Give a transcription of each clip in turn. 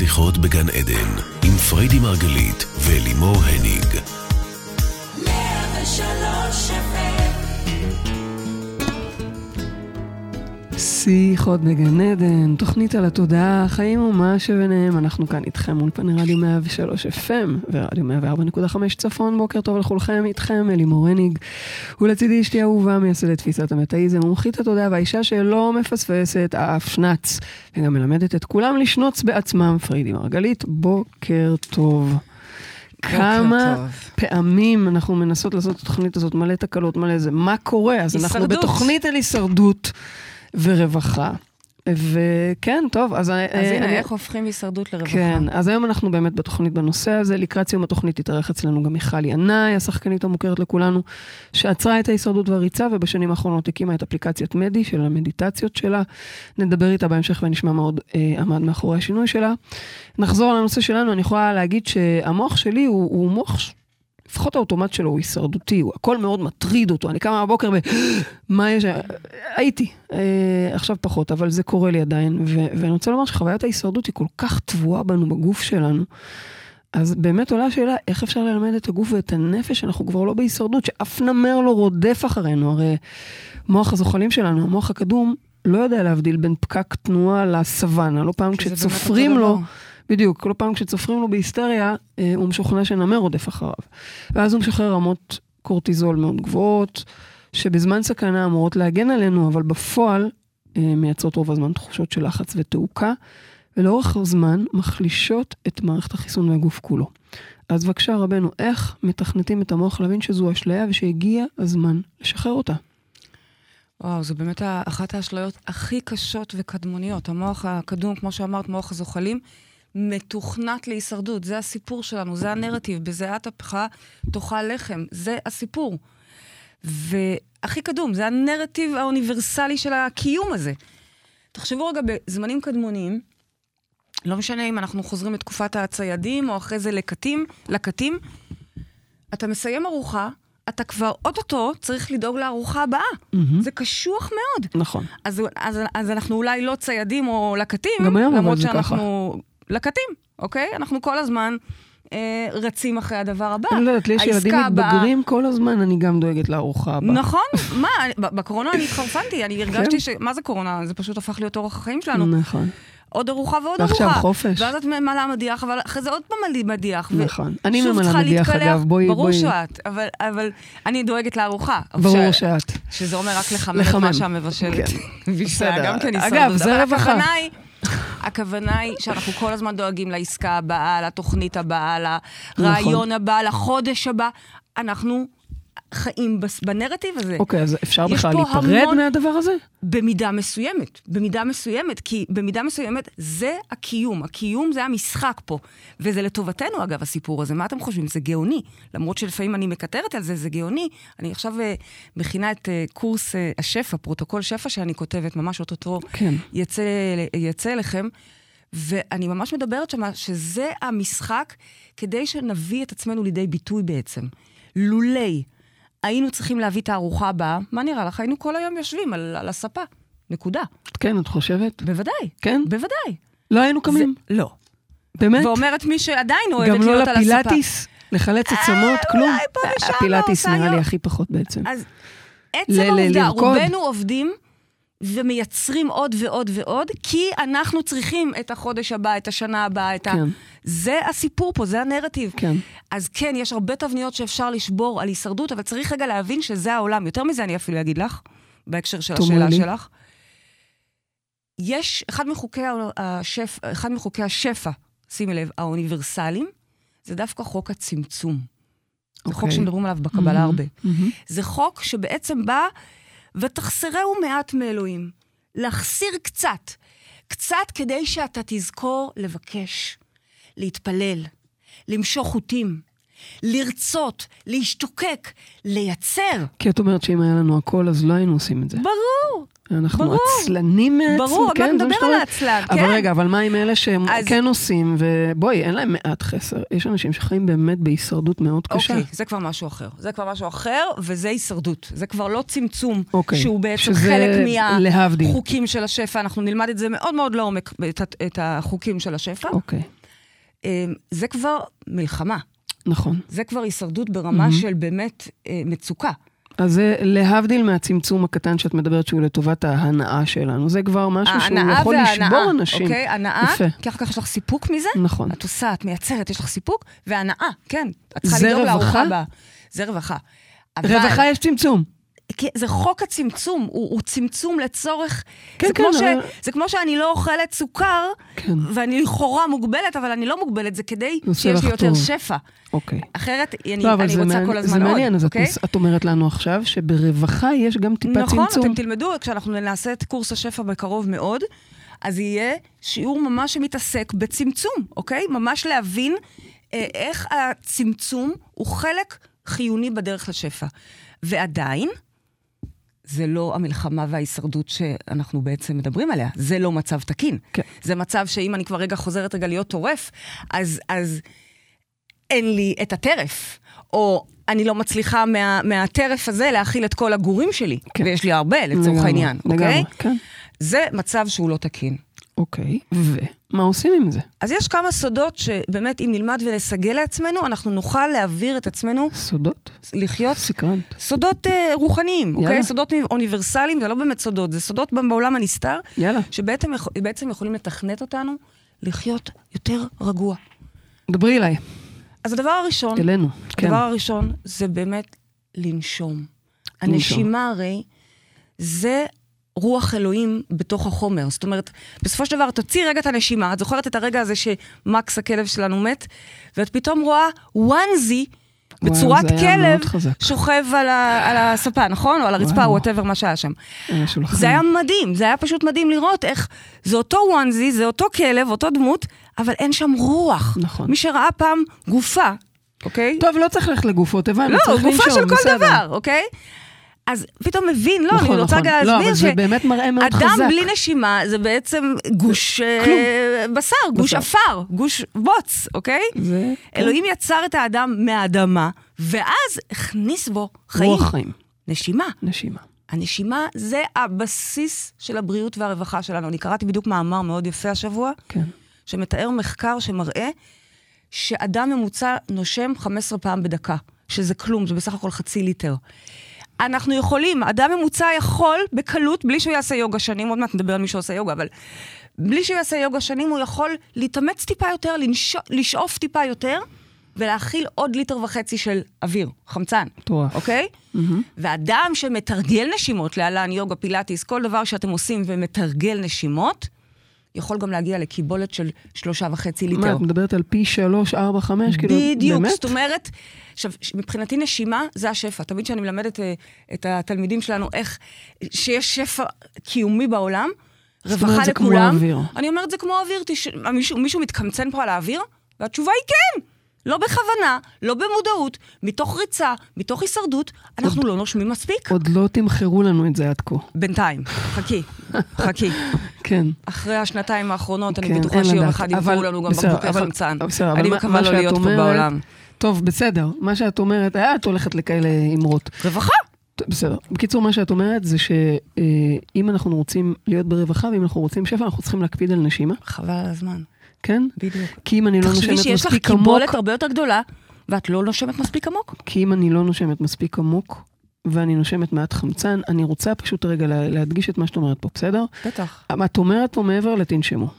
שיחות בגן עדן, עם פריידי מרגלית ולימור הניג. שיחות בגן עדן, תוכנית על התודעה, חיים ומה שביניהם, אנחנו כאן איתכם אולפני רדיו 103 FM ורדיו 104.5 צפון, בוקר טוב לכולכם, איתכם אלי מורניג. ולצידי אשתי אהובה מייסדת תפיסת המטאיזם, מומחית התודעה והאישה שלא מפספסת אף שנץ, וגם מלמדת את כולם לשנוץ בעצמם, פרידי מרגלית, בוקר טוב. כמה טוב. פעמים אנחנו מנסות לעשות את התוכנית הזאת, מלא תקלות, מלא זה, מה קורה? אז אנחנו. בתוכנית על הישרדות ורווחה. וכן, טוב, אז... אז אה, הנה, אני- איך הופכים הישרדות לרווחה? כן, אז היום אנחנו באמת בתוכנית בנושא הזה. לקראת סיום התוכנית תתארח אצלנו גם מיכל ינאי, השחקנית המוכרת לכולנו, שעצרה את ההישרדות והריצה, ובשנים האחרונות הקימה את אפליקציית מדי של המדיטציות שלה. נדבר איתה בהמשך ונשמע מה עוד אה, עמד מאחורי השינוי שלה. נחזור לנושא שלנו, אני יכולה להגיד שהמוח שלי הוא, הוא מוח... לפחות האוטומט שלו הוא הישרדותי, הוא הכל מאוד מטריד אותו. אני קמה בבוקר ב... מה יש? הייתי, אה, עכשיו פחות, אבל זה קורה לי עדיין. ו- ואני רוצה לומר שחוויית ההישרדות היא כל כך טבועה בנו, בגוף שלנו. אז באמת עולה השאלה, איך אפשר ללמד את הגוף ואת הנפש, אנחנו כבר לא בהישרדות, שאף נמר לא רודף אחרינו. הרי מוח הזוחלים שלנו, המוח הקדום, לא יודע להבדיל בין פקק תנועה לסוואנה. לא פעם כשצופרים לו, דבר. בדיוק, כל פעם כשצופרים לו בהיסטריה, אה, הוא משוכנע שנמר רודף אחריו. ואז הוא משחרר רמות קורטיזול מאוד גבוהות, שבזמן סכנה אמורות להגן עלינו, אבל בפועל אה, מייצרות רוב הזמן תחושות של לחץ ותעוקה, ולאורך הזמן מחלישות את מערכת החיסון והגוף כולו. אז בבקשה רבנו, איך מתכנתים את המוח להבין שזו אשליה ושהגיע הזמן לשחרר אותה? וואו, זו באמת אחת האשליות הכי קשות וקדמוניות. המוח הקדום, כמו שאמרת, מוח הזוחלים, מתוכנת להישרדות. זה הסיפור שלנו, זה הנרטיב. בזיעת אפיך תאכל לחם. זה הסיפור. והכי קדום, זה הנרטיב האוניברסלי של הקיום הזה. תחשבו רגע, בזמנים קדמוניים, לא משנה אם אנחנו חוזרים לתקופת הציידים, או אחרי זה לקטים, לקטים, אתה מסיים ארוחה, אתה כבר אוטוטו צריך לדאוג לארוחה הבאה. מהמם. זה קשוח מאוד. נכון. אז, אז, אז אנחנו אולי לא ציידים או לקטים, גם היום, אבל למרות זה שאנחנו לקטים, אוקיי? אנחנו כל הזמן אה, רצים אחרי הדבר הבא. אני לא יודעת, לי יש ילדים מתבגרים כל הזמן, אני גם דואגת לארוחה הבאה. נכון, מה, בקורונה אני התחרפנתי, אני הרגשתי כן. ש... מה זה קורונה? זה פשוט הפך להיות אורח החיים שלנו. נכון. עוד ארוחה ועוד ועכשיו ארוחה. חופש. ואז את ממלאה מדיח, אבל אחרי זה עוד פעם מדיח. נכון. אני ממלאה מדיח. אגב, בואי- ברור שאת, אבל, אבל אני דואגת לארוחה. ברור ש- שאת. שזה אומר רק לחמם את. מה שהמבשלת כן. בסדר. גם כן אגב. זה רווחה. הכוונה היא... שאנחנו כל הזמן דואגים לעסקה הבאה, לתוכנית הבאה, לרעיון נכון. הבא, לחודש הבא. אנחנו חיים בנרטיב הזה. אוקיי, אז אפשר בכלל להיפרד המון- מהדבר הזה? במידה מסוימת, במידה מסוימת, כי במידה מסוימת זה הקיום, הקיום זה המשחק פה. וזה לטובתנו אגב, הסיפור הזה. מה אתם חושבים? זה גאוני. למרות שלפעמים אני מקטרת על זה, זה גאוני. אני עכשיו אה, מכינה את אה, קורס אה, השפע, פרוטוקול שפע שאני כותבת, ממש אוטוטו כן. יצא, יצא אליכם. ואני ממש מדברת שם שזה המשחק כדי שנביא את עצמנו לידי ביטוי בעצם. לולא היינו צריכים להביא את הארוחה הבאה, מה נראה לך? היינו כל היום יושבים על, על הספה. נקודה. כן, את חושבת? בוודאי. כן? בוודאי. לא היינו קמים? זה, לא. באמת? ואומרת מי שעדיין אוהבת גם לא להיות על הספה. לפילאטיס? לחלץ עצמות? אה, כלום? אולי פה ושם לא הפילאטיס עושה נראה לי. הכי פחות בעצם. אז עצם העובדה. רובנו עובדים ומייצרים עוד ועוד ועוד, כי אנחנו צריכים את החודש הבא, את השנה הבאה, את ה... כן. זה הסיפור פה, זה הנרטיב. כן. אז כן, יש הרבה תבניות שאפשר לשבור על הישרדות, אבל צריך רגע להבין שזה העולם. יותר מזה אני אפילו אגיד לך, בהקשר של השאלה לי. שלך. יש אחד מחוקי, השפ, אחד מחוקי השפע, שימי לב, האוניברסליים, זה דווקא חוק הצמצום. זה חוק אוקיי. שמדברים עליו בקבלה מהמם, הרבה. מהמם. זה חוק שבעצם בא, ותחסרהו מעט מאלוהים. להחסיר קצת. קצת כדי שאתה תזכור לבקש, להתפלל, למשוך חוטים, לרצות, להשתוקק, לייצר. כי את אומרת שאם היה לנו הכל, אז לא היינו עושים את זה. ברור. אנחנו ברור. עצלנים מעצמם, ברור, עוד כן, זה מה נדבר על? העצלן, אבל כן. רגע, אבל מה עם אלה שהם אז- כן עושים, ובואי, אין להם מעט חסר. יש אנשים שחיים באמת בהישרדות מאוד קשה. אוקיי, זה כבר משהו אחר. זה כבר משהו אחר, וזה הישרדות. זה כבר לא צמצום, אוקיי, שהוא בעצם שזה חלק. מהחוקים של השפע. אנחנו נלמד את זה מאוד מאוד לעומק, את, את החוקים של השפע. אוקיי, אה, זה כבר מלחמה. נכון. זה כבר הישרדות ברמה של באמת אה, מצוקה. אז זה להבדיל מהצמצום הקטן שאת מדברת שהוא לטובת ההנאה שלנו. זה כבר משהו שהוא יכול וההנאה, לשבור אנשים. אוקיי? הנאה, יפה. כי אחר כך יש לך סיפוק מזה. נכון. את עושה, את מייצרת, יש לך סיפוק, והנאה, כן. את צריכה לדאוג? לארוחה הבאה. זה רווחה. אבל- רווחה יש צמצום. כי זה חוק הצמצום, הוא, הוא צמצום לצורך... כן, זה כן, כמו ש, אבל- זה כמו שאני לא אוכלת סוכר, כן. ואני לכאורה מוגבלת, אבל אני לא מוגבלת, זה כדי שיש לי יותר. שפע. אוקיי. אחרת אני, לא, אני זה רוצה מעניין- כל הזמן זה עוד, מעניין, אז אוקיי? את אומרת לנו עכשיו שברווחה יש גם טיפה נכון, צמצום. אתם תלמדו, כשאנחנו נעשה את קורס השפע בקרוב מאוד, אז יהיה שיעור ממש שמתעסק בצמצום, אוקיי? ממש להבין אה, איך הצמצום הוא חלק חיוני בדרך לשפע. ועדיין, זה לא המלחמה וההישרדות שאנחנו בעצם מדברים עליה. זה לא מצב תקין. כן. זה מצב שאם אני כבר רגע חוזרת רגע להיות טורף, אז, אז אין לי את הטרף. או אני לא מצליחה מה, מהטרף הזה להכיל את כל הגורים שלי. כן. ויש לי הרבה, לצורך לגמרי, העניין, לגמרי, אוקיי? כן. זה מצב שהוא לא תקין. אוקיי, ומה עושים עם זה? אז יש כמה סודות שבאמת, אם נלמד ונסגל לעצמנו, אנחנו נוכל להעביר את עצמנו סודות? לחיות סקרנט. סודות אה, רוחניים, יאללה. אוקיי? סודות אוניברסליים, זה לא באמת סודות, זה סודות בעולם הנסתר, יאללה, שבעצם יכול- בעצם יכולים לתכנת אותנו לחיות יותר רגוע. דברי אליי, אז הדבר הראשון, אלינו. כן. הדבר הראשון זה באמת לנשום. הנשימה הרי זה רוח אלוהים בתוך החומר. זאת אומרת, בסופו של דבר, תוציא רגע את הנשימה, את זוכרת את הרגע הזה שמקס הכלב שלנו מת, ואת פתאום רואה וואנזי בצורת מאוד כלב. שוכב על, ה, על הספה, נכון? או על הרצפה, וואו. וואטאבר מה שהיה שם. השולחן. זה היה מדהים, זה היה פשוט מדהים לראות איך זה אותו וואנזי, זה אותו כלב, אותו דמות, אבל אין שם רוח. נכון. מי שראה פעם גופה, אוקיי? טוב, לא צריך ללכת לגופות, הבנו, לא, צריך גופה לנשום, של כל בסדר. דבר, אוקיי? אז פתאום מבין, לא, נכון, אני רוצה נכון. רגע לא, להסביר אבל זה באמת מראה מאוד אדם חזק. בלי נשימה זה בעצם גוש אה, בשר, גוש. עפר, גוש בוץ, אוקיי? זה, כן. אלוהים יצר את האדם מהאדמה, ואז הכניס בו חיים. רוח חיים, נשימה. נשימה. הנשימה זה הבסיס של הבריאות והרווחה שלנו. אני קראתי בדיוק מאמר מאוד יפה השבוע, כן. שמתאר מחקר שמראה שאדם ממוצע נושם 15 פעם בדקה, שזה כלום, זה בסך הכל חצי ליטר. אנחנו יכולים, אדם ממוצע יכול בקלות, בלי שהוא יעשה יוגה שנים, עוד מעט נדבר על מי שעושה יוגה, אבל בלי שהוא יעשה יוגה שנים, הוא יכול להתאמץ טיפה יותר, לנש... לשאוף טיפה יותר, ולהכיל עוד ליטר וחצי של אוויר, חמצן. מטורף. אוקיי? ואדם שמתרגל נשימות, להלן יוגה, פילאטיס, כל דבר שאתם עושים ומתרגל נשימות, יכול גם להגיע לקיבולת של שלושה וחצי מה, ליטר. את מדברת על פי שלוש, ארבע, חמש? כאילו, בדיוק, באמת? זאת אומרת, עכשיו, מבחינתי נשימה זה השפע. תמיד כשאני מלמדת אה, את התלמידים שלנו איך, שיש שפע קיומי בעולם, רווחה אומרת, זה כמו לכולם. אני אומרת, זה כמו אוויר, תש... מישהו, מישהו מתקמצן פה על האוויר? והתשובה היא כן. לא בכוונה, לא במודעות, מתוך ריצה, מתוך הישרדות, אנחנו לא נושמים מספיק. עוד לא תמכרו לנו את זה עד כה. בינתיים, חכי, חכי. כן. אחרי השנתיים האחרונות, אני כן, בטוחה אין שיום לדעת. אחד ימכרו לנו גם בקבוקי חמצן. בסדר, אבל אני מקווה לא להיות פה אומרת- בעולם. טוב, בסדר. מה שאת אומרת, אה, את הולכת לכאלה אמרות. רווחה. בסדר. בקיצור, מה שאת אומרת זה שאם אנחנו רוצים להיות ברווחה ואם אנחנו רוצים שפע, אנחנו צריכים להקפיד על נשימה, חבל על הזמן. כן? בדיוק. כי אם אני לא תחשבי נושמת שיש לך מספיק עמוק, קיבולת הרבה יותר גדולה, ואת לא נושמת מספיק עמוק. כי אם אני לא נושמת מספיק עמוק, ואני נושמת מעט חמצן, אני רוצה פשוט רגע לה- להדגיש את מה שאת אומרת פה, בסדר? בטח. את אומרת פה מעבר לתנשמו.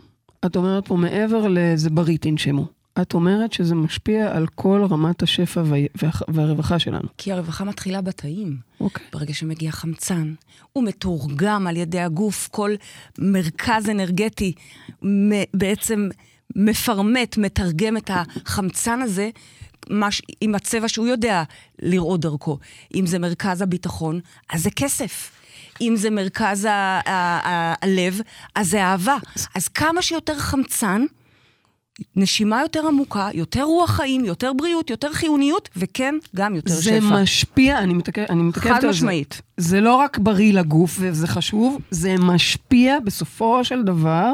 את אומרת פה מעבר לזה בריא תנשמו. את אומרת שזה משפיע על כל רמת השפע וה- וה- והרווחה שלנו. כי הרווחה מתחילה בתאים. אוקיי. ברגע שמגיע חמצן, הוא מתורגם על ידי הגוף, כל מרכז אנרגטי בעצם מפרמט, מתרגם את החמצן הזה מש, עם הצבע שהוא יודע לראות דרכו. אם זה מרכז הביטחון, אז זה כסף. אם זה מרכז ה- ה- ה- הלב, אז זה אהבה. אז כמה שיותר חמצן, נשימה יותר עמוקה, יותר רוח חיים, יותר בריאות, יותר חיוניות, וכן, גם יותר זה שפע. משפיע, אני מתעכב- אני מתעכבת על חד זה. משמעית. זה לא רק בריא לגוף, וזה חשוב, זה משפיע בסופו של דבר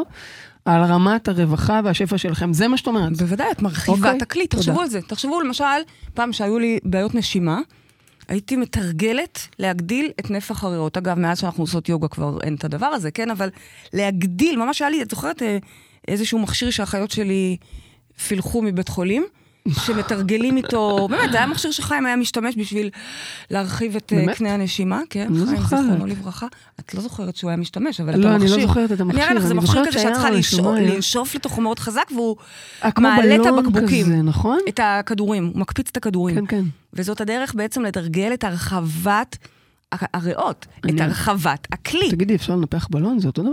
על רמת הרווחה והשפע שלכם. זה מה שאת אומרת. בוודאי, את מרחיבה אוקיי, את הכלי, תודה. תחשבו על זה. תחשבו למשל, פעם שהיו לי בעיות נשימה, הייתי מתרגלת להגדיל את נפח הריאות. אגב, מאז שאנחנו עושות יוגה כבר אין את הדבר הזה, כן? אבל להגדיל, ממש היה לי, את זוכרת אה, איזשהו מכשיר שהאחיות שלי פילחו מבית חולים? שמתרגלים איתו, באמת, זה היה מכשיר שחיים היה משתמש בשביל להרחיב את אה? קנה הנשימה, כן, לא חיים. זיכרונו לברכה. את לא זוכרת שהוא היה משתמש, אבל את לא, אני המכשיר. לא זוכרת את אני אראה המכשיר, לך, זה מכשיר כזה שאת צריכה? לנשוף לתוכו מאוד חזק, והוא אה, מעלה את הבקבוקים. נכון? את הכדורים, הוא מקפיץ את הכדורים. כן, כן. וזאת הדרך בעצם לתרגל את הרחבת הריאות, את הרחבת הכלי. תגידי, אפשר לנפח בלון? זה אותו דבר?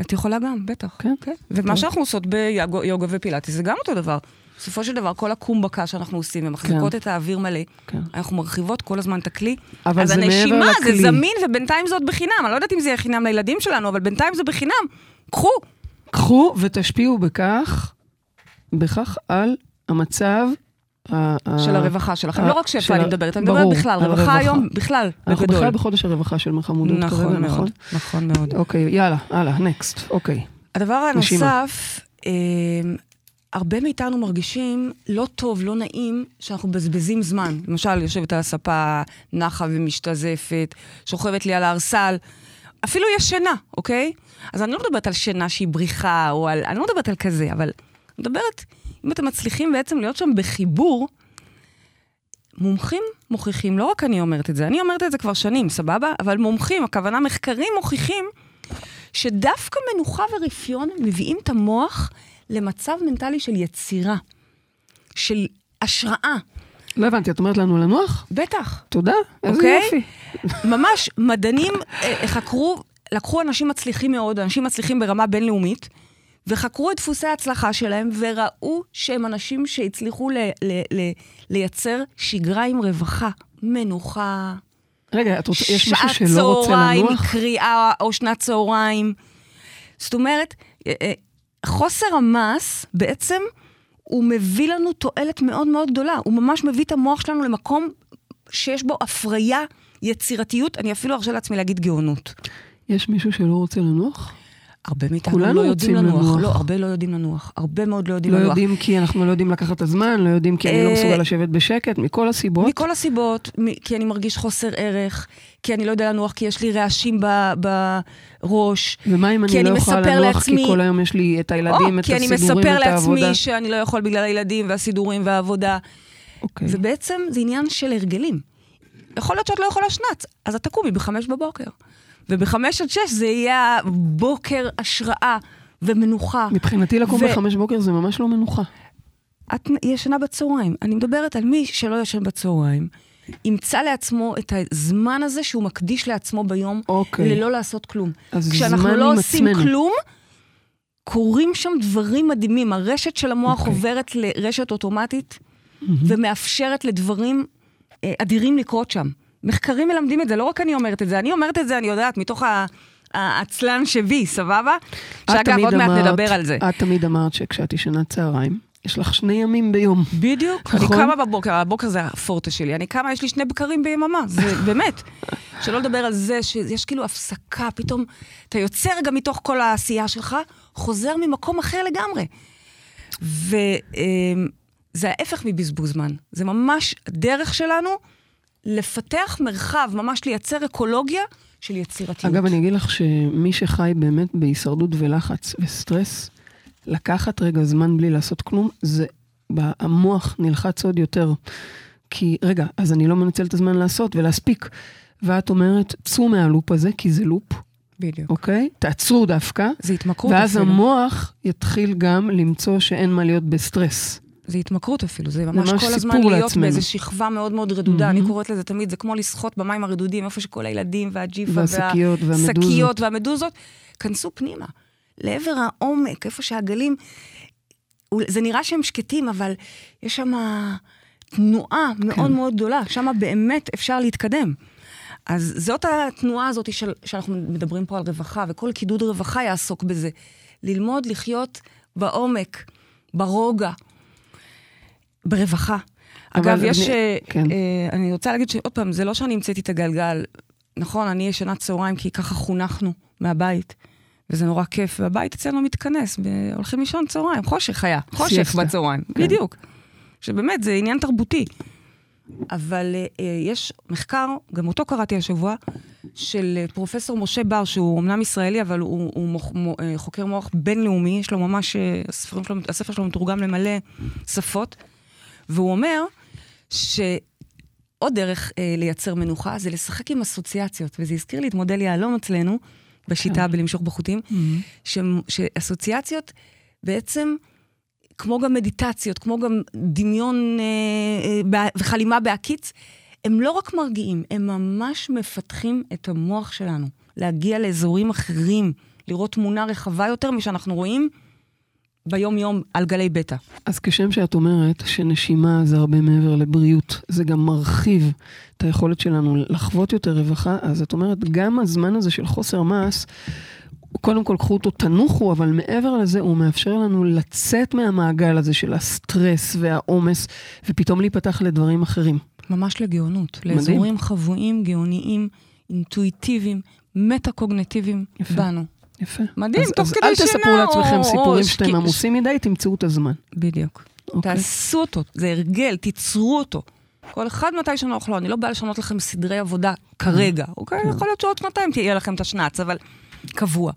את יכולה גם, בטח. כן. ומה טוב. שאנחנו עושות ביוגה ופילאטיס זה גם אותו דבר. בסופו של דבר, כל הקומבקה שאנחנו עושים ומחזיקות כן. את האוויר מלא, כן. אנחנו מרחיבות כל הזמן את הכלי. אבל אז זה מעבר הנשימה לכלי. זה זמין ובינתיים זה עוד בחינם. אני לא יודעת אם זה יהיה חינם לילדים שלנו, אבל בינתיים זה בחינם. קחו. קחו ותשפיעו בכך, בכך על המצב של הרווחה שלכם. לא רק של אני מדברת, אני מדברת בכלל. רווחה. היום, בכלל, אנחנו בגדול. בכלל בחודש הרווחה של מחמודות כרגע, נכון נכון? מאוד, נכון מאוד. אוקיי, יאללה, הלאה, נקסט, אוקיי. הדבר. הנוסף, אה, הרבה מאיתנו מרגישים לא טוב, לא נעים, שאנחנו מבזבזים זמן. למשל, יושבת על הספה, נחה ומשתזפת, שוכבת לי על הערסל. אפילו ישנה, אוקיי? אז אני לא מדברת על שינה שהיא בריחה, או על... אני לא מדברת על כזה, אבל אני מדברת, אם אתם מצליחים בעצם להיות שם בחיבור, מומחים מוכיחים, לא רק אני אומרת את זה, אני אומרת את זה כבר שנים, סבבה? אבל מומחים, הכוונה מחקרים מוכיחים שדווקא מנוחה ורפיון מביאים את המוח למצב מנטלי של יצירה, של השראה. לא הבנתי, את אומרת לנו לנוח? בטח. תודה, איזה אוקיי? יופי. ממש, מדענים אה, חקרו, לקחו אנשים מצליחים מאוד, אנשים מצליחים ברמה בינלאומית, וחקרו את דפוסי ההצלחה שלהם, וראו שהם אנשים שהצליחו ל- ל- ל- לייצר שגרה עם רווחה, מנוחה, רגע, את רוצה, יש מישהו שעת שלא רוצה צהריים, לנוח? קריאה או שנת צהריים. זאת אומרת, אה, אה, חוסר המעש בעצם, הוא מביא לנו תועלת מאוד מאוד גדולה. הוא ממש מביא את המוח שלנו למקום שיש בו הפריה, יצירתיות, אני אפילו ארשה לעצמי להגיד גאונות. יש מישהו שלא רוצה לנוח? הרבה מאיתנו לא יודעים לנוח. לנוח. לא, הרבה לא יודעים לנוח. הרבה מאוד לא יודעים לא לנוח. יודעים כי אנחנו לא יודעים לקחת את הזמן, לא יודעים כי אני לא אה, מסוגל לשבת בשקט, מכל הסיבות. מכל הסיבות, כי אני מרגיש חוסר ערך, כי אני לא יודע לנוח, כי יש לי רעשים בראש. ומה אם אני לא יכולה לנוח לעצמי- כי כל היום יש לי את הילדים, או, את כי אני הסידורים, מספר את העבודה? לעצמי שאני לא יכול בגלל הילדים והסידורים והעבודה. אוקיי. ובעצם זה עניין של הרגלים. יכול להיות שאת לא יכולה שנץ, אז את תקומי בחמש בבוקר. ובחמש עד שש זה יהיה בוקר השראה ומנוחה. מבחינתי לקום ו- בחמש בוקר זה ממש לא מנוחה. את ישנה בצהריים. אני מדברת על מי שלא ישן בצהריים, ימצא לעצמו את הזמן הזה שהוא מקדיש לעצמו ביום, אוקיי. ללא לעשות כלום. אז כשאנחנו לא עושים עצמנו. כלום, קורים שם דברים מדהימים. הרשת של המוח אוקיי. עוברת לרשת אוטומטית, ומאפשרת לדברים אה, אדירים לקרות שם. מחקרים מלמדים את זה, לא רק אני אומרת את זה, אני אומרת את זה, אני יודעת, מתוך ה- העצלן שבי, סבבה? שאגב, עוד מעט נדבר על זה. את תמיד אמרת שכשאת ישנה צהריים, יש לך שני ימים ביום. בדיוק. אני נכון? קמה בבוקר, הבוקר זה הפורטה שלי. אני קמה, יש לי שני בקרים ביממה, זה באמת. שלא לדבר על זה שיש כאילו הפסקה, פתאום אתה יוצא רגע מתוך כל העשייה שלך, חוזר ממקום אחר לגמרי. וזה ההפך מבזבוז זמן. זה ממש דרך שלנו לפתח מרחב, ממש לייצר אקולוגיה של יצירתיות. אגב, אני אגיד לך שמי שחי באמת בהישרדות ולחץ וסטרס, לקחת רגע זמן בלי לעשות כלום, זה, המוח נלחץ עוד יותר. כי, רגע, אז אני לא מנצל את הזמן לעשות ולהספיק. ואת אומרת, צאו מהלופ הזה, כי זה לופ, בדיוק. אוקיי? תעצרו דווקא. זה התמכרות ואז אפילו. המוח יתחיל גם למצוא שאין מה להיות בסטרס. זה התמכרות אפילו, זה ממש ממש כל הזמן להיות לעצמנו. באיזו שכבה מאוד מאוד רדודה. מהמם. אני קוראת לזה תמיד, זה כמו לשחות במים הרדודים, איפה שכל הילדים והג'יפה והשקיות והמדוזות. והשקיות והמדוזות, כנסו פנימה, לעבר העומק, איפה שהגלים, זה נראה שהם שקטים, אבל יש שם תנועה מאוד כן. מאוד גדולה, שם באמת אפשר להתקדם. אז זאת התנועה הזאת של, שאנחנו מדברים פה על רווחה, וכל קידוד רווחה יעסוק בזה. ללמוד לחיות בעומק, ברוגע, ברווחה. אגב, יש... אני- אה, כן. אה, אני רוצה להגיד שעוד פעם, זה לא שאני המצאתי את הגלגל. נכון, אני ישנת צהריים כי ככה חונכנו מהבית, וזה נורא כיף, והבית אצלנו מתכנס, הולכים לישון צהריים, חושך היה, חושך סיאסטה. בצהריים, כן. בדיוק. שבאמת, זה עניין תרבותי. אבל אה, אה, יש מחקר, גם אותו קראתי השבוע, של אה, פרופסור משה בר, שהוא אמנם ישראלי, אבל הוא, הוא מוח, מו, אה, חוקר מוח בינלאומי, יש לו ממש, הספרים שלו, הספר שלו מתורגם למלא שפות, והוא אומר שעוד דרך אה, לייצר מנוחה זה לשחק עם אסוציאציות, וזה הזכיר לי את מודל יהלום אצלנו, בשיטה בלמשוך בחוטים, ש, שאסוציאציות בעצם, כמו גם מדיטציות, כמו גם דמיון אה, אה, וחלימה בהקיץ, הם לא רק מרגיעים, הם ממש מפתחים את המוח שלנו, להגיע לאזורים אחרים, לראות תמונה רחבה יותר משאנחנו רואים ביום-יום על גלי בטא. אז כשם שאת אומרת שנשימה זה הרבה מעבר לבריאות, זה גם מרחיב את היכולת שלנו לחוות יותר רווחה, אז את אומרת, גם הזמן הזה של חוסר מעש, קודם כל קחו אותו, תנוחו, אבל מעבר לזה הוא מאפשר לנו לצאת מהמעגל הזה של הסטרס והעומס, ופתאום להיפתח לדברים אחרים. ממש לגאונות, מדהים. לאזורים חבויים, גאוניים, אינטואיטיביים, מטה-קוגנטיביים יפה. בנו. יפה. מדהים, אז, תוך אז כדי אל שינה, תספרו לעצמכם או- סיפורים או שאתם עמוסים מדי, תמצאו את הזמן. בדיוק. אוקיי. תעשו אותו, זה הרגל, תיצרו אותו. כל אחד מתי שנוח לו, אני לא באה לשנות לכם סדרי עבודה כרגע, אוקיי? יכול להיות שעוד שנתיים תהיה לכם את השנץ, אבל קבוע.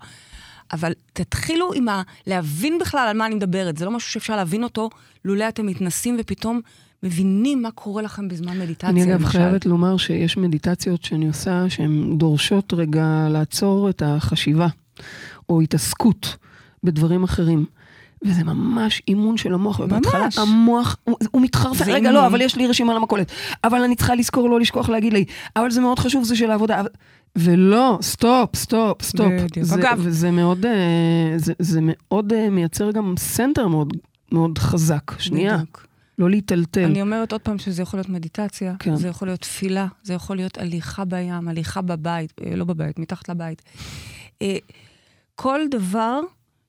אבל תתחילו עם ה... להבין בכלל על מה אני מדברת. זה לא משהו שאפשר להבין אותו, לולא אתם מתנסים ופתאום מבינים מה קורה לכם בזמן מדיטציה, אני אגב. חייבת לומר שיש מדיטציות שאני עושה שהן דורשות רגע לעצור את החשיבה או התעסקות בדברים אחרים. וזה ממש אימון של המוח, ובהתחלה ממש. המוח, הוא, הוא מתחרפן, זה רגע אימון. לא, אבל יש לי רשימה למכולת, אבל אני צריכה לזכור לא לשכוח להגיד לי, אבל זה מאוד חשוב, זה של העבודה, אבל... ולא, stop, stop, stop. בדיוק. זה, אגב- וזה מאוד, אה, זה, זה מאוד אה, מייצר גם center מאוד, מאוד חזק. שנייה, בדיוק. לא להיטלטל. אני אומרת עוד פעם שזה יכול להיות מדיטציה, כן. זה יכול להיות תפילה, זה יכול להיות הליכה בים, הליכה בבית, אה, לא בבית, מתחת לבית. כל דבר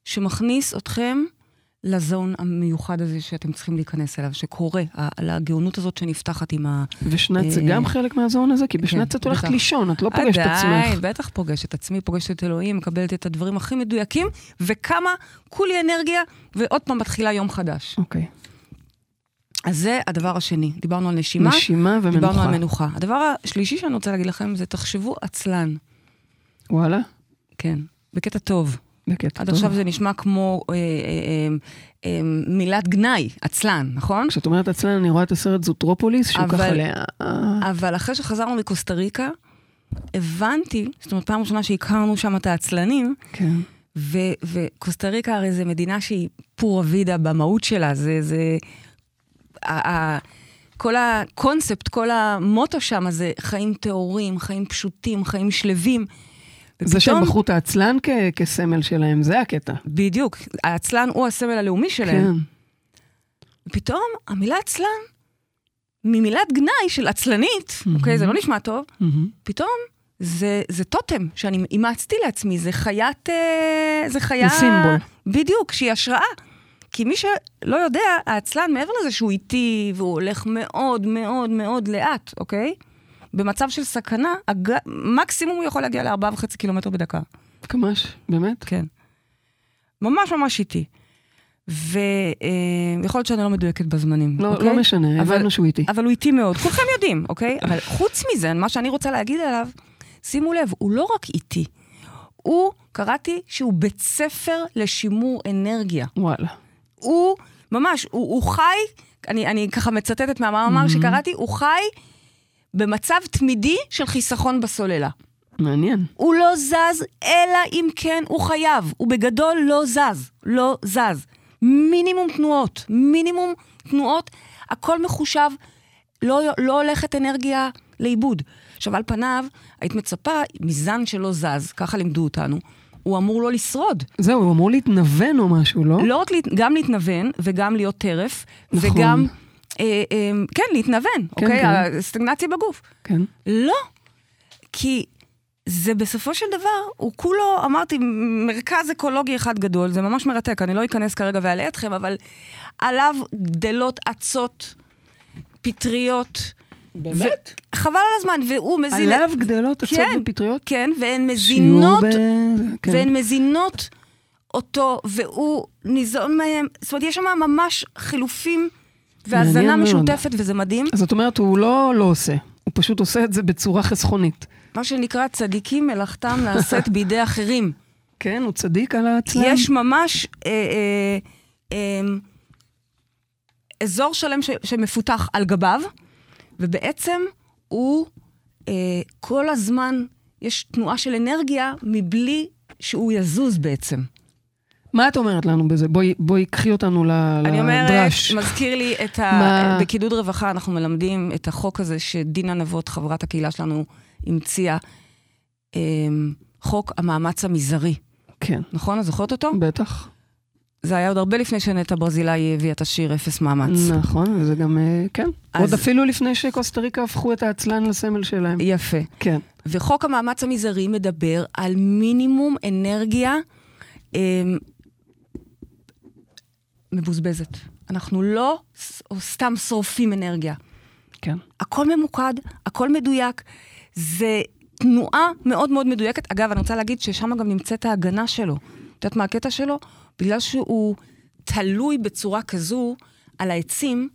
שמכניס אתכם ל zone המיוחד הזה שאתם צריכים להיכנס אליו, שקורה, על הגאונות הזאת שנפתחת עם ה... ושינה זה אה, גם חלק מה zone הזה? כי בשינה כן, את הולכת. לישון, את לא פוגשת את עדיין, עצמך. בטח פוגשת את עצמי, פוגשת את אלוהים, מקבלת את הדברים הכי מדויקים, וכמה כולי אנרגיה, ועוד פעם מתחילה יום חדש. אוקיי. אז זה הדבר השני. דיברנו על נשימה, נשימה דיברנו על ומנוחה. מנוחה. הדבר השלישי שאני רוצה להגיד לכם זה תחשבו עצלן. וואלה, כן, בקטע טוב. בקטע עד טוב. עכשיו זה נשמע כמו אה, אה, אה, אה, מילת גנאי, עצלן, נכון? כשאת אומרת עצלן, אני רואה את הסרט זוטרופוליס, שהוא אבל- ככה ל... אבל אחרי שחזרנו מקוסטה ריקה, הבנתי, זאת אומרת, פעם ראשונה שהכרנו שם את העצלנים, כן. ו- וקוסטה ריקה הרי זו מדינה שהיא פורה וידה במהות שלה, זה... זה ה- ה- כל הקונספט, כל המוטו שם זה חיים טהורים, חיים פשוטים, חיים שלווים. זה שהם ופתאום- בחרו את העצלן כ- כסמל שלהם, זה הקטע. בדיוק, העצלן הוא הסמל הלאומי שלהם. כן. ופתאום המילה עצלן, ממילת גנאי של עצלנית, אוקיי, זה לא נשמע טוב, מהמם. פתאום זה, זה טוטם שאני אימצתי לעצמי, זה חיית... אה, זה חיה... זה סימבול. בדיוק, שהיא השראה. כי מי שלא יודע, העצלן, מעבר לזה שהוא איטי והוא הולך מאוד מאוד מאוד לאט, אוקיי? במצב של סכנה, הג... מקסימום הוא יכול להגיע לארבעה וחצי קילומטר בדקה. ממש, באמת? כן. ממש ממש איטי. ויכול להיות שאני לא מדויקת בזמנים, לא אוקיי? לא משנה, אבל- הבנו שהוא איתי. אבל הוא איטי מאוד, כולכם יודעים, אוקיי? אבל חוץ מזה, מה שאני רוצה להגיד עליו, שימו לב, הוא לא רק איטי, הוא, קראתי שהוא בית ספר לשימור אנרגיה. וואלה. הוא ממש, הוא, הוא חי, אני, אני ככה מצטטת מהמאמר שקראתי, הוא חי במצב תמידי של חיסכון בסוללה. מעניין. הוא לא זז, אלא אם כן הוא חייב. הוא בגדול לא זז, לא זז. מינימום תנועות, מינימום תנועות, הכל מחושב, לא, לא הולכת אנרגיה לאיבוד. עכשיו, על פניו, היית מצפה, מזן שלא זז, ככה לימדו אותנו, הוא אמור לא לשרוד. זהו, הוא אמור להתנוון או משהו, לא? לא רק גם להתנוון, וגם להיות טרף, נכון. וגם, כן, להתנוון, כן, אוקיי? כן. הסטגנציה בגוף. כן. לא, כי זה בסופו של דבר, הוא כולו, אמרתי, מרכז אקולוגי אחד גדול, זה ממש מרתק, אני לא אכנס כרגע ואעלה אתכם, אבל עליו גדלות אצות, פטריות. באמת? חבל על הזמן, והוא מזין... עליו גדלות אצות כן, ופטריות? כן, והן מזינות, שיעור ב- כן. והן מזינות אותו, והוא ניזון מהם. זאת אומרת, יש שם ממש חילופים והזנה. משותפת, וזה מדהים. אז זאת אומרת, הוא לא לא עושה, הוא פשוט עושה את זה בצורה חסכונית. מה שנקרא צדיקים מלאכתם נעשית בידי אחרים. כן, הוא צדיק על העצלן. יש ממש אה, אה, אה, אזור שלם ש, שמפותח על גביו, ובעצם הוא אה, כל הזמן, יש תנועה של אנרגיה מבלי שהוא יזוז בעצם. מה את אומרת לנו בזה? בואי, בואי קחי אותנו ל- אני אומרת, לדרש. מזכיר לי את מה- ה... בקידוד רווחה אנחנו מלמדים את החוק הזה שדינה נבות, חברת הקהילה שלנו, המציאה, אה, חוק המאמץ המזערי. כן, נכון? את זוכרת אותו? בטח. זה היה עוד הרבה לפני שנטע ברזילי הביאה את השיר אפס מאמץ. נכון, וזה גם, אה, כן. אז- עוד אפילו לפני שקוסטה ריקה הפכו את העצלן לסמל שלהם. יפה. כן. וחוק המאמץ המזערי מדבר על מינימום אנרגיה אה, מבוזבזת. אנחנו לא סתם שורפים אנרגיה. כן. הכל ממוקד, הכל מדויק. זה תנועה מאוד מאוד מדויקת. אגב, אני רוצה להגיד ששם גם נמצאת ההגנה שלו. את יודעת מה הקטע שלו? בגלל שהוא תלוי בצורה כזו על העצים,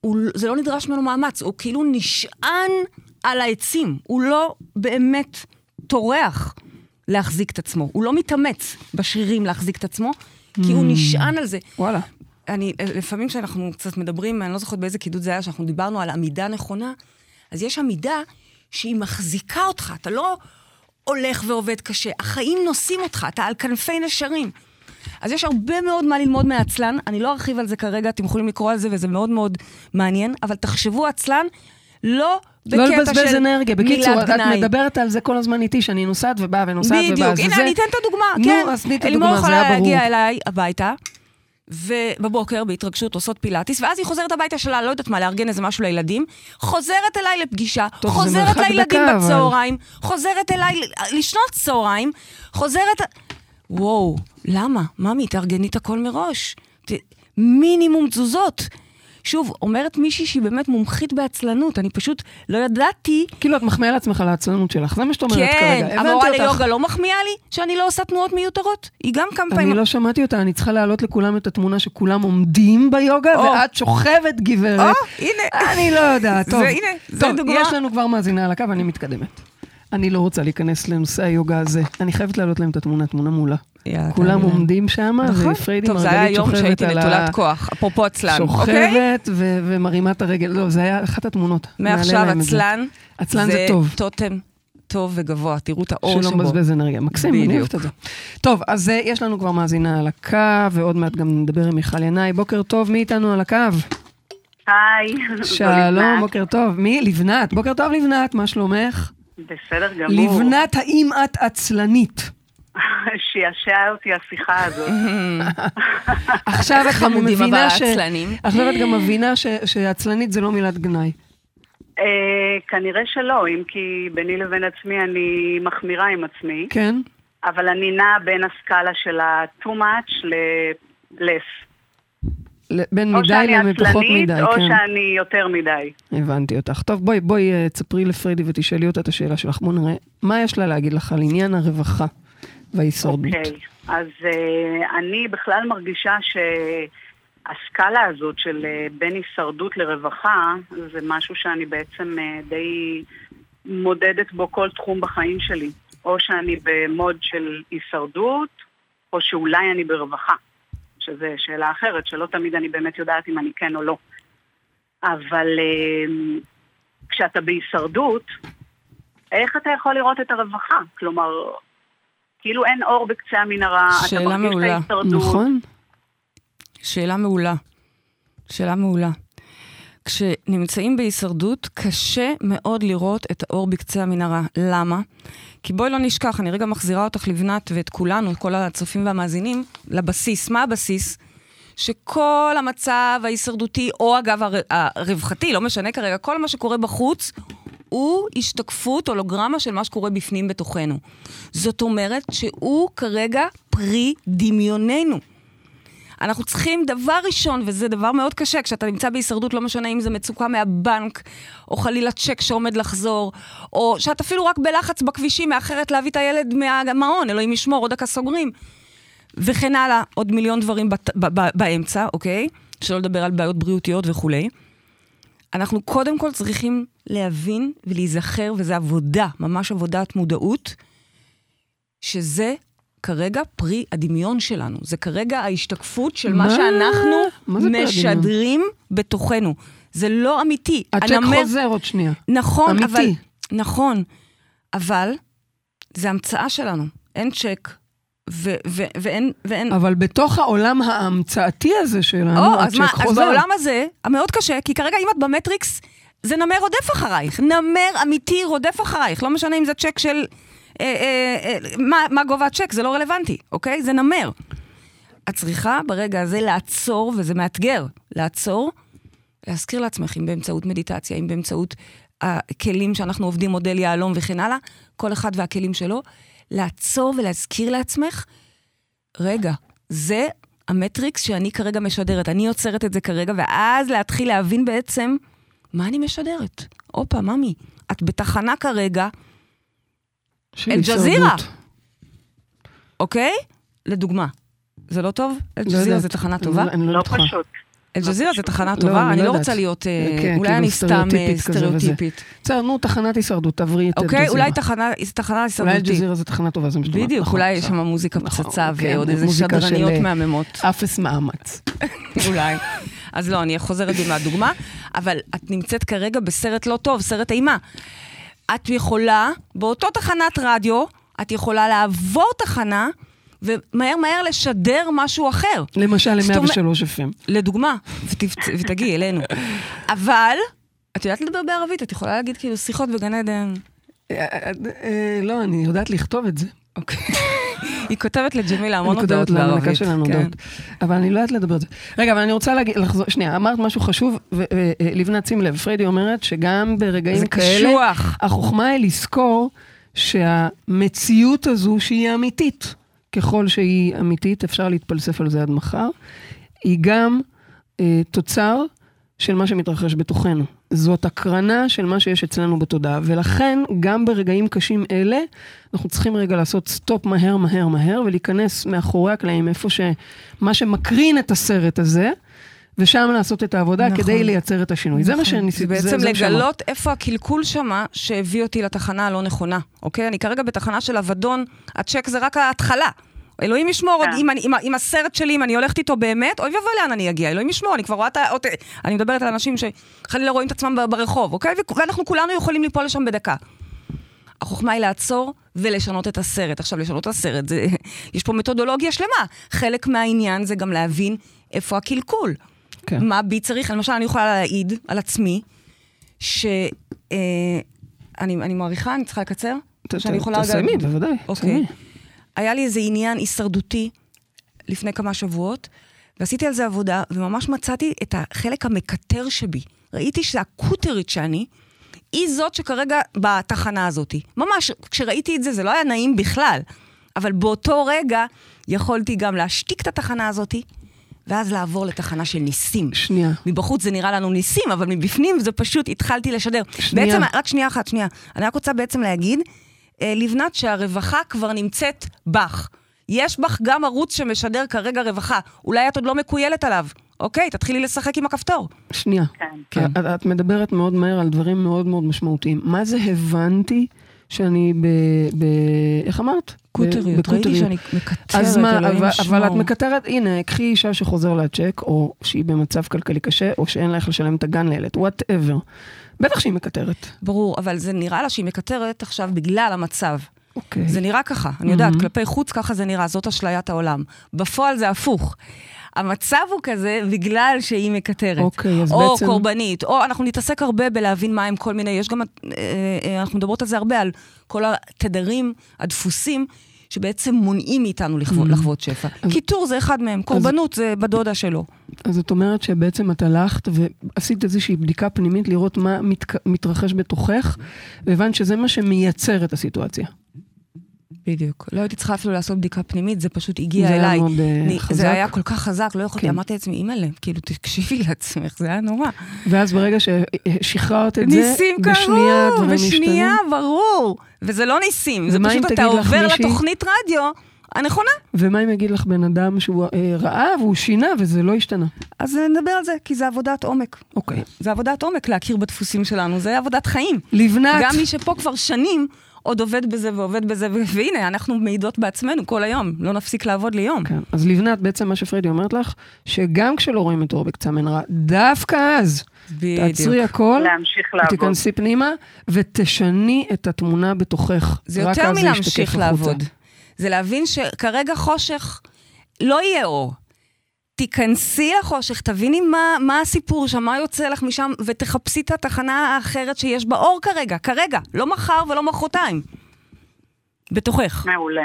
הוא, זה לא נדרש ממנו מאמץ, הוא כאילו נשען על העצים. הוא לא באמת טורח להחזיק את עצמו. הוא לא מתאמץ בשרירים להחזיק את עצמו, כי הוא נשען על זה. וואלה. אני, לפעמים כשאנחנו קצת מדברים, אני לא זוכרת באיזה קידוד זה היה, שאנחנו דיברנו על עמידה נכונה, אז יש עמידה שהיא מחזיקה אותך, אתה לא הולך ועובד קשה, החיים נושאים אותך, אתה על כנפי נשרים. אז יש הרבה מאוד מה ללמוד מהעצלן, אני לא ארחיב על זה כרגע, אתם יכולים לקרוא על זה וזה מאוד מאוד מעניין, אבל תחשבו עצלן, לא לא לבזבז אנרגיה. בקיצור, את. מדברת על זה כל הזמן איתי, שאני נוסעת ובאה ונוסעת ובאה. בדיוק, הנה, אני אתן את הדוגמה, נו, כן. אז תני את אלימור הדוגמה, זה היה יכולה ברור. להגיע אליי הביתה, ובבוקר, בהתרגשות, עושות פילאטיס, ואז היא חוזרת הביתה שלה, לא יודעת מה, לארגן איזה משהו לילדים, חוזרת אליי לפגישה, טוב, חוזרת לילדים דקה, אבל- בצהריים, חוזרת אליי לשנות צהריים, חוזרת... וואו, למה? ממי, תארגני את הכל מראש. ת... מינימום תזוזות. שוב, אומרת מישהי שהיא באמת מומחית בעצלנות, אני פשוט לא ידעתי כאילו, את מחמיאה לעצמך על העצלנות שלך, זה מה שאת אומרת כן, כרגע. הבנתי המורה. ליוגה לא מחמיאה לי שאני לא עושה תנועות מיותרות? היא גם כמה פעמים... אני לא שמעתי אותה, אני צריכה להעלות לכולם את התמונה שכולם עומדים ביוגה, או. ואת שוכבת, גברת. או, הנה. אני לא יודעת, טוב. זה- הנה, טוב, דוגמה. יש לנו כבר מאזינה על הקו, אני מתקדמת. אני לא רוצה להיכנס לנושא היוגה הזה. אני חייבת להעלות להם את התמונה, תמונה מעולה. יאללה, כולם. עומדים שם, נכון. ופריידי טוב, זה היה מרגלית יום שוכבת שהייתי על ה... נטולת כוח, אפרופו עצלן, אוקיי? שוכבת ומרימה את הרגל. לא, זה היה אחת התמונות. מעכשיו זה. עצלן, עצלן זה טוב. טוטם טוב וגבוה, תראו את האור שלא שבו. מבזבז אנרגיה. מקסים, אני. אוהבת את זה. טוב, אז אה, יש לנו כבר מאזינה על הקו, ועוד מעט גם נדבר עם מיכל ינאי. בוקר טוב, מי איתנו על הקו? היי. שלום. בוקר טוב. מי? לבנת. בוקר טוב, לבנת, מה שלומך? בסדר גמור. לבנת, האם את עצלנית? שישע אותי השיחה הזאת. עכשיו את גם מבינה ש... עכשיו את גם מבינה ש- שעצלנית זה לא מילת גנאי. אה, כנראה שלא, אם כי ביני לבין עצמי אני מחמירה עם עצמי, כן? אבל אני נעה בין הסקאלה של ה-too much ל-less. בין או מדי עצלנית, מדי, או כן. שאני יותר מדי. הבנתי אותך. טוב, בואי, בואי, אה, תספרי לפריידי ותשאלי אותה את השאלה שלך. בואו נראה מה יש לה להגיד לך על עניין הרווחה וההישרדות. אוקיי, אז uh, אני בכלל מרגישה שהסקאלה הזאת של uh, בין הישרדות לרווחה, זה משהו שאני בעצם uh, די מודדת בו כל תחום בחיים שלי. או שאני במוד של הישרדות, או שאולי אני ברווחה. שזו שאלה אחרת, שלא תמיד אני באמת יודעת אם אני כן או לא. אבל uh, כשאתה בהישרדות, איך אתה יכול לראות את הרווחה? כלומר, כאילו אין אור בקצה המנהרה, אתה מרגיש מעולה. את ההישרדות. נכון? שאלה מעולה. שאלה מעולה. כשנמצאים בהישרדות, קשה מאוד לראות את האור בקצה המנהרה. למה? כי בואי לא נשכח, אני רגע מחזירה אותך לבנת ואת כולנו, כל הצופים והמאזינים, לבסיס. מה הבסיס? שכל המצב ההישרדותי, או אגב הר... הרווחתי, לא משנה כרגע, כל מה שקורה בחוץ, הוא השתקפות, הולוגרמה של מה שקורה בפנים בתוכנו. זאת אומרת שהוא כרגע פרי דמיוננו. אנחנו צריכים דבר ראשון, וזה דבר מאוד קשה, כשאתה נמצא בהישרדות, לא משנה אם זה מצוקה מהבנק, או חלילה צ'ק שעומד לחזור, או שאת אפילו רק בלחץ בכבישים, מאחרת להביא את הילד מהמעון, אלוהים ישמור, עוד דקה סוגרים. וכן הלאה, עוד מיליון דברים בת, ב, ב, באמצע, אוקיי? שלא לדבר על בעיות בריאותיות וכולי. אנחנו קודם כל צריכים להבין ולהיזכר, וזו עבודה, ממש עבודת מודעות, שזה כרגע פרי הדמיון שלנו. זה כרגע ההשתקפות של מה, מה? שאנחנו מה? משדרים בתוכנו. זה לא אמיתי. הצ'ק הנמר- חוזר עוד שנייה. נכון, אמיתי. אבל... נכון, אבל זה המצאה שלנו. אין צ'ק, ו- ו- ואין... ואין... אבל בתוך העולם ההמצאתי הזה שלנו, או, אז הצ'ק מה, אז חוזר. בעולם הזה, המאוד קשה, כי כרגע אם את במטריקס, זה נמר רודף אחרייך. נמר אמיתי רודף אחרייך. לא משנה אם זה צ'ק של... אה, אה, אה, מה, מה גובה הצ'ק, זה לא רלוונטי, אוקיי? זה נמר. את צריכה ברגע הזה לעצור, וזה מאתגר, לעצור, להזכיר לעצמך, אם באמצעות מדיטציה, אם באמצעות הכלים שאנחנו עובדים, מודל יהלום וכן הלאה, כל אחד והכלים שלו, לעצור ולהזכיר לעצמך, רגע, זה המטריקס שאני כרגע משדרת, אני יוצרת את זה כרגע, ואז להתחיל להבין בעצם מה אני משדרת. הופה, ממי, את בתחנה כרגע, אל-ג'זירה. אוקיי? לדוגמה. זה לא טוב? לא אל-ג'זירה יודעת. זה תחנה טובה? אני לא לא בטוחה. פשוט. אל-ג'זירה זה תחנה לא, טובה? אני אני לא לא. רוצה להיות... אה, כן, אולי כאילו אני סתם אה, סטריאוטיפית. בסדר, נו, תחנת הישרדות, תעברי את אוקיי? אל-ג'זירה. אולי תחנה תחנה אולי הישרדותית. אל-ג'זירה זה תחנה טובה, זה אומרת. בדיוק, נכון, אולי יש בסדר. שם מוזיקה נכון, פצצה כן, ועוד איזה שדרניות אה, מהממות. אפס מאמץ. אולי. אז לא, אני חוזרת בי מהדוגמה, אבל את נמצאת כרגע בסרט לא טוב, סרט אימה. את יכולה, באותו תחנת רדיו, את יכולה לעבור תחנה, ומהר מהר לשדר משהו אחר. למשל, זאת אומרת- ל-103 FM. לדוגמה, ותגיעי אלינו. אבל, את יודעת לדבר בערבית, את יכולה להגיד כאילו שיחות בגן עדן. אה, אה, אה, לא, אני יודעת לכתוב את זה. אוקיי. היא כותבת לג'מילה המון אני הודעות כותבת להנקה בערבית. שלנו כן. אבל אני לא יודעת לדבר את זה. רגע, אבל אני רוצה להגיד, לחזור, שנייה, אמרת משהו חשוב, ולבנת, שים לב, פריידי אומרת שגם ברגעים זה כאלה, קשוח. החוכמה היא לזכור שהמציאות הזו, שהיא אמיתית, ככל שהיא אמיתית, אפשר להתפלסף על זה עד מחר, היא גם אה, תוצר של מה שמתרחש בתוכנו. זאת הקרנה של מה שיש אצלנו בתודעה, ולכן גם ברגעים קשים אלה, אנחנו צריכים רגע לעשות סטופ מהר, מהר, מהר, ולהיכנס מאחורי הקלעים, איפה שמה שמקרין את הסרט הזה, ושם לעשות את העבודה נכון. כדי לייצר את השינוי. זה מה נכון. שניסיתי, זה זה בעצם מה שאמרתי. לגלות איפה הקלקול שמה שהביא אותי לתחנה הלא נכונה, אוקיי? אני כרגע בתחנה של אבדון, הצ'ק זה רק ההתחלה. אלוהים ישמור, עוד, כן. אם, אני- אם, הסרט שלי, אם אני הולכת איתו באמת, אוי ואבוי לאן אני אגיע, אלוהים ישמור, אני כבר רואה את ה... עוד- אני מדברת על אנשים שחלילה רואים את עצמם ברחוב, אוקיי? ואנחנו כולנו יכולים ליפול לשם בדקה. החוכמה היא לעצור ולשנות את הסרט. עכשיו, לשנות את הסרט, זה, יש פה מתודולוגיה שלמה. חלק מהעניין זה גם להבין איפה הקלקול. כן. מה בי צריך, למשל, אני יכולה להעיד על עצמי, שאני אה, אני, אני מעריכה, אני צריכה לקצר? תסיימי, בוודאי. אוקיי. היה לי איזה עניין הישרדותי לפני כמה שבועות, ועשיתי על זה עבודה, וממש מצאתי את החלק המקטר שבי. ראיתי שהקוטרית שאני, היא זאת שכרגע בתחנה הזאת. ממש, כשראיתי את זה, זה לא היה נעים בכלל. אבל באותו רגע יכולתי גם להשתיק את התחנה הזאת, ואז לעבור לתחנה של ניסים. שנייה. מבחוץ זה נראה לנו ניסים, אבל מבפנים זה פשוט התחלתי לשדר. שנייה. בעצם, רק שנייה אחת, שנייה. אני רק רוצה בעצם להגיד, לבנת, שהרווחה כבר נמצאת בך. יש בך גם ערוץ שמשדר כרגע רווחה. אולי את עוד לא מקוילת עליו. אוקיי, תתחילי לשחק עם הכפתור. שנייה. כן. כן. את, את מדברת מאוד מהר על דברים מאוד מאוד משמעותיים. מה זה הבנתי שאני ב... ב איך אמרת? קוטריות, ראיתי בקוטריות. שאני מקטרת, אז מה, אבל. אבל את מקטרת, הנה, קחי אישה שחוזר לה צ'ק, או שהיא במצב כלכלי קשה, או שאין לה איך לשלם את הגן לילד, whatever. בטח שהיא מקטרת. ברור, אבל זה נראה לה שהיא מקטרת עכשיו בגלל המצב. אוקיי. זה נראה ככה, אני יודעת, מהמם. כלפי חוץ ככה זה נראה, זאת אשליית העולם. בפועל זה הפוך. המצב הוא כזה בגלל שהיא מקטרת. אוקיי, אז או בעצם- קורבנית, או אנחנו נתעסק הרבה בלהבין מה הם כל מיני, יש גם, אה, אה, אנחנו מדברות על זה הרבה, על כל התדרים, הדפוסים, שבעצם מונעים מאיתנו לחוות, Mm. לחוות שפע. אז- קיטור זה אחד מהם, קורבנות זה בדודה שלו. אז את אומרת שבעצם את הלכת ועשית איזושהי בדיקה פנימית לראות מה מת, מתרחש בתוכך, והבנת שזה מה שמייצר את הסיטואציה. בדיוק. לא הייתי צריכה אפילו לעשות בדיקה פנימית, זה פשוט הגיע זה היה אליי. מאוד, אה, אני- חזק. זה היה כל כך חזק, לא יכולתי, כן. אמרתי לעצמי, אימא'לה, כאילו, תקשיבי לעצמך, זה היה נורא. ואז ברגע ששחררת את זה, ניסים בשנייה קרו, דברים בשנייה, משתנים. ברור. וזה לא ניסים, זה פשוט אתה עובר מישהי- לתוכנית רדיו הנכונה. ומה אם יגיד לך בן אדם שהוא אה, ראה והוא שינה וזה לא השתנה? אז אה, נדבר על זה, כי זה עבודת עומק. אוקיי. זה עבודת עומק להכיר בדפוסים שלנו, זה עבודת חיים. לבנת, גם מי שפה כבר שנים עוד עובד בזה ועובד בזה, והנה, אנחנו מעידות בעצמנו כל היום, לא נפסיק לעבוד ליום. כן. אז לבנת, בעצם מה שפריידי אומרת לך, שגם כשלא רואים את אור בקצה המנהרה, דווקא אז, תעצרי הכל, להמשיך לעבוד. תיכנסי פנימה, ותשני את התמונה בתוכך. זה יותר מלהמשיך. לעבוד. זה להבין שכרגע חושך, לא יהיה אור. תיכנסי לחושך, תביני מה, מה הסיפור שם, מה יוצא לך משם, ותחפשי את התחנה האחרת שיש בה אור כרגע, כרגע, לא מחר ולא מחרתיים. בתוכך. מעולה.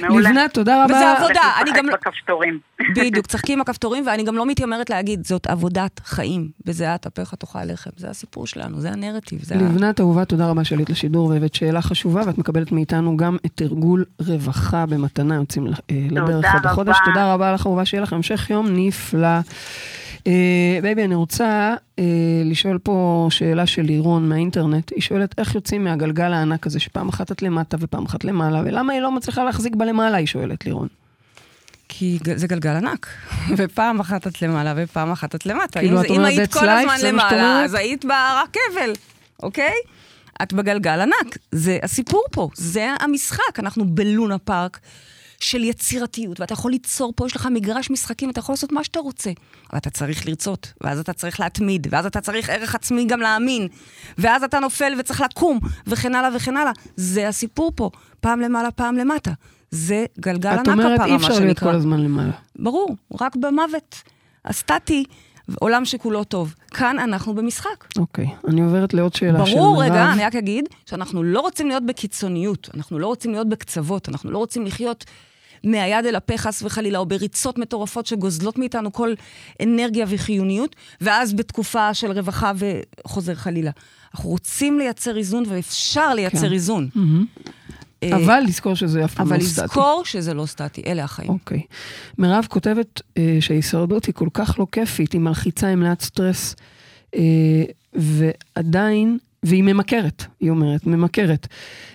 מעולה. לבנת, תודה רבה. וזה עבודה. אני גם- בכפתורים. בדיוק, צחקי עם הכפתורים, ואני גם לא מתיימרת להגיד, זאת עבודת חיים, בזיעת אפיך תאכל לחם. זה הסיפור שלנו, זה הנרטיב, זה ה... לבנת אהובה, תודה רבה שעלית לשידור והבאת שאלה חשובה, ואת מקבלת מאיתנו גם את תרגול רווחה במתנה, יוצאים אה, לדרך עוד רבה. החודש. תודה רבה לך אהובה, שיהיה לך המשך יום נפלא. אה, baby, אני רוצה אה, לשאול פה שאלה של לירון מהאינטרנט. היא שואלת איך יוצאים מהגלגל הענק הזה, שפעם אחת את למטה ופעם אחת למעלה, ולמה היא לא מצליחה להחזיק בלמעלה, היא שואלת לירון. כי זה גלגל ענק, ופעם אחת את למעלה ופעם אחת את למטה. כאילו, אם, את זה- אם אומרת, היית that's כל life, הזמן זה מה שאת למעלה, אומרת? אז היית ברכבל, אוקיי? את בגלגל ענק. זה הסיפור פה, זה המשחק. אנחנו בלונה פארק של יצירתיות, ואתה יכול ליצור פה, יש לך מגרש משחקים, אתה יכול לעשות מה שאתה רוצה. אבל אתה צריך לרצות, ואז אתה צריך להתמיד, ואז אתה צריך ערך עצמי גם להאמין, ואז אתה נופל וצריך לקום, וכן הלאה וכן הלאה. זה הסיפור פה, פעם למעלה, פעם למטה. זה גלגל ענק את הפעם, אומרת, מה אי אפשר להיות שנקרא. כל הזמן למעלה. ברור, רק במוות הסטטי, עולם שכולו טוב. כאן אנחנו במשחק. אוקיי, אני עוברת לעוד שאלה של מירב. ברור, רגע, אני רק אגיד שאנחנו לא רוצים להיות בקיצוניות, אנחנו לא רוצים להיות בקצוות, אנחנו לא רוצים לחיות מהיד אל הפה חס וחלילה, או בריצות מטורפות שגוזלות מאיתנו כל אנרגיה וחיוניות, ואז בתקופה של רווחה וחוזר חלילה. אנחנו רוצים לייצר איזון, ואפשר לייצר כן. איזון. מהמם. אה, אבל לזכור שזה אף פעם אבל לא סטטי. לזכור שזה לא סטטי, אלה החיים. אוקיי. מירב כותבת אה, שההישרדות היא כל כך לא כיפית, היא מלחיצה עם מעט סטרס, אה, ועדיין, והיא ממכרת, היא אומרת, ממכרת.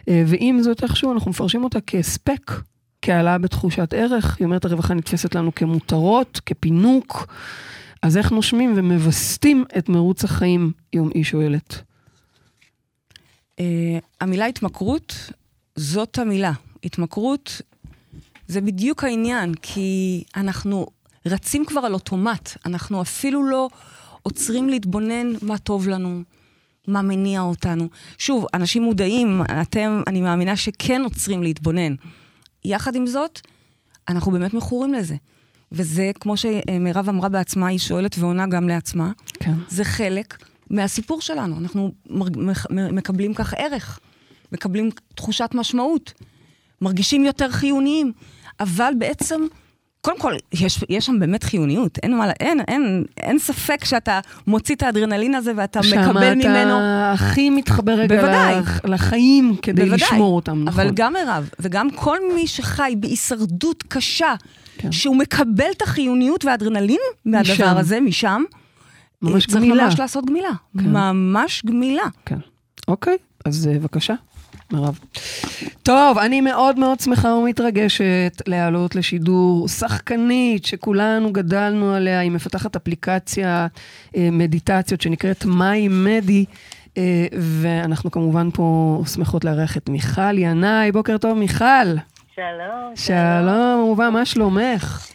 ועם זאת, איכשהו אנחנו מפרשים אותה כהספק, כהעלאה בתחושת ערך. היא אומרת, הרווחה נתפסת לנו כמותרות, כפינוק. אז איך נושמים ומווסתים את מרוץ החיים, יום היא שואלת. Uh, המילה התמכרות, זאת המילה. התמכרות זה בדיוק העניין, כי אנחנו רצים כבר על אוטומט. אנחנו אפילו לא עוצרים להתבונן מה טוב לנו, מה מניע אותנו. שוב, אנשים מודעים, אתם, אני מאמינה שכן עוצרים להתבונן. יחד עם זאת, אנחנו באמת מכורים לזה. וזה, כמו שמירב אמרה בעצמה, היא שואלת ועונה גם לעצמה, כן. זה חלק מהסיפור שלנו. אנחנו מקבלים כך ערך, מקבלים תחושת משמעות, מרגישים יותר חיוניים, אבל בעצם, קודם כל, יש, יש שם באמת חיוניות, אין, מה, אין, אין, אין ספק שאתה מוציא את האדרנלין הזה ואתה מקבל ממנו... שם אתה הכי מתחבר רגע בוודאי. לח- לחיים כדי בוודאי. לשמור אותם, נכון. אבל גם מירב, וגם כל מי שחי בהישרדות קשה, כן. שהוא מקבל את החיוניות והאדרנלין מהדבר משם. הזה, משם, ממש צריך גמילה. ממש לעשות גמילה. כן. ממש גמילה. כן. אוקיי, אז אה, בבקשה, מירב. טוב, אני מאוד מאוד שמחה ומתרגשת להעלות לשידור שחקנית שכולנו גדלנו עליה, היא מפתחת אפליקציה אה, מדיטציות שנקראת מיי מדי. אה, ואנחנו כמובן פה שמחות לארח את מיכל ינאי, בוקר טוב מיכל. שלום. שלום, אהובה, מה שלומך?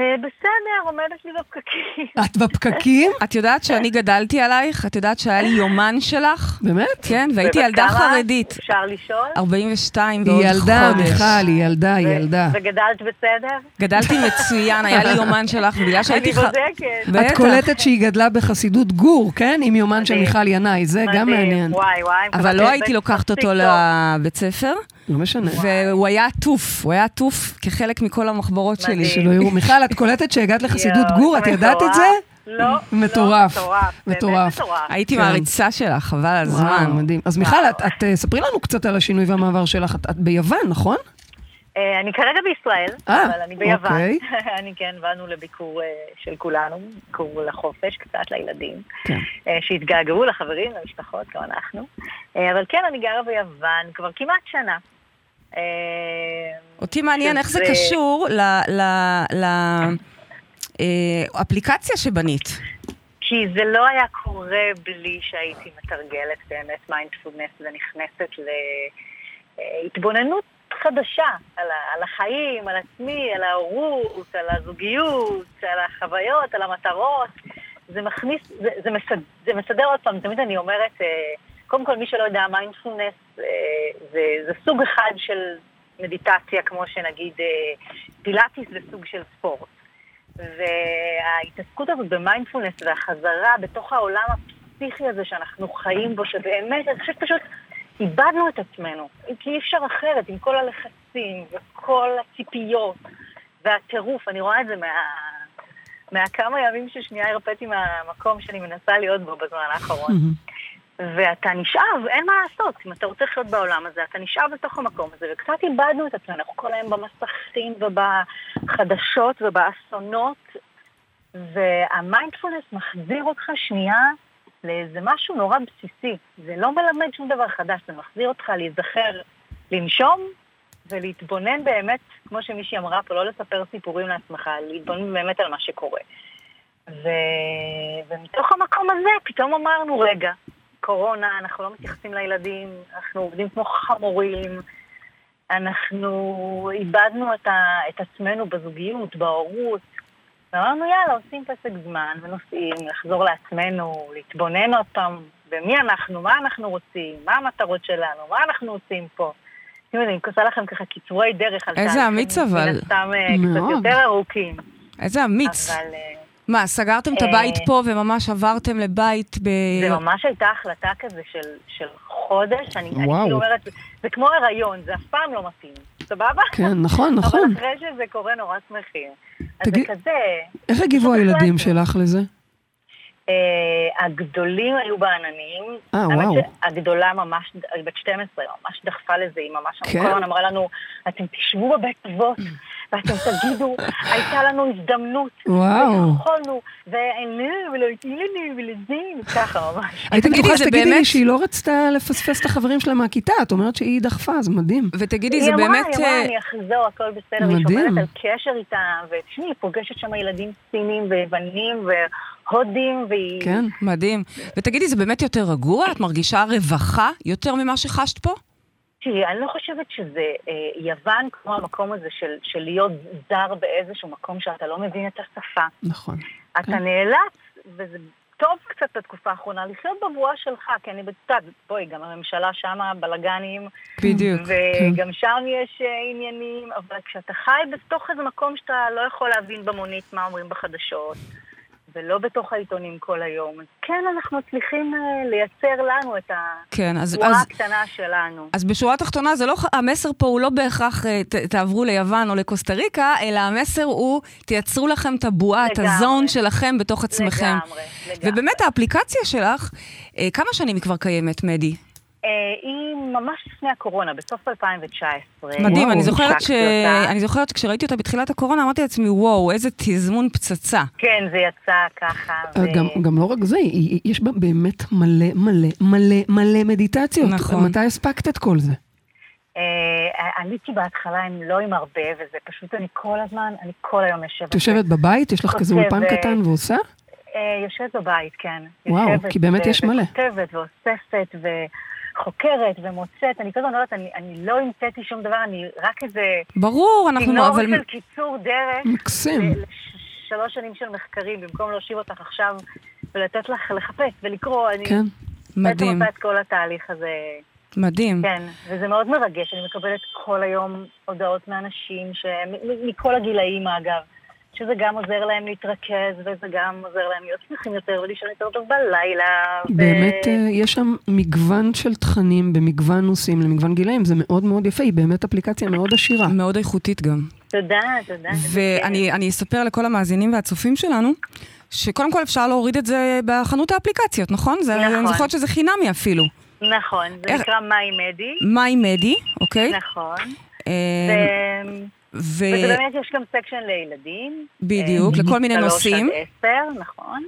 אה, בסדר, עומדת לי בפקקים. את בפקקים? את יודעת שאני גדלתי עלייך? את יודעת שהיה לי יומן שלך? באמת? כן, והייתי ילדה? חרדית. אפשר לשאול? 42 היא ועוד ילדה, חודש. מיכל, היא ילדה, היא ילדה. וגדלת בסדר? גדלתי מצוין, היה לי יומן שלך, ובגלל שהייתי... אני ח- בודקת. בטח. את קולטת שהיא גדלה בחסידות גור, כן? עם יומן של. מיכל ינאי, זה גם מעניין. וואי, וואי. אבל לא הייתי לוקחת אותו. לבית ספר, לא משנה. והוא היה עטוף, הוא היה עטוף כחלק מכל המחברות שלי. שלא יראו. מיכל, את קולטת שהגעת לחסידות גור, את ידעת את זה? לא, לא, מטורף. מטורף. מטורף. הייתי כן. מעריצה שלך, חבל על הזמן. מדהים. אז מיכל, את- אה, ספרי לנו קצת על השינוי והמעבר שלך. את- ביוון, נכון? אה, אני כרגע בישראל, אה, אבל אני ביוון. אוקיי. אני כן, באנו לביקור של כולנו, ביקור לחופש, קצת לילדים, כן. שהתגעגעו לחברים, למשפחות, גם אנחנו. אבל כן, אני גרה ביוון כבר כמעט שנה. אה, אותי מעניין איך זה קשור לאפליקציה שבנית. כי זה לא היה קורה בלי שהייתי מתרגלת באמת מיינדפולנס ונכנסת להתבוננות חדשה על החיים, על עצמי, על ההורות, על הזוגיות, על החוויות, על המטרות. זה מכניס, זה, זה, מסד, זה מסדר עוד פעם, תמיד אני אומרת, אה, קודם כל מי שלא יודע, מיינדפולנס אה, זה, זה סוג אחד של מדיטציה, כמו שנגיד אה, פילאטיס זה סוג של ספורט. וההתעסקות הזאת במיינדפולנס והחזרה בתוך העולם הפסיכי הזה שאנחנו חיים בו, שבאמת, אני חושבת פשוט איבדנו את עצמנו. כי אי אפשר אחרת, עם כל הלחצים וכל הציפיות והטירוף. אני רואה את זה מה... מהכמה ימים ששנייה הרפאתי מהמקום שאני מנסה להיות בו בזמן האחרון. ואתה נשאב, אין מה לעשות. אם אתה רוצה לחיות בעולם הזה, אתה נשאב בתוך המקום הזה, וקצת איבדנו את עצמנו. אנחנו כל היום במסכים ובחדשות ובאסונות, והמיינדפולנס מחזיר אותך שנייה לאיזה משהו נורא בסיסי. זה לא מלמד שום דבר חדש, זה מחזיר אותך להיזכר, לנשום ולהתבונן באמת, כמו שמישהי אמרה פה, לא לספר סיפורים לעצמך, להתבונן באמת על מה שקורה. ו... ומתוך המקום הזה פתאום אמרנו, רגע, קורונה, אנחנו לא מתייחסים לילדים, אנחנו עובדים כמו חמורים, אנחנו איבדנו את, ה... את עצמנו בזוגיות, בהורות, ואמרנו, יאללה, עושים פסק זמן ונוסעים, לחזור לעצמנו, להתבונן עוד פעם במי אנחנו, מה אנחנו רוצים, מה המטרות שלנו, מה אנחנו עושים פה. אתם יודעים, אני עושה לכם ככה קיצורי דרך על איזה אמיץ אבל. מן הסתם אה, קצת. יותר ארוכים. איזה אמיץ. אבל אה, מה, סגרתם את אה, הבית פה וממש עברתם לבית ב... זה ממש הייתה החלטה כזה של, של חודש, אני, אני. כאילו אומרת, זה כמו הריון, זה אף פעם לא מתאים, סבבה? כן, נכון, אבל נכון. אחרי שזה קורה נורא שמחים. אז תגיד- זה כזה, איך הגיבו. הילדים שלך לזה? אה, הגדולים היו בעננים. אה, וואו. שהגדולה ממש, היא בת 12, ממש דחפה לזה, היא ממש כן? כל הזמן אמרה לנו, אתם תשבו בבית אבות, ואתם תגידו, הייתה לנו הזדמנות. וואו. ויכולנו, ואין ולא איתי לנו ולזה, ככה ממש. הייתי תגידי, בטוחה זה שתגידי לי באמת- שהיא לא רצתה לפספס את החברים שלה מהכיתה, את אומרת שהיא דחפה, זה מדהים. ותגידי, זה היא אמרה, באמת... היא אמרה, אני אחזור, הכל בסדר, מדהים. שומרת על קשר איתם, ותשמעי, היא פוגשת שם ילדים סינים ויוונים והודים, והיא... כן. מדהים. ותגידי, זה באמת יותר רגוע? את מרגישה רווחה יותר ממה שחשת פה? תראי, אני לא חושבת שזה אה, יוון כמו המקום הזה של, של להיות זר באיזשהו מקום שאתה לא מבין את השפה. נכון. אתה כן. נאלץ, וזה טוב קצת בתקופה האחרונה, לחיות בבועה שלך, כי אני בצד, בואי, גם הממשלה שמה בלאגנים, בדיוק. וגם שם יש אה, עניינים, אבל כשאתה חי בתוך איזה מקום שאתה לא יכול להבין במונית מה אומרים בחדשות, ולא בתוך העיתונים כל היום, אז כן, אנחנו מצליחים אה, לייצר לנו את כן. הבועה אז... הקטנה שלנו. אז בשורה התחתונה, לא, המסר פה הוא לא בהכרח אה, ת, תעברו ליוון או לקוסטה ריקה, אלא המסר הוא תייצרו לכם את הבועה, את. הזון שלכם בתוך עצמכם. לגמרי, לגמרי. ובאמת האפליקציה שלך, אה, כמה שנים היא כבר קיימת, מדי? אה, היא ממש לפני הקורונה, בסוף 2019. מדהים, וואו. אני זוכרת, ש... אותה. אני זוכרת שכשראיתי אותה בתחילת הקורונה, אמרתי לעצמי, וואו, איזה תזמון פצצה. כן, זה יצא ככה. אה, ו- גם, גם לא רק זה, יש בה באמת מלא מלא מלא מלא מדיטציות. נכון. מתי הספקת את כל זה? אה, עליתי בהתחלה עם לא עם הרבה, וזה פשוט אני כל הזמן, אני כל היום יושבת. את יושבת בבית, יש לך כזה. אולפן קטן ועושה? יושבת בבית, כן. וואו, יושבת כי באמת ו- יש מלא. וכותבת ואוספת חוקרת ומוצאת, אני כל הזמן אומרת, אני, אני לא המצאתי שום דבר, אני רק איזה ברור, אנחנו... צינור אבל... של קיצור דרך. מקסים. לשלוש שנים של מחקרים, במקום להושיב אותך עכשיו ולתת לך לחפש ולקרוא, אני כן. בעצם מדהים, עושה את כל התהליך הזה. מדהים. כן, וזה מאוד מרגש, אני מקבלת כל היום הודעות מאנשים, מ- מכל הגילאים אגב, שזה גם עוזר להם להתרכז, וזה גם עוזר להם להיות שמחים יותר ולישון יותר טוב בלילה. ו- באמת אה, יש שם מגוון של תכנים במגוון נושאים למגוון גילאים, זה מאוד מאוד יפה, היא באמת אפליקציה מאוד עשירה. מאוד איכותית גם. תודה, תודה. ואני אני אספר לכל המאזינים והצופים שלנו, שקודם כל אפשר להוריד את זה בחנות האפליקציות, נכון? זה, נכון. אני זוכרת שזה חינמי אפילו. נכון, זה איך- נקרא מיי מדי. מיי מדי, אוקיי? נכון. אה, ו- ו... וזה באמת, יש גם section לילדים. בדיוק, אה, לכל מיני שלוש נושאים. עד עשר, נכון.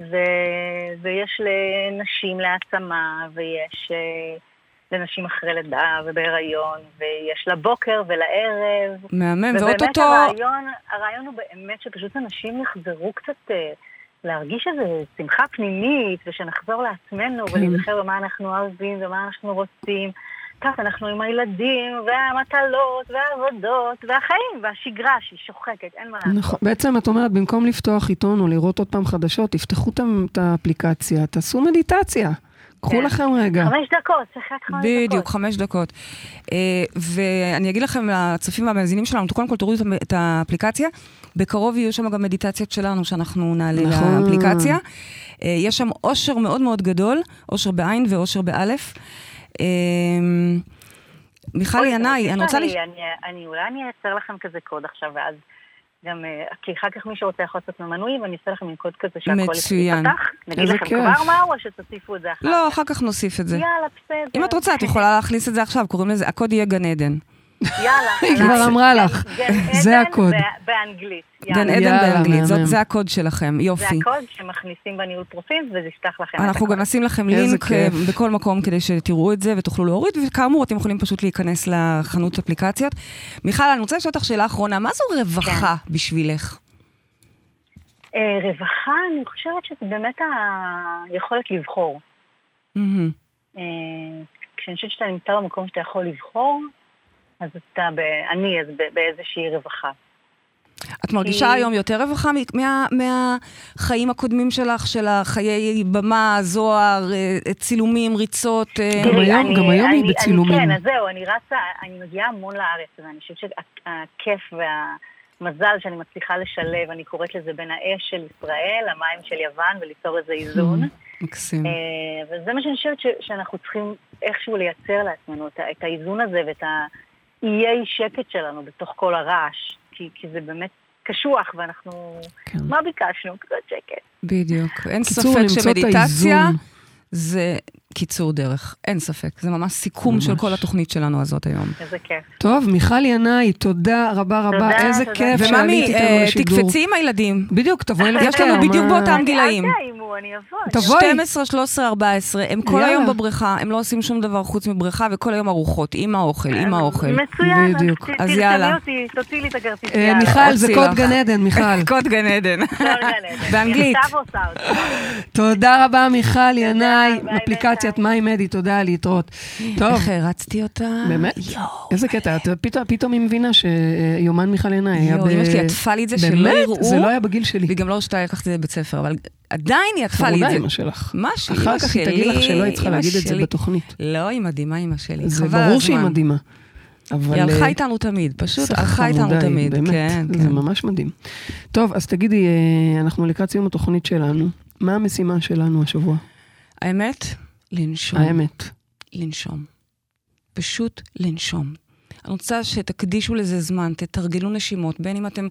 ו- ויש לנשים להעצמה, ויש אה, לנשים אחרי לידה ובהיריון, ויש לבוקר ולערב. מהמם, ובאמת ואו-טו-טו... הרעיון, הרעיון הוא באמת שפשוט אנשים יחזרו קצת אה, להרגיש איזו שמחה פנימית, ושנחזור לעצמנו כן. ולהיזכר במה אנחנו אוהבים ומה אנחנו רוצים. כך אנחנו עם הילדים, והמטלות, והעבודות, והחיים, והשגרה שהיא שוחקת, אין מה לעשות. נכון, בעצם את אומרת, במקום לפתוח עיתון או לראות עוד פעם חדשות, תפתחו את האפליקציה, תעשו מדיטציה. קחו כן. לכם רגע. חמש דקות, צריך רק חמש דקות. בדיוק, חמש דקות. אה, ואני אגיד לכם, לצופים והמאזינים שלנו, קודם כל תורידו את- את האפליקציה. בקרוב יהיו שם גם מדיטציות שלנו, שאנחנו נעלה נכון. לאפליקציה. אה, יש שם אושר מאוד מאוד גדול, אושר בעין ואושר באלף. אה, מיכל ינאי, אני רוצה אני- אולי אני אייצר לכם כזה קוד עכשיו, ואז גם, אה, כי אחר כך מי שרוצה יכול לעשות ממנוי, ואני אעשה לכם מין קוד כזה שהכל מצוין. ייפתח. נגיד לכם. כבר מהו, או שתוסיפו את זה אחר לא, כך? אחר כך נוסיף את זה. יאללה, בסדר. אם את רוצה, את יכולה להכניס את זה עכשיו, קוראים לזה, הקוד יהיה גן עדן. יאללה. היא כבר עליי. אמרה גן- לך. גן זה עדן הקוד. ב- באנגלית. גן. עדן באנגלית. זה הקוד שלכם, זה יופי. הקוד שמכניסים בניהול פרופיל, וזה יפתח לכם את אנחנו. גם נשים לכם לינק. אה, בכל מקום כדי שתראו את זה ותוכלו להוריד, וכאמור, אתם יכולים פשוט להיכנס לחנות אפליקציות. מיכל, אני רוצה לשאול אותך שאלה אחרונה, מה זו רווחה כן. בשבילך? אה, רווחה, אני חושבת שזה באמת היכולת לבחור. אה, כשאני חושבת שאתה נמצא במקום שאתה יכול לבחור, אז אתה, ב... אני, אז ב- באיזושהי רווחה. את מרגישה כי- היום יותר רווחה מ- מה- מהחיים הקודמים שלך, של החיי במה, זוהר, אה, צילומים, ריצות? אה, גם היום- אני- גם היום היא אני- בצילומים. אני, כן, אז זהו, אני רצה, אני מגיעה המון לארץ, ואני חושבת שהכיף והמזל שאני מצליחה לשלב, אני קוראת לזה בין האש של ישראל, המים של יוון, וליצור איזה איזון. מקסים. אה, וזה מה שאני חושבת ש- שאנחנו צריכים איכשהו לייצר לעצמנו, את ה- את האיזון הזה ואת האיי שקט שלנו בתוך כל הרעש, כי כי זה באמת קשוח, ואנחנו... כן. מה ביקשנו? קצת שקט. בדיוק. אין קיצור, ספק שמדיטציה. זה קיצור דרך, אין ספק. זה ממש סיכום ממש. של כל התוכנית שלנו הזאת היום. איזה כיף. טוב, מיכל ינאי, תודה רבה רבה, תודה, איזה תודה. כיף שעלית וממי, איתנו אה, לשידור. תקפצי עם הילדים. בדיוק, תבואי לבקר. יש לנו בדיוק באותם אני- גילאים. אל תאיימו, אני אבוא. אני תבואי. 12, 13, 14, הם כל. היום בבריכה, הם לא עושים שום דבר חוץ מבריכה, וכל היום ארוחות, עם האוכל, עם האוכל. מצוין, בדיוק. אז אז יאללה. אותי, תוציאי לי את אה, הכרטיסייה. מיכל, זה קוד. גן עדן, מיכל. קוד גן עדן. באנגלית. אותי. תודה רבה, מיכל ינאי, ביי, אפליקציית. מיי מדי, תודה, להתראות. טוב, איך הרצתי אותה? באמת? יואו. איזה קטע, פתאום- היא מבינה שיומן מיכל ינאי היה ב... אמא שלי עטפה לי את זה שלא באמת? יראו. זה לא היה בגיל שלי. והיא גם לא רצתה לקחת את זה לבית ספר, אבל עדיין היא עטפה לי את חמודה זה. אמא שלך. מה שלי, אחר כך היא תגיד לך שלא היית צריכה להגיד את זה. בתוכנית. לא, היא מדהימה, אמא שלי. זה ברור שהיא. מדהימה. אבל... היא הלכה אה, איתנו תמיד, פשוט הלכה איתנו תמיד. באמת, כן, זה כן. ממש מדהים. טוב, אז תגידי, אה, אנחנו לקראת סיום התוכנית שלנו. מה המשימה שלנו השבוע? האמת, לנשום. האמת. לנשום. פשוט לנשום. אני רוצה שתקדישו לזה זמן, תתרגלו נשימות, בין אם אתם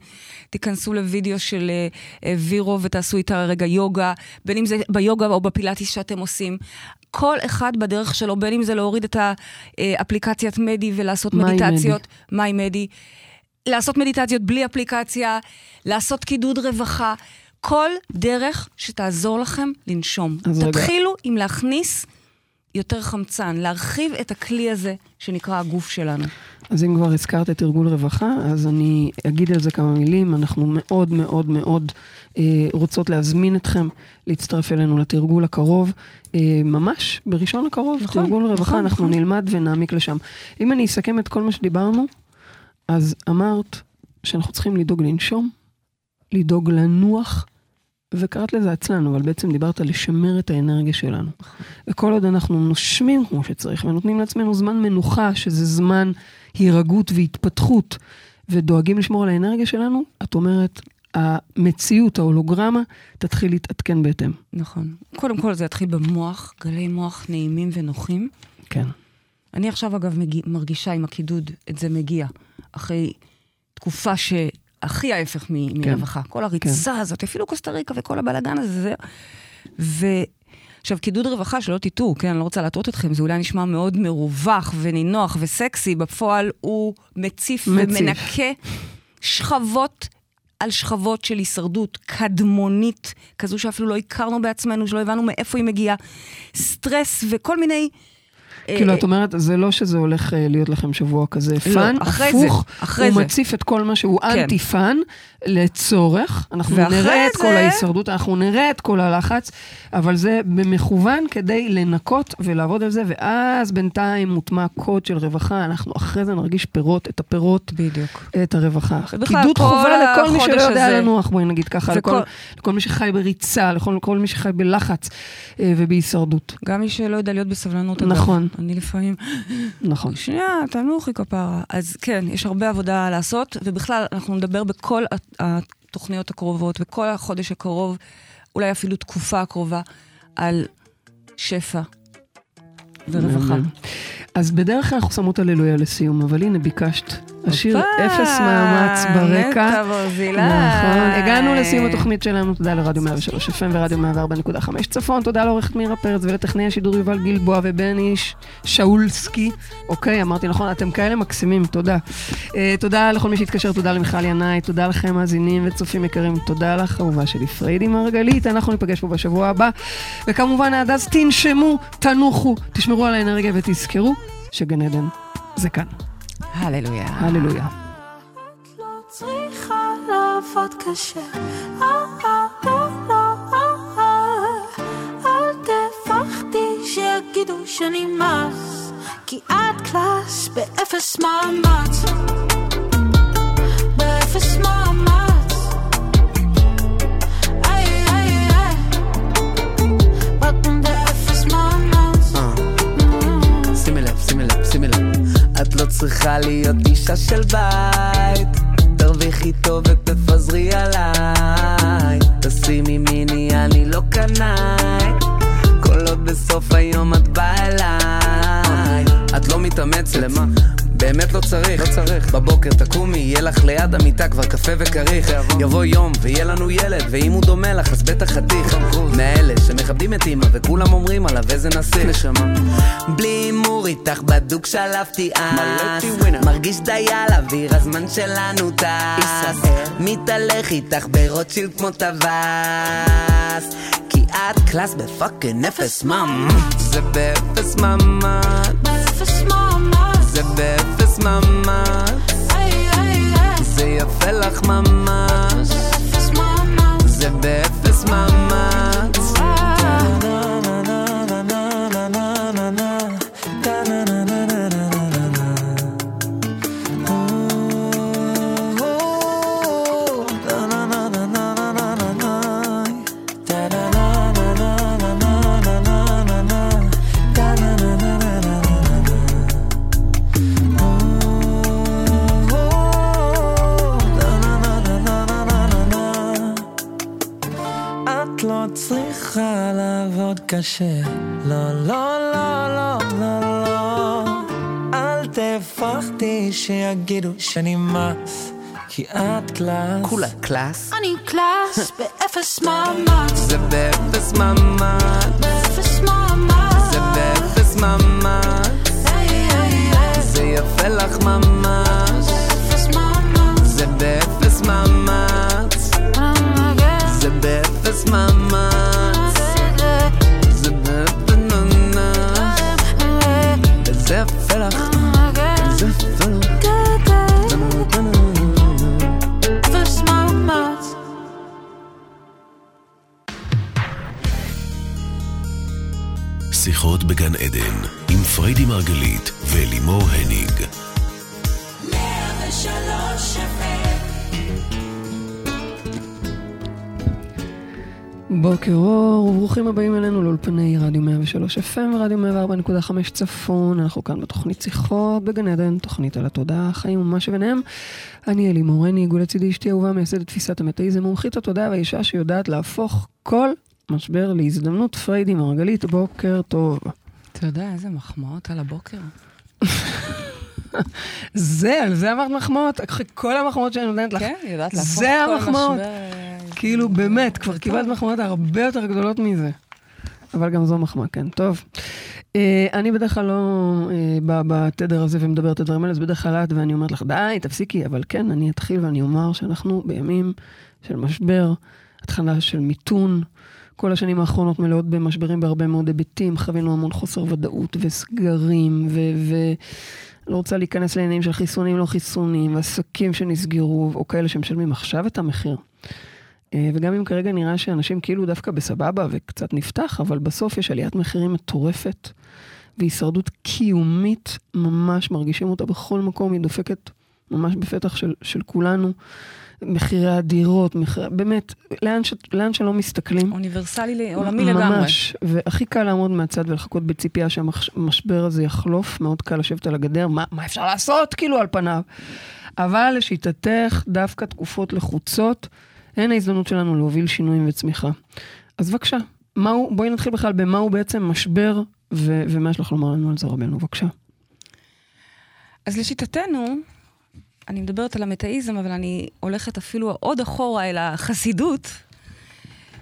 תיכנסו לוידאו של אה, אה, וירו ותעשו איתה רגע יוגה, בין אם זה ביוגה או בפילאטיס שאתם עושים. כל אחד בדרך שלו, בין אם זה להוריד את האפליקציית מדי ולעשות מיי מדיטציות, מיי מדי, לעשות מדיטציות בלי אפליקציה, לעשות קידוד רווחה, כל דרך שתעזור לכם לנשום. אז רגע. תתחילו עם להכניס יותר חמצן, להרחיב את הכלי הזה שנקרא הגוף שלנו. אז אם כבר הזכרת את ארגון רווחה, אז אני אגיד על זה כמה מילים. אנחנו מאוד מאוד מאוד אה, רוצות להזמין אתכם להצטרף אלינו לתרגול הקרוב, אה, ממש בראשון הקרוב, נכון, תרגול רווחה, נכון, אנחנו נכון. נלמד ונעמיק לשם. אם אני אסכם את כל מה שדיברנו, אז אמרת שאנחנו צריכים לדאוג לנשום, לדאוג לנוח, וקראת לזה עצלן, אבל בעצם דיברת לשמר את האנרגיה שלנו. וכל עוד אנחנו נושמים כמו שצריך, ונותנים לעצמנו זמן מנוחה, שזה זמן הירגעות והתפתחות, ודואגים לשמור על האנרגיה שלנו, את אומרת, המציאות, ההולוגרמה, תתחיל להתעדכן בהתאם. נכון. קודם כל זה יתחיל במוח, גלי מוח נעימים ונוחים. כן. אני עכשיו, אגב, מגיע, מרגישה עם הקידוד, את זה מגיע, אחרי תקופה שהכי ההפך מ- כן. מרווחה. כל הריצה כן. הזאת, אפילו קוסטה ריקה וכל הבלאגן הזה, זה... ו... עכשיו, קידוד רווחה, שלא תטעו, כן, אני לא רוצה להטעות אתכם, זה אולי נשמע מאוד מרווח ונינוח וסקסי, בפועל הוא מציף, מציף. ומנקה שכבות על שכבות של הישרדות קדמונית, כזו שאפילו לא הכרנו בעצמנו, שלא הבנו מאיפה היא מגיעה, סטרס וכל מיני... כאילו, אה, את אומרת, זה לא שזה הולך אה, להיות לכם שבוע כזה fun, אחרי הפוך, הוא. מציף את כל מה שהוא כן. אנטי fun לצורך. אנחנו נראה את כל זה- ההישרדות, אנחנו נראה את כל הלחץ, אבל זה במכוון כדי לנקות ולעבוד על זה, ואז בינתיים מוטמע קוד של רווחה, אנחנו אחרי זה נרגיש פירות, את הפירות, בדיוק. את הרווחה. קידוד כל חובה לכל מי שלא יודע הזה- לנוח, בואי נגיד ככה, וכל- לכל, לכל מי שחי בריצה, לכל כל מי שחי בלחץ אה, ובהישרדות. גם מי שלא יודע להיות בסבלנות. אגב. נכון. אני לפעמים, נכון. שנייה, תנוחי כפרה. אז כן, יש הרבה עבודה לעשות, ובכלל, אנחנו נדבר בכל התוכניות הקרובות, בכל החודש הקרוב, אולי אפילו תקופה הקרובה, על שפע ורווחה. אז בדרך כלל אנחנו שמות הללויה לסיום, אבל הנה ביקשת. השיר אפס מאמץ ברקע. נטע ברזילי. נכון, הגענו לסיום התוכנית שלנו, תודה לרדיו 103 FM ורדיו 104.5 צפון, תודה לעורכת מירה פרץ ולטכנאי השידור יובל גלבוע ובני ש- שאולסקי. אוקיי, אמרתי נכון, אתם כאלה מקסימים, תודה. אה, תודה לכל מי שהתקשר, תודה למיכל ינאי, תודה לכם מאזינים וצופים יקרים, תודה לך, אהובה שלי פריידי מרגלית, אנחנו ניפגש פה בשבוע הבא. וכמובן עד אז תנשמו, תנוחו, תשמרו על האנרגיה ותזכרו שגן עדן זה כאן. הללויה. הללויה. לא צריכה לעבוד קשה. אה, אה, אה. אל תפחדי שיגידו שאני mess, כי את class באפס מאמץ. באפס מאמץ. לא צריכה להיות אישה של בית. תרוויחי טוב ותפזרי עליי. תשימי מיני, אני לא קנאי. כל עוד בסוף היום את באה אליי. את לא מתאמצת. למה? באמת לא צריך, לא צריך. בבוקר תקומי, יהיה לך ליד המיטה כבר קפה וכריך. יבוא יום ויהיה לנו ילד, ואם הוא דומה לך אז בטח חתיך. מאלה שמכבדים את אמא וכולם אומרים עליו איזה נסיך. נשמה. בלי הימור איתך בדוק שלפתי אס. מרגיש די על אוויר, הזמן שלנו טס. מתהלך איתך ברוטשילד כמו טווס. כי את class ב fucking אפס מאמץ. זה באפס מאמץ. באפס מאמץ. זה יפה לך ממש. זה באפס מאמץ. קשה. לא, לא, לא, לא, לא, לא. אל תפחדי שיגידו שאני mess, כי את class. כולה class. אני class באפס מאמץ. זה באפס מאמץ. באפס מאמץ. זה באפס מאמץ. זה יפה לך ממש. בוקר אור, וברוכים הבאים אלינו לאולפני רדיו 103 FM ורדיו 104.5 צפון. אנחנו כאן בתוכנית שיחות בגן עדן, תוכנית על התודעה, החיים ומה שביניהם. אני אלי מורני, עיגול לצידי אשתי אהובה, מייסדת תפיסת המטאיזם, מומחית התודעה והאישה שיודעת להפוך כל משבר להזדמנות. פריידי מרגלית, בוקר טוב. אתה יודע, איזה מחמאות על הבוקר. זה, על זה אמרת מחמאות? אחרי כל המחמאות שאני נותנת לך. כן, יודעת להפוך זה כל המחמאות. משבר, אה, כאילו, באמת, כבר זה קיבלת. מחמאות הרבה יותר גדולות מזה. אבל גם זו מחמאה, כן. טוב. אה, אני בדרך כלל לא אה, באה בתדר הזה ומדברת את הדברים האלה, אז בדרך כלל את ואני אומרת לך, די, תפסיקי. אבל כן, אני אתחיל ואני אומר שאנחנו בימים של משבר, התחלה של מיתון. כל השנים האחרונות מלאות במשברים בהרבה מאוד היבטים, חווינו המון חוסר ודאות וסגרים, ו... לא רוצה להיכנס לעניינים של חיסונים, לא חיסונים, עסקים שנסגרו, או כאלה שמשלמים עכשיו את המחיר. אה, וגם אם כרגע נראה שאנשים כאילו דווקא בסבבה וקצת נפתח, אבל בסוף יש עליית מחירים מטורפת והישרדות קיומית, ממש מרגישים אותה בכל מקום, היא דופקת ממש בפתח של, של כולנו. מחירי הדירות, מחיר, באמת, לאן, ש, לאן שלא מסתכלים. אוניברסלי, עולמי לגמרי. ממש, והכי קל לעמוד מהצד ולחכות בציפייה שהמשבר הזה יחלוף, מאוד קל לשבת על הגדר, מה, מה אפשר לעשות כאילו על פניו. אבל לשיטתך, דווקא תקופות לחוצות, הן ההזדמנות שלנו להוביל שינויים וצמיחה. אז בבקשה, מהו, בואי נתחיל בכלל במהו בעצם משבר, ו- ומה יש לך לומר לנו על זה רבנו, בבקשה. אז לשיטתנו, אני מדברת על המטאיזם, אבל אני הולכת אפילו עוד אחורה אל החסידות.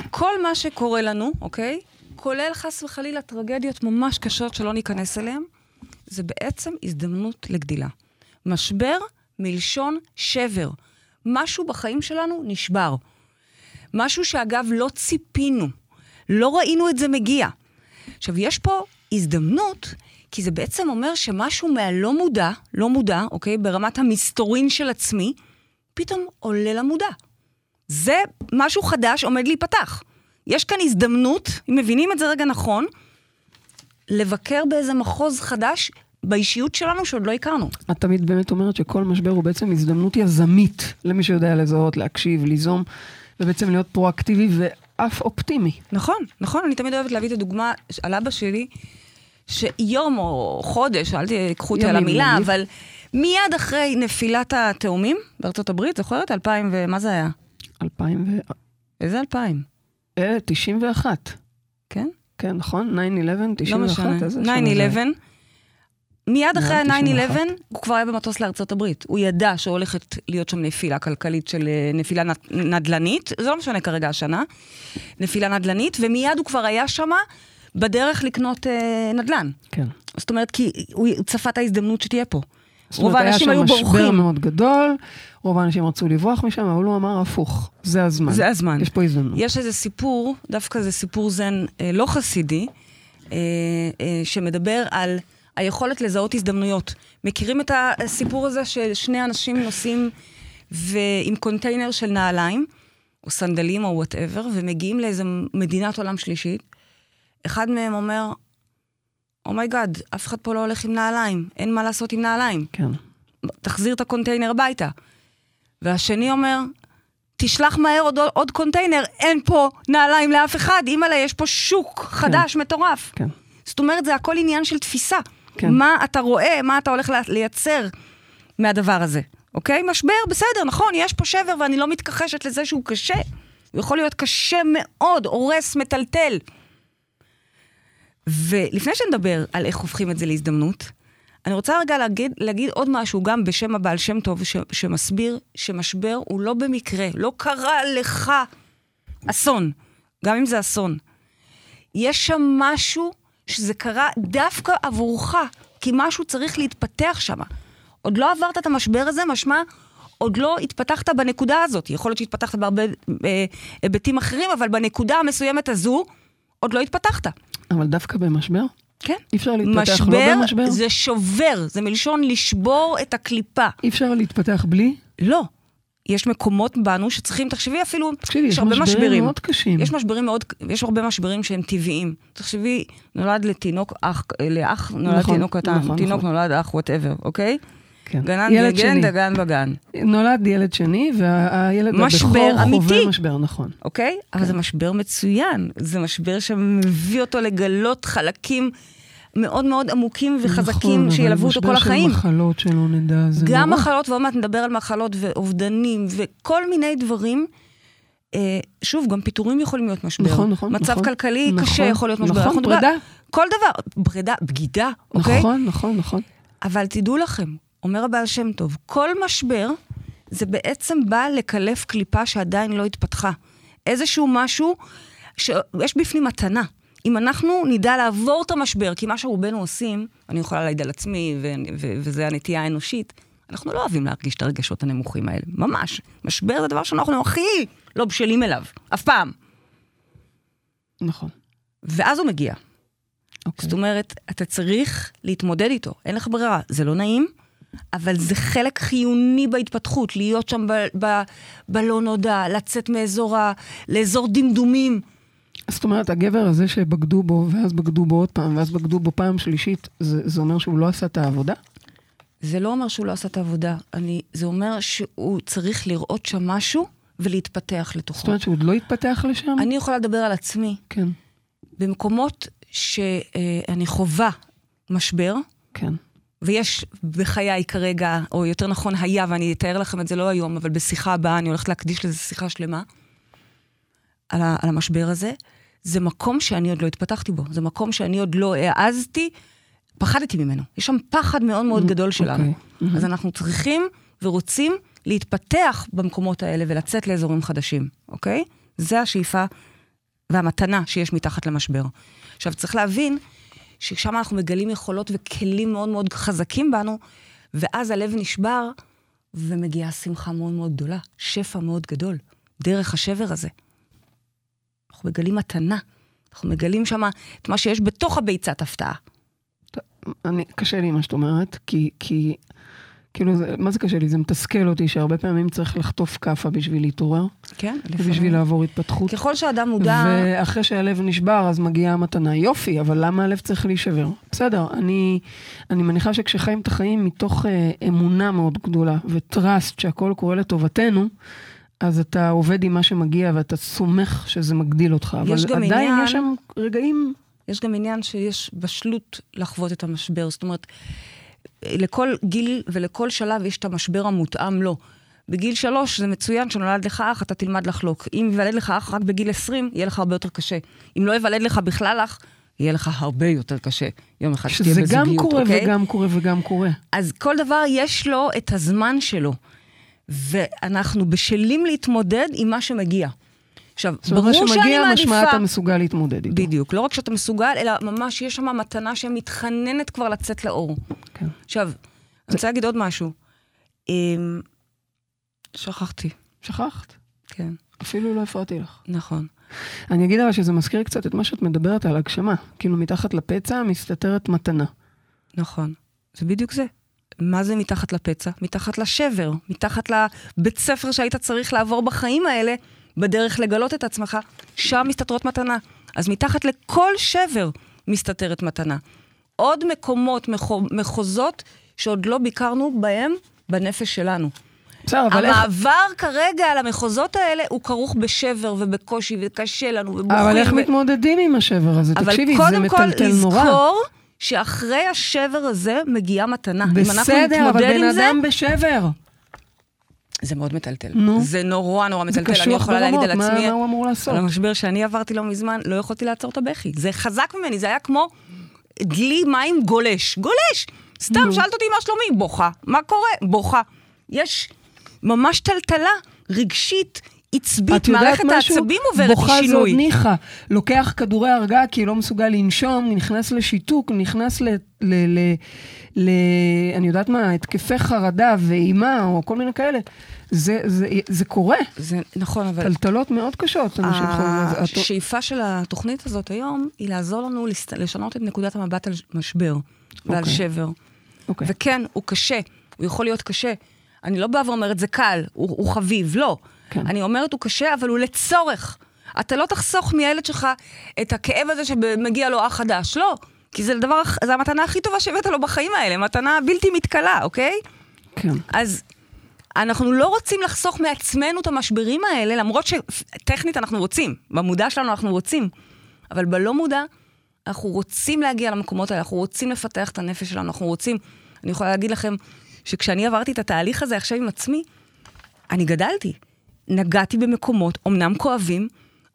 כל מה שקורה לנו, אוקיי? כולל חס וחלילה טרגדיות ממש קשות שלא ניכנס אליהן, זה בעצם הזדמנות לגדילה. משבר מלשון שבר. משהו בחיים שלנו נשבר. משהו שאגב לא ציפינו, לא ראינו את זה מגיע. עכשיו, יש פה הזדמנות, כי זה בעצם אומר שמשהו מהלא מודע, לא מודע, אוקיי, ברמת המסתורין של עצמי, פתאום עולה למודע. זה משהו חדש עומד להיפתח. יש כאן הזדמנות, אם מבינים את זה רגע נכון, לבקר באיזה מחוז חדש באישיות שלנו שעוד לא הכרנו. את תמיד באמת אומרת שכל משבר הוא בעצם הזדמנות יזמית למי שיודע לזהות, להקשיב, ליזום, ובעצם להיות פרואקטיבי ואף אופטימי. נכון, נכון, אני תמיד אוהבת להביא את הדוגמה על אבא שלי, שיום או חודש, אל תיקחו אותי על המילה, ימים. אבל מיד אחרי נפילת התאומים בארצות הברית, זוכרת? 2000 ומה זה היה? 2000 ו... איזה 2000? אה, 91. כן? כן, נכון? 9-11, 91, לא משנה. איזה שנה זה היה? 9-11. מיד אחרי מעל ה-9-11, 91. הוא כבר היה במטוס לארצות הברית. הוא ידע שהולכת להיות שם נפילה כלכלית של אה, נפילה נד- נדל"נית, זה לא משנה כרגע השנה, נפילה נדל"נית, ומיד הוא כבר היה שם בדרך לקנות אה, נדל"ן. כן. זאת אומרת, כי הוא צפה את ההזדמנות שתהיה פה. זאת רוב אומרת, היה האנשים שם היו משבר בורחים. מאוד גדול, רוב האנשים רצו לברוח משם, אבל הוא אמר הפוך, זה הזמן. זה הזמן. יש פה הזדמנות. יש איזה סיפור, דווקא זה סיפור זן אה, לא חסידי, אה, אה, שמדבר על היכולת לזהות הזדמנויות. מכירים את הסיפור הזה ששני אנשים נוסעים ו- עם קונטיינר של נעליים, או סנדלים או whatever, ומגיעים לאיזה מדינת עולם שלישית? אחד מהם אומר, oh my god, אף אחד פה לא הולך עם נעליים, אין מה לעשות עם נעליים. כן. תחזיר את הקונטיינר הביתה. והשני אומר, תשלח מהר עוד, עוד קונטיינר, אין פה נעליים לאף אחד, אימא'לה, יש פה שוק חדש, מטורף. כן. זאת אומרת, זה הכל עניין של תפיסה. כן. מה אתה רואה, מה אתה הולך לייצר מהדבר הזה, אוקיי? משבר, בסדר, נכון, יש פה שבר ואני לא מתכחשת לזה שהוא קשה. הוא יכול להיות קשה מאוד, הורס, מטלטל. ולפני שנדבר על איך הופכים את זה להזדמנות, אני רוצה רגע להגיד, להגיד עוד משהו, גם בשם הבעל שם טוב, ש, שמסביר שמשבר הוא לא במקרה, לא קרה לך אסון, גם אם זה אסון. יש שם משהו שזה קרה דווקא עבורך, כי משהו צריך להתפתח שם. עוד לא עברת את המשבר הזה, משמע, עוד לא התפתחת בנקודה הזאת. יכול להיות שהתפתחת בהרבה אה, היבטים אחרים, אבל בנקודה המסוימת הזו, עוד לא התפתחת. אבל דווקא במשבר? כן. אי אפשר להתפתח משבר לא במשבר? זה שובר, זה מלשון לשבור את הקליפה. אי אפשר להתפתח בלי? לא. יש מקומות בנו שצריכים, תחשבי אפילו, תקשיבי, יש הרבה משברים משברים. מאוד קשים. יש משברים מאוד, יש הרבה משברים שהם טבעיים. תחשבי, נולד לתינוק אח, לאח נולד נכון, תינוק קטן, נכון, תינוק נכון. נולד אח, וואטאבר, אוקיי? כן. גנן ילד גגן, שני. דגן בגן, נולד ילד שני, והילד משבר הבכור אמיתי. חווה משבר, נכון. אוקיי? אבל זה משבר מצוין. זה משבר שמביא אותו לגלות חלקים מאוד מאוד עמוקים וחזקים נכון, שילוו אותו כל החיים. אבל משבר של מחלות שלא נדע, זה נורא. גם מחלות, ועוד מעט נדבר על מחלות ואובדנים וכל מיני דברים. אה, שוב, גם פיטורים יכולים להיות משבר. נכון, נכון, מצב נכון. כלכלי נכון, קשה יכול להיות משבר. נכון, פרידה. כל דבר, פרידה, בגידה, אוקיי? נכון, נכון, נכון. אבל תדעו לכם, אומר הבעל שם טוב, כל משבר זה בעצם בא לקלף קליפה שעדיין לא התפתחה. איזשהו משהו שיש בפנים מתנה. אם אנחנו נדע לעבור את המשבר, כי מה שרובנו עושים, אני יכולה להעיד על עצמי, ו- ו- וזה הנטייה האנושית, אנחנו לא אוהבים להרגיש את הרגשות הנמוכים האלה, ממש. משבר זה דבר שאנחנו הכי לא בשלים אליו, אף פעם. נכון. ואז הוא מגיע. אוקיי. זאת אומרת, אתה צריך להתמודד איתו, אין לך ברירה. זה לא נעים, אבל זה חלק חיוני בהתפתחות, להיות שם ב- ב- בלא נודע, לצאת מאזור ה... לאזור דמדומים. זאת אומרת, הגבר הזה שבגדו בו, ואז בגדו בו עוד פעם, ואז בגדו בו פעם שלישית, זה, זה אומר שהוא לא עשה את העבודה? זה לא אומר שהוא לא עשה את העבודה, אני, זה אומר שהוא צריך לראות שם משהו ולהתפתח לתוכו. זאת אומרת שהוא עוד לא התפתח לשם? אני יכולה לדבר על עצמי. כן, במקומות שאני חווה משבר, כן. ויש בחיי כרגע, או יותר נכון היה, ואני אתאר לכם את זה לא היום, אבל בשיחה הבאה אני הולכת להקדיש לזה שיחה שלמה, על, ה, על המשבר הזה, זה מקום שאני עוד לא התפתחתי בו, זה מקום שאני עוד לא העזתי, פחדתי ממנו. יש שם פחד מאוד מאוד גדול שלנו. אוקיי. אז אנחנו צריכים ורוצים להתפתח במקומות האלה ולצאת לאזורים חדשים, אוקיי? זה השאיפה והמתנה שיש מתחת למשבר. עכשיו, צריך להבין ששם אנחנו מגלים יכולות וכלים מאוד מאוד חזקים בנו, ואז הלב נשבר, ומגיעה שמחה מאוד מאוד גדולה, שפע מאוד גדול, דרך השבר הזה. אנחנו מגלים מתנה, אנחנו מגלים שם את מה שיש בתוך הביצת הפתעה. אני, קשה לי מה שאת אומרת, כי, כי, כאילו, זה, מה זה קשה לי? זה מתסכל אותי שהרבה פעמים צריך לחטוף כאפה בשביל להתעורר, כן, בשביל לעבור התפתחות. ככל שאדם מודע... ואחרי שהלב נשבר, אז מגיעה המתנה. יופי, אבל למה הלב צריך להישבר? בסדר, אני, אני מניחה שכשחיים את החיים מתוך אה, אמונה מאוד גדולה וטראסט שהכל קורה לטובתנו, אז אתה עובד עם מה שמגיע ואתה סומך שזה מגדיל אותך. יש אבל גם עדיין עניין- יש שם רגעים... יש גם עניין שיש בשלות לחוות את המשבר. זאת אומרת, לכל גיל ולכל שלב יש את המשבר המותאם לו. בגיל שלוש זה מצוין, כשנולד לך אח, אתה תלמד לחלוק. אם ייוולד לך אח רק בגיל 20, יהיה לך הרבה יותר קשה. אם לא ייוולד לך בכלל אח, יהיה לך הרבה יותר קשה. יום אחד שתהיה שזה בזוגיות, גם קורה אוקיי? וגם קורה וגם קורה. אז כל דבר יש לו את הזמן שלו. ואנחנו בשלים להתמודד עם מה שמגיע. עכשיו, זאת אומרת, ברור שאני שמגיע מעדיפה... משמע אתה מסוגל להתמודד איתו. בדיוק. לא רק שאתה מסוגל, אלא ממש יש שם מתנה שמתחננת כבר לצאת לאור. כן. עכשיו, אני רוצה להגיד עוד משהו. אמ, שכחתי, שכחת? כן, אפילו לא הפרעתי לך. נכון. אני אגיד אבל שזה מזכיר קצת את מה שאת מדברת על הגשמה. כאילו מתחת לפצע מסתתרת מתנה. נכון. זה בדיוק זה. מה זה מתחת לפצע? מתחת לשבר, מתחת לבית ספר שהיית צריך לעבור בחיים האלה, בדרך לגלות את עצמך, שם מסתתרות מתנה. אז מתחת לכל שבר מסתתרת מתנה. עוד מקומות, מחו, מחוזות, שעוד לא ביקרנו בהם בנפש שלנו. בסדר, אבל איך... המעבר כרגע על המחוזות האלה הוא כרוך בשבר ובקושי, וקשה לנו, ובוכים. אבל איך ו- מתמודדים עם השבר הזה? אבל תקשיבי, זה קודם כל מטלטל נורא. לזכור שאחרי השבר הזה מגיעה מתנה. בסדר, אבל בן אדם בשבר. זה מאוד מטלטל. נו. זה נורא נורא מטלטל. אני יכולה להגיד ברמות, על מה עצמי, מה הוא אמור לעשות? על המשבר שאני עברתי לא מזמן, לא יכולתי לעצור את הבכי. זה חזק ממני, זה היה כמו דלי מים גולש. גולש! סתם, נו. שאלת אותי מה שלומי, בוכה. מה קורה? בוכה. יש ממש טלטלה רגשית, עצבית, מערכת? העצבים עוברת בוכה זה עוד שינוי. ניחא. לוקח כדורי הרגעה כי לא מסוגל לנשום, נכנס לשיתוק, נכנס ל... ל, ל, ל אני יודעת מה, התקפי חרדה ואימה, או כל מיני כאלה. זה, זה, זה קורה. זה נכון, אבל... טלטלות מאוד קשות. את- השאיפה של התוכנית הזאת היום היא לעזור לנו לס- לשנות את נקודת המבט על משבר ועל אוקיי. שבר. אוקיי. וכן, הוא קשה, הוא יכול להיות קשה, אני לא באה ואומרת, זה קל, הוא, הוא חביב, לא. כן. אני אומרת, הוא קשה, אבל הוא לצורך. אתה לא תחסוך מהילד שלך את הכאב הזה שמגיע לו אח חדש, לא. כי זה הדבר, זה המתנה הכי טובה שהבאת לו בחיים האלה, מתנה בלתי מתכלה, אוקיי? כן. אז אנחנו לא רוצים לחסוך מעצמנו את המשברים האלה, למרות שטכנית אנחנו רוצים, במודע שלנו אנחנו רוצים, אבל בלא מודע אנחנו רוצים להגיע למקומות האלה, אנחנו רוצים לפתח את הנפש שלנו, אנחנו רוצים, אני יכולה להגיד לכם שכשאני עברתי את התהליך הזה עכשיו עם עצמי, אני גדלתי. נגעתי במקומות, אמנם כואבים,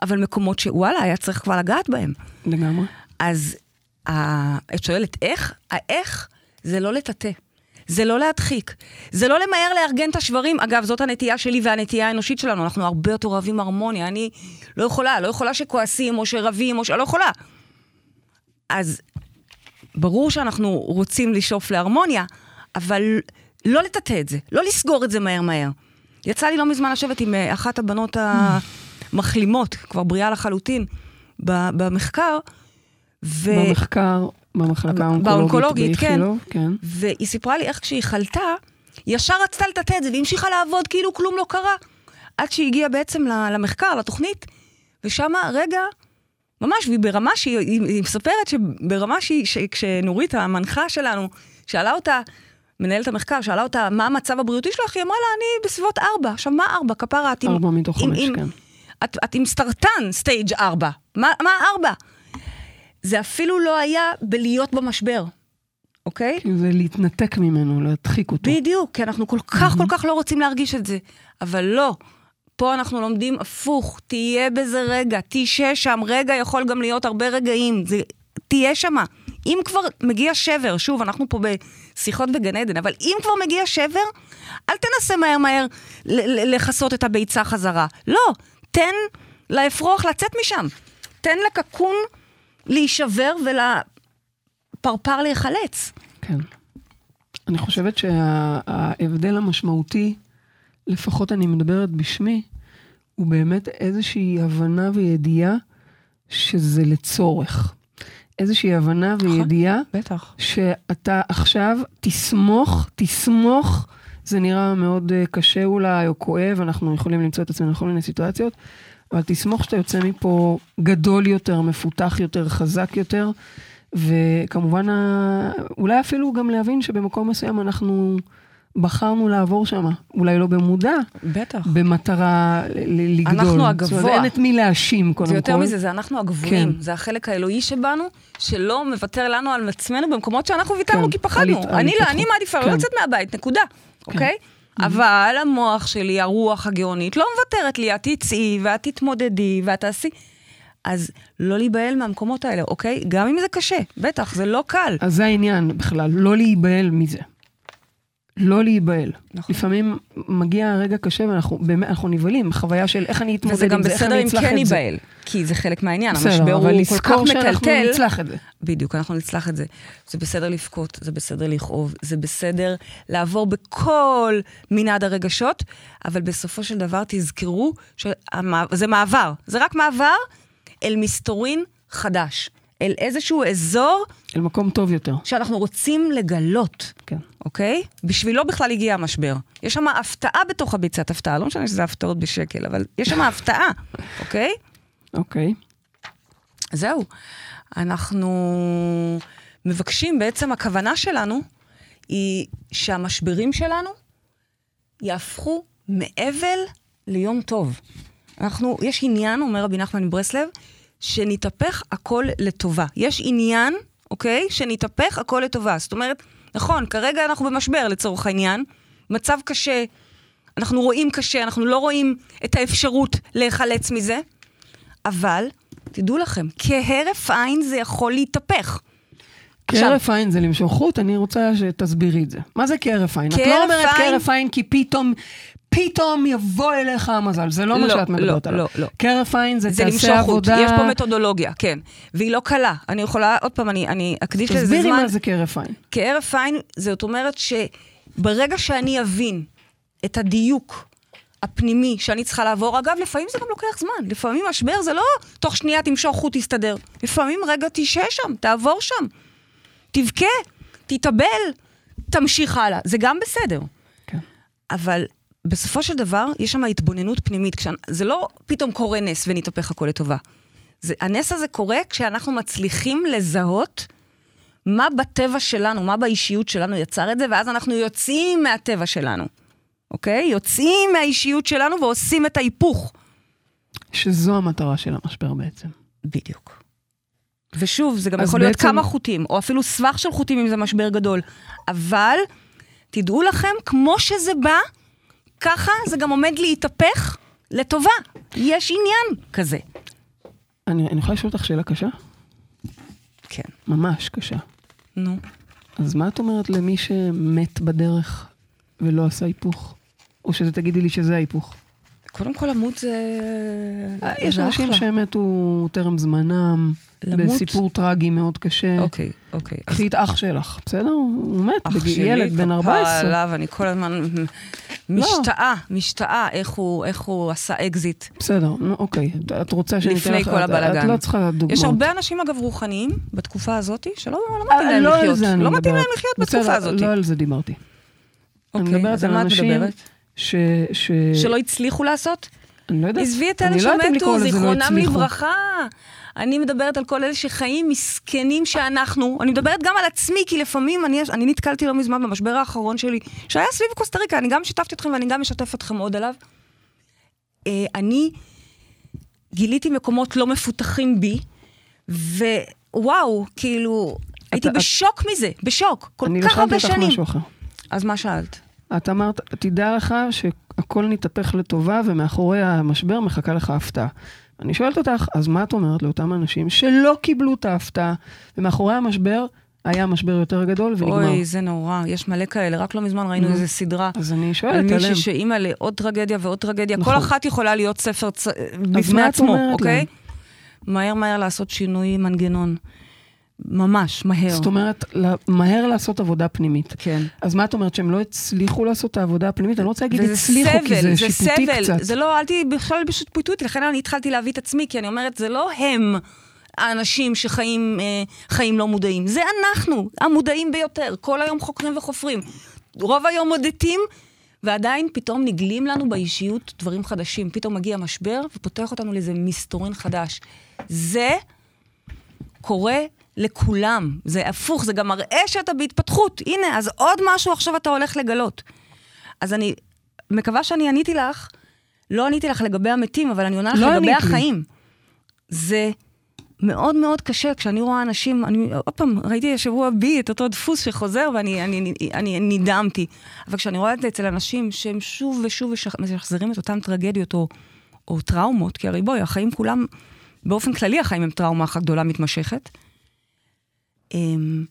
אבל מקומות שוואלה, היה צריך כבר לגעת בהם. לגמרי. אז ה- את שואלת איך? האיך זה לא לטאטא. זה לא להדחיק, זה לא למהר לארגן את השברים. אגב, זאת הנטייה שלי והנטייה האנושית שלנו, אנחנו הרבה יותר אוהבים הרמוניה. אני לא יכולה, לא יכולה שכועסים או שרבים או ש... לא יכולה. אז ברור שאנחנו רוצים לשאוף להרמוניה, אבל לא לטאטא את זה, לא לסגור את זה מהר מהר. יצא לי לא מזמן לשבת עם אה, אחת הבנות המחלימות, כבר בריאה לחלוטין, במחקר, ו... במחקר, במחלקה האונקולוגית. באונקולוגית, כן. כן. והיא סיפרה לי איך כשהיא חלתה, ישר רצתה לטאטא את זה, והמשיכה לעבוד כאילו כלום לא קרה. עד שהיא הגיעה בעצם למחקר, לתוכנית, ושמה, רגע, ממש, והיא ברמה שהיא, היא, היא מספרת שברמה שהיא, שכשנורית, המנחה שלנו, שאלה אותה, מנהלת המחקר, שאלה אותה, מה המצב הבריאותי שלך? היא אמרה לה, אני בסביבות ארבע. עכשיו, מה ארבע? כפרה, את עם... ארבע מתוך חמש, עם- כן. את, את עם סרטן, סטייג' ארבע. מה, מה ארבע? זה אפילו לא היה בלהיות במשבר, אוקיי? כי זה להתנתק ממנו, להדחיק אותו. בדיוק, כי אנחנו כל כך כל כך לא רוצים להרגיש את זה. אבל לא, פה אנחנו לומדים הפוך, תהיה בזה רגע, תשב שם, רגע יכול גם להיות הרבה רגעים, זה, תהיה שמה. אם כבר מגיע שבר, שוב, אנחנו פה בשיחות בגן עדן, אבל אם כבר מגיע שבר, אל תנסה מהר מהר לכסות את הביצה חזרה. לא, תן לאפרוח לצאת משם. תן לקקון להישבר ולפרפר להיחלץ. כן. אני חושבת שההבדל המשמעותי, לפחות אני מדברת בשמי, הוא באמת איזושהי הבנה וידיעה שזה לצורך. איזושהי הבנה וידיעה בטח. שאתה עכשיו תסמוך, תסמוך, זה נראה מאוד אה, קשה אולי, או כואב, אנחנו יכולים למצוא את עצמנו בכל מיני סיטואציות, אבל תסמוך שאתה יוצא מפה גדול יותר, מפותח יותר, חזק יותר, וכמובן, אולי אפילו גם להבין שבמקום מסוים אנחנו בחרנו לעבור שם, אולי לא במודע, בטח. במטרה לגדול. אנחנו זאת הגבוה. אומרת, אין את מי להאשים, קודם זה כל. יותר מזה, זה אנחנו הגבוהים. כן. זה החלק האלוהי שבנו, שלא מוותר לנו על עצמנו במקומות שאנחנו ויתרנו כן, כי על פחדנו. על אני לא, התפתחות. אני מעדיפה לא כן. לצאת מהבית, נקודה, אוקיי? אבל המוח שלי, הרוח הגאונית, לא מוותרת לי, את תצאי ואת תתמודדי ואת תעשי. אז לא להיבהל מהמקומות האלה, אוקיי? גם אם זה קשה, בטח, זה לא קל. אז זה העניין בכלל, לא להיבהל מזה. לא להיבהל. נכון. לפעמים מגיע רגע קשה ואנחנו באמת, אנחנו נבהלים, חוויה של איך אני אתמודד וזה גם עם זה, איך בסדר אני אם אצלח כן את זה. ניבהל, כי זה חלק מהעניין, בסדר, המשבר אבל הוא כל כך לזכור שאנחנו מטלטל. נצלח את זה. בדיוק, אנחנו נצלח את זה. זה בסדר לבכות, זה בסדר לכאוב, זה בסדר לעבור בכל מנעד הרגשות, אבל בסופו של דבר תזכרו שזה מעבר, זה רק מעבר אל מסתורין חדש, אל איזשהו אזור אל מקום טוב יותר. שאנחנו רוצים לגלות. כן. אוקיי? בשבילו בכלל הגיע המשבר. יש שם הפתעה בתוך הביצת הפתעה, לא משנה שזה הפתעות בשקל, אבל יש שם הפתעה, אוקיי? אוקיי. זהו. אנחנו מבקשים, בעצם הכוונה שלנו היא שהמשברים שלנו יהפכו מאבל ליום טוב. אנחנו, יש עניין, אומר רבי נחמן מברסלב, שנתהפך הכל לטובה. יש עניין, אוקיי? שנתהפך הכל לטובה. זאת אומרת, נכון, כרגע אנחנו במשבר לצורך העניין, מצב קשה, אנחנו רואים קשה, אנחנו לא רואים את האפשרות להיחלץ מזה, אבל תדעו לכם, כהרף עין זה יכול להתהפך. כהרף עין זה למשוך חוט, אני רוצה שתסבירי את זה. מה זה כהרף עין? את לא אומרת כהרף עין כי פתאום, פתאום יבוא אליך המזל, זה לא מה לא, שאת מדברת לא, עליו. לא, לא. כהרף עין זה זה תעשה עבודה... יש פה מתודולוגיה, כן. והיא לא קלה. אני יכולה, עוד פעם, אני, אני אקדיש לזה תסבירי זמן. מה זה כהרף עין. כהרף עין, זאת אומרת שברגע שאני אבין את הדיוק הפנימי שאני צריכה לעבור, אגב, לפעמים זה גם לוקח זמן. לפעמים משבר זה לא תוך שנייה תמשוך חוט, תסתדר. לפעמים רגע תשהה שם, תעבור שם. תבכה, תתאבל, תמשיך הלאה. זה גם בסדר. כן. אבל בסופו של דבר, יש שם התבוננות פנימית. כשה... זה לא פתאום קורה נס ונתהפך הכל לטובה. זה, הנס הזה קורה כשאנחנו מצליחים לזהות מה בטבע שלנו, מה באישיות שלנו יצר את זה, ואז אנחנו יוצאים מהטבע שלנו, אוקיי? יוצאים מהאישיות שלנו ועושים את ההיפוך. שזו המטרה של המשבר בעצם. בדיוק. ושוב, זה גם יכול להיות בעצם- כמה חוטים, או אפילו סבך של חוטים אם זה משבר גדול. אבל תדעו לכם, כמו שזה בא, ככה זה גם עומד להתהפך לטובה. יש עניין כזה. אני, אני יכולה לשאול אותך שאלה קשה? כן. ממש קשה. נו. אז מה את אומרת למי שמת בדרך ולא עשה היפוך? או שזה תגידי לי שזה ההיפוך. קודם כל, למות זה... יש אנשים. שמתו טרם זמנם, למות? בסיפור טרגי מאוד קשה. אוקיי, אוקיי. קחי את אח שלך, בסדר? הוא מת, אח שלי, ילד בן כפרה 14. עליו, אני כל הזמן משתאה, משתאה איך הוא- איך הוא עשה אקזיט. בסדר, אוקיי. את- רוצה שאני אתן לפני לך... כל את- הבלאגן. את לא צריכה דוגמאות. יש הרבה אנשים, אגב, רוחניים בתקופה הזאת, שלא לא אה, מתאים להם לא לחיות. לא מתאים להם. לחיות בתקופה הזאת. לא על זה דיברתי. אני אוקיי, אז על מה את מדברת? ש... ש... שלא הצליחו לעשות? אני לא יודעת. עזבי את אני אלה לא שמתו, לא זיכרונם. לברכה. אני מדברת על כל אלה שחיים מסכנים שאנחנו, אני מדברת גם על עצמי, כי לפעמים אני, אני נתקלתי לא מזמן במשבר האחרון שלי, שהיה סביב קוסטה ריקה, אני גם שיתפתי אתכם ואני גם משתף אתכם עוד עליו. אה, אני גיליתי מקומות לא מפותחים בי, ווואו, כאילו, הייתי את- בשוק מזה, בשוק, כל אני כך הרבה שאלתי אותך שנים. משהו אחר. אז מה שאלת? את אמרת, תדע לך שהכל נתהפך לטובה ומאחורי המשבר מחכה לך הפתעה. אני שואלת אותך, אז מה את אומרת לאותם אנשים שלא קיבלו את ההפתעה, ומאחורי המשבר היה משבר יותר גדול ונגמר? אוי, זה נורא, יש מלא כאלה, רק לא מזמן ראינו נו. איזה סדרה. אז אני על שואלת עליהם. מישהי שאימא לעוד טרגדיה ועוד טרגדיה, נכון. כל אחת יכולה להיות ספר צ... בפני עצמו, אוקיי? להם? מהר מהר לעשות שינוי מנגנון. ממש, מהר. זאת אומרת, מהר לעשות עבודה פנימית. כן. אז מה את אומרת, שהם לא הצליחו לעשות את העבודה הפנימית? אני לא רוצה להגיד הצליחו, כי סבל, זה זה שיפוטי סבל. קצת. זה לא, אל תהיי בכלל בשיפוטיות, לכן אני התחלתי להביא את עצמי, כי אני אומרת, זה לא הם האנשים שחיים אה, חיים לא מודעים, זה אנחנו, המודעים ביותר, כל היום חוקרים וחופרים. רוב היום מודדים, ועדיין פתאום נגלים לנו באישיות דברים חדשים. פתאום מגיע משבר ופותח אותנו לאיזה מסתורין חדש. זה קורה לכולם. זה הפוך, זה גם מראה שאתה בהתפתחות. הנה, אז עוד משהו עכשיו אתה הולך לגלות. אז אני מקווה שאני עניתי לך, לא עניתי לך לגבי המתים, אבל אני עונה לך לא לגבי ענית לי. החיים. זה מאוד מאוד קשה כשאני רואה אנשים, אני עוד פעם, ראיתי השבוע בי את אותו דפוס שחוזר ואני אני, אני, אני נדהמתי. אבל כשאני רואה את זה אצל אנשים שהם שוב ושוב משח- משחזרים את אותן טרגדיות או, או טראומות, כי הרי בואי, החיים כולם, באופן כללי החיים הם טראומה אחת גדולה מתמשכת. אמ,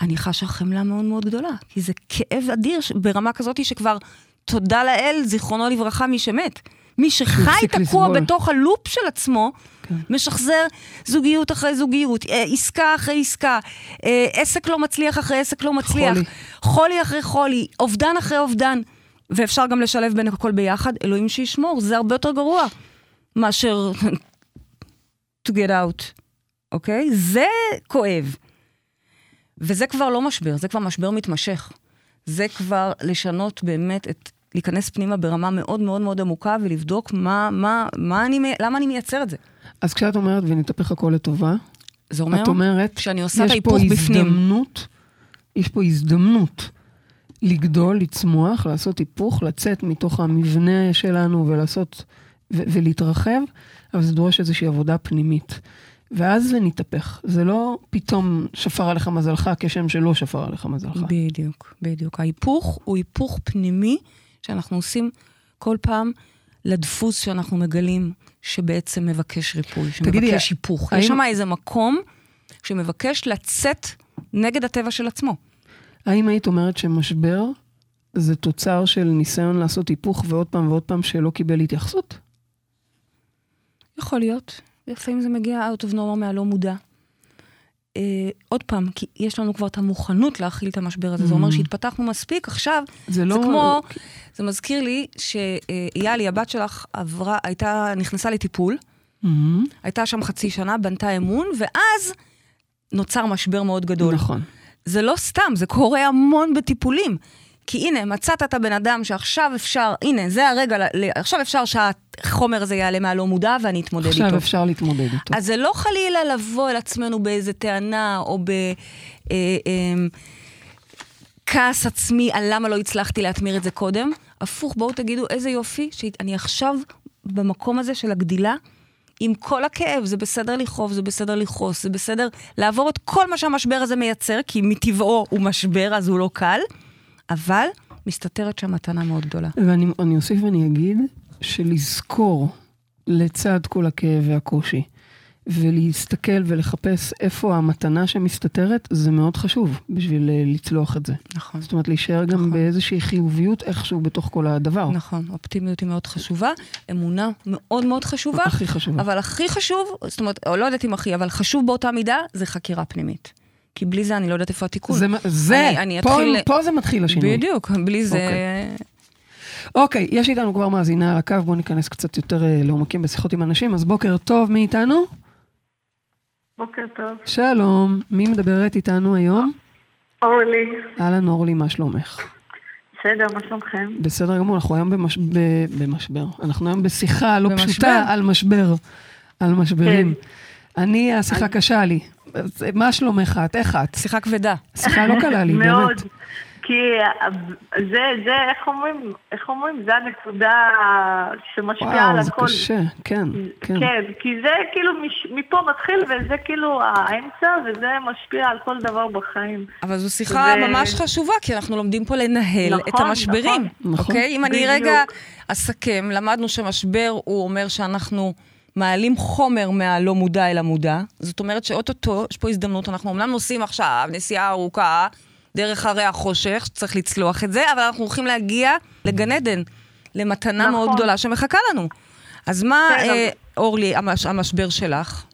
אני חשה חמלה מאוד מאוד גדולה, כי זה כאב אדיר ברמה כזאת שכבר, תודה לאל, זיכרונו לברכה, מי שמת. מי שחי תקוע לסבול. בתוך הלופ של עצמו, כן. משחזר זוגיות אחרי זוגיות, אה, עסקה אחרי עסקה, אה, עסק לא מצליח אחרי עסק לא מצליח, חולי. חולי אחרי חולי, אובדן אחרי אובדן. ואפשר גם לשלב בין הכל ביחד, אלוהים שישמור, זה הרבה יותר גרוע מאשר to get out, אוקיי? זה כואב. וזה כבר לא משבר, זה כבר משבר מתמשך. זה כבר לשנות באמת את, להיכנס פנימה ברמה מאוד מאוד מאוד עמוקה ולבדוק מה, מה, מה אני, למה אני מייצר את זה. אז כשאת אומרת ונתהפך הכל לטובה, זה אומר, את אומרת, כשאני עושה את יש פה ההיפוך בפנים. הזדמנות, יש פה הזדמנות לגדול, לצמוח, לעשות היפוך, לצאת מתוך המבנה שלנו ולעשות, ו- ולהתרחב, אבל זה דורש איזושהי עבודה פנימית. ואז זה נתהפך. זה לא פתאום שפר עליך מזלך כשם שלא שפר עליך מזלך. בדיוק, בדיוק. ההיפוך הוא היפוך פנימי שאנחנו עושים כל פעם לדפוס שאנחנו מגלים שבעצם מבקש ריפוי, תגידי, שמבקש היפוך. האם- יש שם איזה מקום שמבקש לצאת נגד הטבע של עצמו. האם היית אומרת שמשבר זה תוצר של ניסיון לעשות היפוך ועוד פעם ועוד פעם שלא קיבל התייחסות? יכול להיות. לפעמים זה מגיע out of normal מהלא מודע. אה, עוד פעם, כי יש לנו כבר את המוכנות להכיל את המשבר הזה. זה אומר Mm. שהתפתחנו מספיק, עכשיו זה לא... זה כמו, זה מזכיר לי שיאלי, הבת שלך, עברה, הייתה, נכנסה לטיפול, מהמם. הייתה שם חצי שנה, בנתה אמון, ואז נוצר משבר מאוד גדול. נכון. זה לא סתם, זה קורה המון בטיפולים. כי הנה, מצאת את הבן אדם שעכשיו אפשר, הנה, זה הרגע, עכשיו אפשר שהחומר הזה יעלה מהלא מודע ואני אתמודד איתו. עכשיו אפשר להתמודד איתו. אז זה לא חלילה לבוא אל עצמנו באיזה טענה או בכעס עצמי על למה לא הצלחתי להטמיר את זה קודם. הפוך, בואו תגידו איזה יופי שאני עכשיו במקום הזה של הגדילה. עם כל הכאב, זה בסדר לכאוב, זה בסדר לכעוס, זה בסדר לעבור את כל מה שהמשבר הזה מייצר, כי מטבעו הוא משבר, אז הוא לא קל, אבל מסתתרת שם מתנה מאוד גדולה. ואני אני אוסיף ואני אגיד שלזכור לצד כל הכאב והקושי, ולהסתכל ולחפש איפה המתנה שמסתתרת, זה מאוד חשוב בשביל אה, לצלוח את זה. נכון. זאת אומרת, להישאר גם נכון. באיזושהי חיוביות איכשהו בתוך כל הדבר. נכון, אופטימיות היא מאוד חשובה, אמונה מאוד מאוד חשובה. הכי חשובה. אבל הכי חשוב, זאת אומרת, או לא יודעת אם הכי, אבל חשוב באותה מידה, זה חקירה פנימית. כי בלי זה אני לא יודעת איפה התיקון. זה, זה אני, אני פה, אתחיל... פה זה מתחיל השינוי. בדיוק, בלי זה... אוקיי, יש איתנו כבר מאזינה על הקו, בואו ניכנס קצת יותר אה, לעומקים בשיחות עם אנשים. אז בוקר טוב, מי איתנו? בוקר טוב. שלום, מי מדברת איתנו היום? אורלי, אהלן אורלי, מה שלומך? בסדר, מה שלומכם? בסדר גמור, אנחנו היום במש... ב... במשבר. אנחנו היום בשיחה לא במשבר. פשוטה על משבר, על משברים. אני, השיחה קשה לי. מה שלומך? את איך את? שיחה כבדה. שיחה לא קלה לי, מאוד. באמת. כי זה, זה, איך אומרים, איך אומרים, זה הנקודה שמשפיעה על וואו, זה הכל. קשה, כן, כן. כן, כי זה כאילו מש, מפה מתחיל וזה כאילו האמצע וזה משפיע על כל דבר בחיים. אבל זו שיחה ו- ממש חשובה, כי אנחנו לומדים פה לנהל נכון, את המשברים. נכון. נכון. אוקיי? אם אני בדיוק. רגע אסכם, למדנו שמשבר הוא אומר שאנחנו מעלים חומר מהלא מודע אל המודע. זאת אומרת שאו-טו-טו, יש פה הזדמנות, אנחנו אמנם נוסעים עכשיו נסיעה ארוכה דרך הרי החושך, שצריך לצלוח את זה, אבל אנחנו הולכים להגיע לגן עדן, למתנה נכון. מאוד גדולה שמחכה לנו. אז מה, כן, אה, אורלי, המש, המשבר שלך?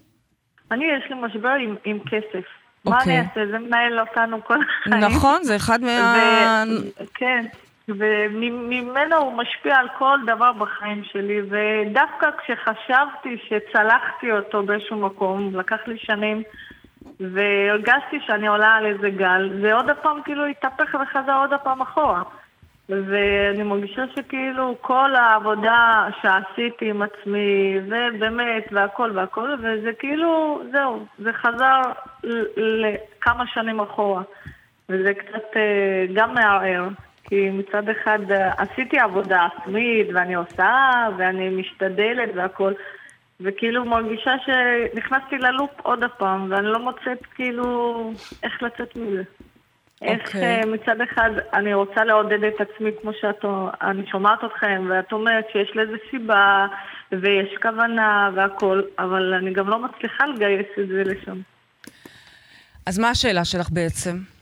אני, יש לי משבר עם, עם כסף. מה אוקיי. אני אעשה? זה מנהל אותנו כל החיים. נכון, זה אחד מה... ו- כן, וממנו הוא משפיע על כל דבר בחיים שלי, ודווקא כשחשבתי שצלחתי אותו באיזשהו מקום, לקח לי שנים, והרגשתי שאני עולה על איזה גל, ועוד הפעם כאילו התהפך וחזר עוד הפעם אחורה. ואני מרגישה שכאילו כל העבודה שעשיתי עם עצמי, ובאמת, והכל והכל, וזה כאילו, זהו, זה חזר לכמה שנים אחורה. וזה קצת אה, גם מערער, כי מצד אחד אה, עשיתי עבודה עצמית, ואני עושה, ואני משתדלת והכל, וכאילו מרגישה שנכנסתי ללופ עוד הפעם, ואני לא מוצאת כאילו איך לצאת מזה. איך אוקיי. אה, מצד אחד אני רוצה לעודד את עצמי כמו שאת, אני שומעת אתכם, ואת אומרת שיש לזה סיבה, ויש כוונה והכל, אבל אני גם לא מצליחה לגייס את זה לשם. אז מה השאלה שלך בעצם?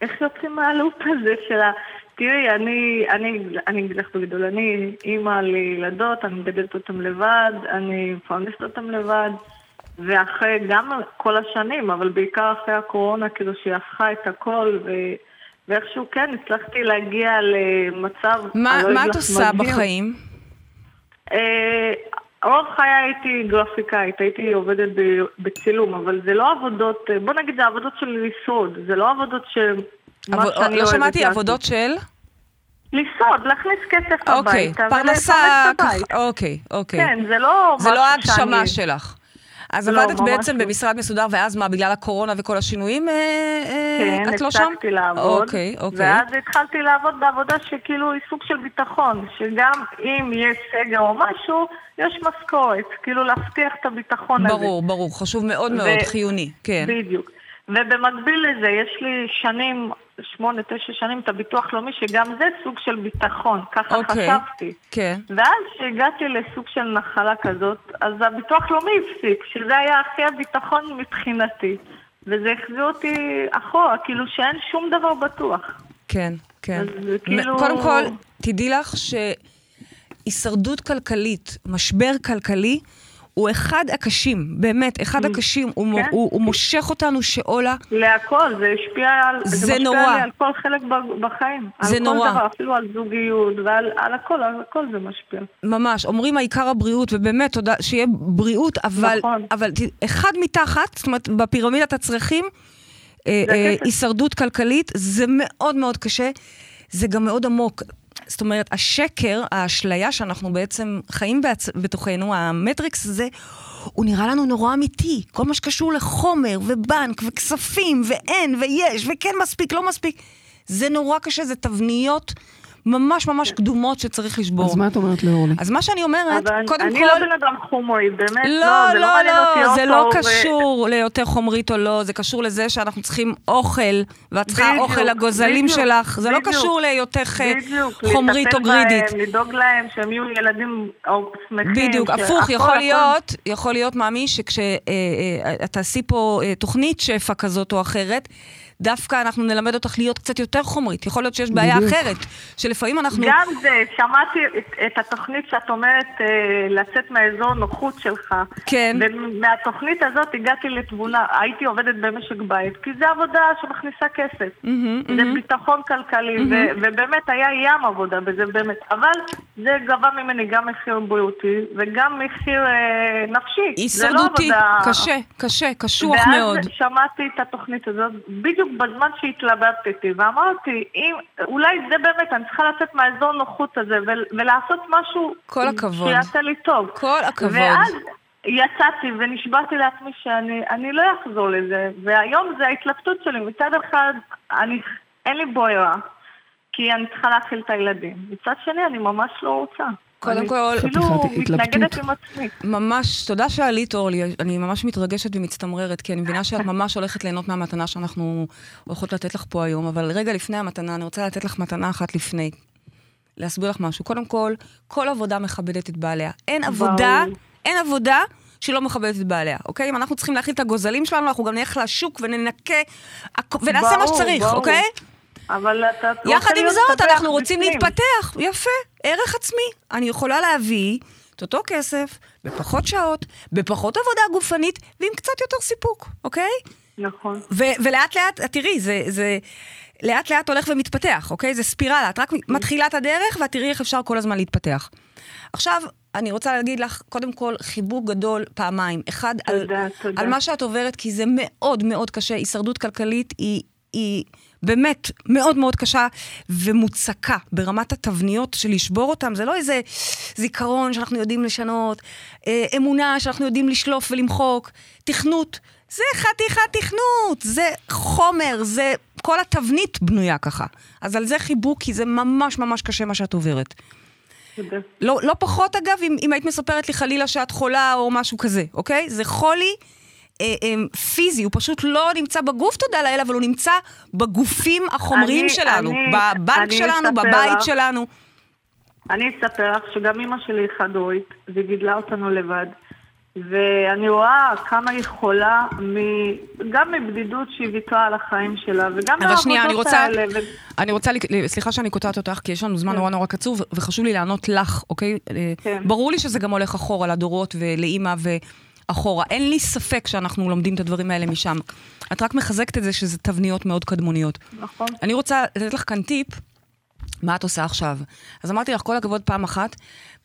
איך יוצאים מהלופ הזה של ה... תראי, אני, אני, אני אגיד לך בגדול, אני אימא לילדות, אני מגדלת אותן לבד, אני מפרנסת אותן לבד, ואחרי גם כל השנים, אבל בעיקר אחרי הקורונה, כאילו שהיא הפכה את הכל, ו... ואיכשהו כן, הצלחתי להגיע למצב... מה, לא מה את עושה מדהים. בחיים? אה, רוב חיי הייתי גרפיקאית, הייתי עובדת בצילום, אבל זה לא עבודות, אה, בוא נגיד זה עבודות של לשרוד, זה לא עבודות ש... מה עבוד- שאני לא שמעתי. עבודות של? לשרוד, להכניס כסף אוקיי, הביתה פרנסה, ככה- הבית. אוקיי, אוקיי. כן, זה לא זה לא ההגשמה שאני- שלך. אז לא, עבדת בעצם לא. במשרד מסודר, ואז מה, בגלל הקורונה וכל השינויים, אה, אה, כן, את לא שם? הפסקתי לעבוד, אוקיי, אוקיי. ואז התחלתי לעבוד בעבודה שכאילו היא סוג של ביטחון, שגם אם יש סגר או משהו, יש משכורת, כאילו להבטיח את הביטחון הזה. ברור, ברור, חשוב מאוד ו- מאוד, חיוני, כן. בדיוק. ובמקביל לזה, יש לי שנים, שמונה, תשע שנים, את הביטוח לאומי, שגם זה סוג של ביטחון, ככה אוקיי. חשבתי. כן. ואז כשהגעתי לסוג של נחלה כזאת, אז הביטוח לאומי הפסיק, שזה היה הכי הביטחון מבחינתי. וזה החזיר אותי אחורה, כאילו שאין שום דבר בטוח. כן, כן. אז כאילו- קודם כל, תדעי לך שהישרדות כלכלית, משבר כלכלי, הוא אחד הקשים, באמת, אחד הקשים. הוא, כן. הוא, הוא מושך אותנו שאולה. להכל, זה השפיע על... זה משפיע נורא. לי על כל חלק בחיים. זה על נורא. כל דבר, אפילו על זוגיות, ועל על הכל, על הכל זה משפיע. ממש, אומרים העיקר הבריאות, ובאמת, תודה, שיהיה בריאות, אבל, נכון. אבל אחד מתחת, זאת אומרת, בפירמידת הצרכים, אה, זה אה. הישרדות כלכלית, זה מאוד מאוד קשה. זה גם מאוד עמוק. זאת אומרת, השקר, האשליה שאנחנו בעצם חיים בעצ... בתוכנו, המטריקס הזה, הוא נראה לנו נורא אמיתי. כל מה שקשור לחומר, ובנק, וכספים, ואין, ויש, וכן מספיק, לא מספיק. זה נורא קשה, זה תבניות ממש ממש קדומות שצריך לשבור. אז מה את אומרת לאורלי? אז מה שאני אומרת, קודם אני כל... לא בן אדם חומרי, באמת, לא, לא, זה לא לא, אותי לא, זה לא אוטו, ו- קשור ליותר חומרית או לא, זה קשור לזה שאנחנו צריכים אוכל, ואת צריכה בדיוק, אוכל לגוזלים בדיוק, שלך, זה לא בדיוק. קשור להיותך אה, בדיוק, חומרית או גרידית. לדאוג להם שהם יהיו ילדים או שמחים. בדיוק, שהכל- הפוך, יכול הכל- להיות, יכול להיות, מאמי, שכשאת תעשי פה אה, תוכנית שפע כזאת או אחרת, דווקא אנחנו נלמד אותך להיות קצת יותר חומרית. יכול להיות שיש בעיה בדיוק. אחרת, שלפעמים אנחנו... גם זה, שמעתי את, את התוכנית שאת אומרת אה, לצאת מהאזור נוחות שלך. כן. ומהתוכנית הזאת הגעתי לתבונה, הייתי עובדת במשק בית, כי זו עבודה שמכניסה כסף. מהמם, זה מהמם. ביטחון כלכלי, ו- ובאמת היה ים עבודה בזה, באמת. אבל זה גבה ממני גם מחיר בריאותי, וגם מחיר אה, נפשי. זה לא הישרדותי, עבודה... קשה, קשה, קשוח ואז מאוד. שמעתי את התוכנית הזאת בדיוק בזמן שהתלבטתי, ואמרתי, אם, אולי זה באמת, אני צריכה לצאת מהאזור נוחות הזה ול, ולעשות משהו כל הכבוד. שיעשה לי טוב. כל הכבוד. ואז יצאתי ונשבעתי לעצמי שאני אני לא אחזור לזה, והיום זה ההתלבטות שלי. מצד אחד, אני, אין לי ברירה, כי אני צריכה להאכיל את הילדים. מצד שני, אני ממש לא רוצה. קודם כל- כאילו מתנגדת התלבטות. עם עצמי. ממש, תודה שעלית, אורלי. אני ממש מתרגשת ומצטמררת, כי אני מבינה שאת ממש הולכת ליהנות מהמתנה שאנחנו הולכות לתת לך פה היום. אבל רגע לפני המתנה, אני רוצה לתת לך מתנה אחת לפני. להסביר לך משהו. קודם כל, כל עבודה מכבדת את בעליה. אין עבודה, אין עבודה שלא מכבדת את בעליה, אוקיי? אם אנחנו צריכים להכיל את הגוזלים שלנו, אנחנו גם נלך לשוק וננקה, ונעשה מה שצריך. אוקיי? אבל אתה יחד עם זאת, אנחנו רוצים. להתפתח. יפה, ערך עצמי. אני יכולה להביא את אותו כסף, בפחות שעות, בפחות עבודה גופנית, ועם קצת יותר סיפוק, אוקיי? נכון. ו- ולאט לאט, תראי, זה, זה לאט לאט הולך ומתפתח, אוקיי? זה ספירלה, את רק מתחילה את הדרך, ואת תראי איך אפשר כל הזמן להתפתח. עכשיו, אני רוצה להגיד לך, קודם כל, חיבוק גדול פעמיים. אחד, על, תודה, תודה. על מה שאת עוברת, כי זה מאוד מאוד קשה. הישרדות כלכלית היא, היא באמת מאוד מאוד קשה ומוצקה ברמת התבניות של לשבור אותם. זה לא איזה זיכרון שאנחנו יודעים לשנות, אה, אמונה שאנחנו יודעים לשלוף ולמחוק, תכנות. זה חתיכת תכנות, זה חומר, זה... כל התבנית בנויה ככה. אז על זה חיבוק, כי זה ממש ממש קשה מה שאת עוברת. תודה. לא, לא פחות אגב, אם, אם היית מספרת לי חלילה שאת חולה או משהו כזה, אוקיי? זה חולי פיזי, הוא פשוט לא נמצא בגוף, תודה לאל, אבל הוא נמצא בגופים החומריים אני- שלנו, אני- בבנק אני שלנו, בבית. שלנו. אני אספר לך שגם אימא שלי חד-הורית, והיא גידלה אותנו לבד. ואני רואה כמה היא חולה, מ... גם מבדידות שהיא ויתרה על החיים שלה, וגם אבל שנייה, אני מהעבודות רוצה, האלה. ו... אני רוצה, סליחה שאני קוטעת אותך, כי יש לנו זמן נורא נורא קצוב, ו- וחשוב לי לענות לך, אוקיי? אה, כן. ברור לי שזה גם הולך אחורה לדורות ולאימא ואחורה. אין לי ספק שאנחנו לומדים את הדברים האלה משם. את רק מחזקת את זה שזה תבניות מאוד קדמוניות. נכון. אני רוצה לתת לך כאן טיפ, מה את עושה עכשיו? אז אמרתי לך, כל הכבוד פעם אחת,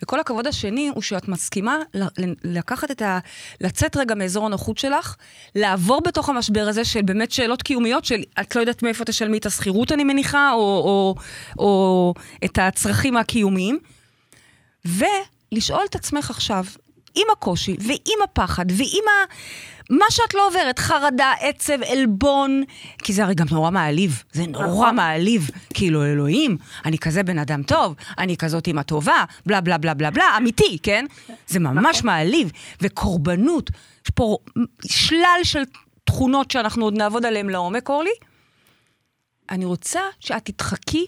וכל הכבוד השני הוא שאת מסכימה לקחת את ה... לצאת רגע מאזור הנוחות שלך, לעבור בתוך המשבר הזה של באמת שאלות קיומיות של את לא יודעת מאיפה תשלמי את השכירות, אני מניחה, או, או, או את הצרכים הקיומיים, ולשאול את עצמך עכשיו, עם הקושי, ועם הפחד, ועם ה... מה שאת לא עוברת, חרדה, עצב, עלבון, כי זה הרי גם נורא מעליב, זה נורא מעליב. כאילו, אלוהים, אני כזה בן אדם טוב, אני כזאת אימא טובה, בלה בלה בלה בלה בלה, אמיתי, כן? זה ממש מעליב. וקורבנות, יש פה שלל של תכונות שאנחנו עוד נעבוד עליהן לעומק, אורלי. אני רוצה שאת תתחכי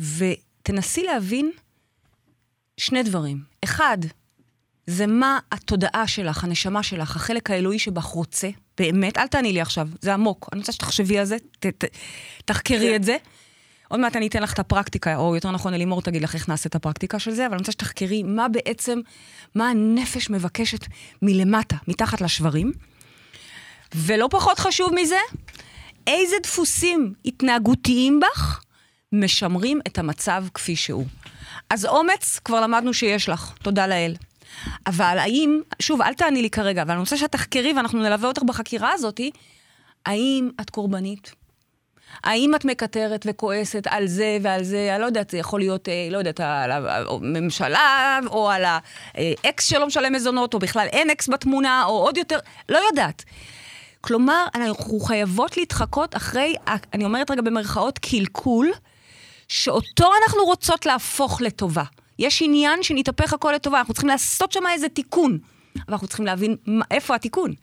ותנסי להבין שני דברים. אחד, זה מה התודעה שלך, הנשמה שלך, החלק האלוהי שבך רוצה, באמת, אל תעני לי עכשיו, זה עמוק. אני רוצה שתחשבי על זה, ת, ת, תחקרי את זה. עוד מעט אני אתן לך את הפרקטיקה, או יותר נכון, אלימור תגיד לך איך נעשה את הפרקטיקה של זה, אבל אני רוצה שתחקרי מה בעצם, מה הנפש מבקשת מלמטה, מתחת לשברים. ולא פחות חשוב מזה, איזה דפוסים התנהגותיים בך משמרים את המצב כפי שהוא. אז אומץ, כבר למדנו שיש לך, תודה לאל. אבל האם, שוב, אל תעני לי כרגע, אבל אני רוצה שאת תחקרי ואנחנו נלווה אותך בחקירה הזאתי, האם את קורבנית? האם את מקטרת וכועסת על זה ועל זה, אני לא יודעת, זה יכול להיות, אה, לא יודעת, על הממשלה, או על האקס שלא משלם מזונות, או בכלל אין אקס בתמונה, או עוד יותר, לא יודעת. כלומר, אנחנו חייבות להתחקות אחרי, ה- אני אומרת רגע במרכאות, קלקול, שאותו אנחנו רוצות להפוך לטובה. יש עניין שנתהפך הכל לטובה, אנחנו צריכים לעשות שם איזה תיקון. אבל אנחנו צריכים להבין מה, איפה התיקון.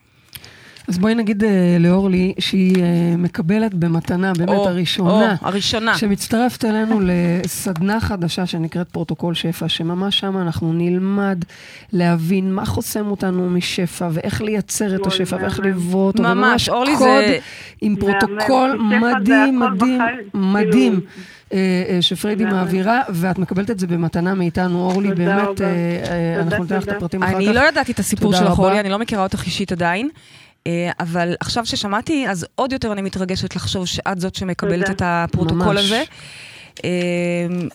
אז בואי נגיד אה, לאורלי שהיא אה, מקבלת במתנה, באמת או, הראשונה, או, הראשונה. שמצטרפת אלינו לסדנה חדשה שנקראת פרוטוקול שפע, שממש שם אנחנו נלמד להבין מה חוסם אותנו משפע, ואיך לייצר את אוי, השפע, ואיך מהמם. לברוא אותו, ממש, אורלי, קוד זה- עם פרוטוקול מדהים, מדהים, בחיים. מדהים. כאילו. אה, שפריידי מהמם. מעבירה, ואת מקבלת את זה במתנה מאיתנו, אורלי, באמת, אנחנו ניתן לך את. הפרטים אחר כך. אני לא ידעתי את הסיפור שלך. אורלי, אני לא מכירה אותך אישית עדיין. אה, אבל עכשיו ששמעתי, אז עוד יותר אני מתרגשת לחשוב שאת זאת שמקבלת תודה. את הפרוטוקול ממש. הזה. אה,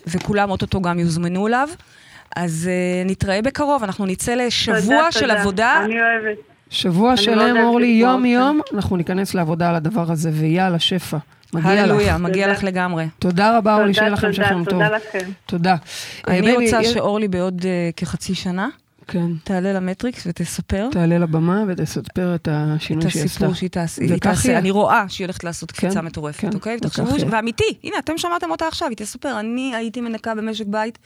וכולם אוטוטו גם יוזמנו אליו. אז אה, נתראה בקרוב, אנחנו נצא לשבוע תודה, של תודה. עבודה. אני אוהבת. שבוע לא שלם, יודעת אורלי, יום-יום, אנחנו ניכנס לעבודה על הדבר הזה, ויאללה, שפע. מגיע הללויה, לך. מגיע תודה. לך לגמרי. תודה רבה, אורלי, שיהיה לכם תודה, שכם טוב. תודה לכם. תודה. אני רוצה שאורלי בעוד כחצי שנה כן, תעלה למטריקס ותספר תעלה לבמה ותספר את את השינוי שהיא עשתה. הסיפור שהיא תעשה. היא תעשה. אני רואה שהיא הולכת לעשות כן, קפיצה מטורפת, כן, אוקיי? וכך תחשבו, ש- יהיה. ואמיתי, הנה, אתם שמעתם אותה עכשיו, היא תספר, אני הייתי מנקה במשק בית,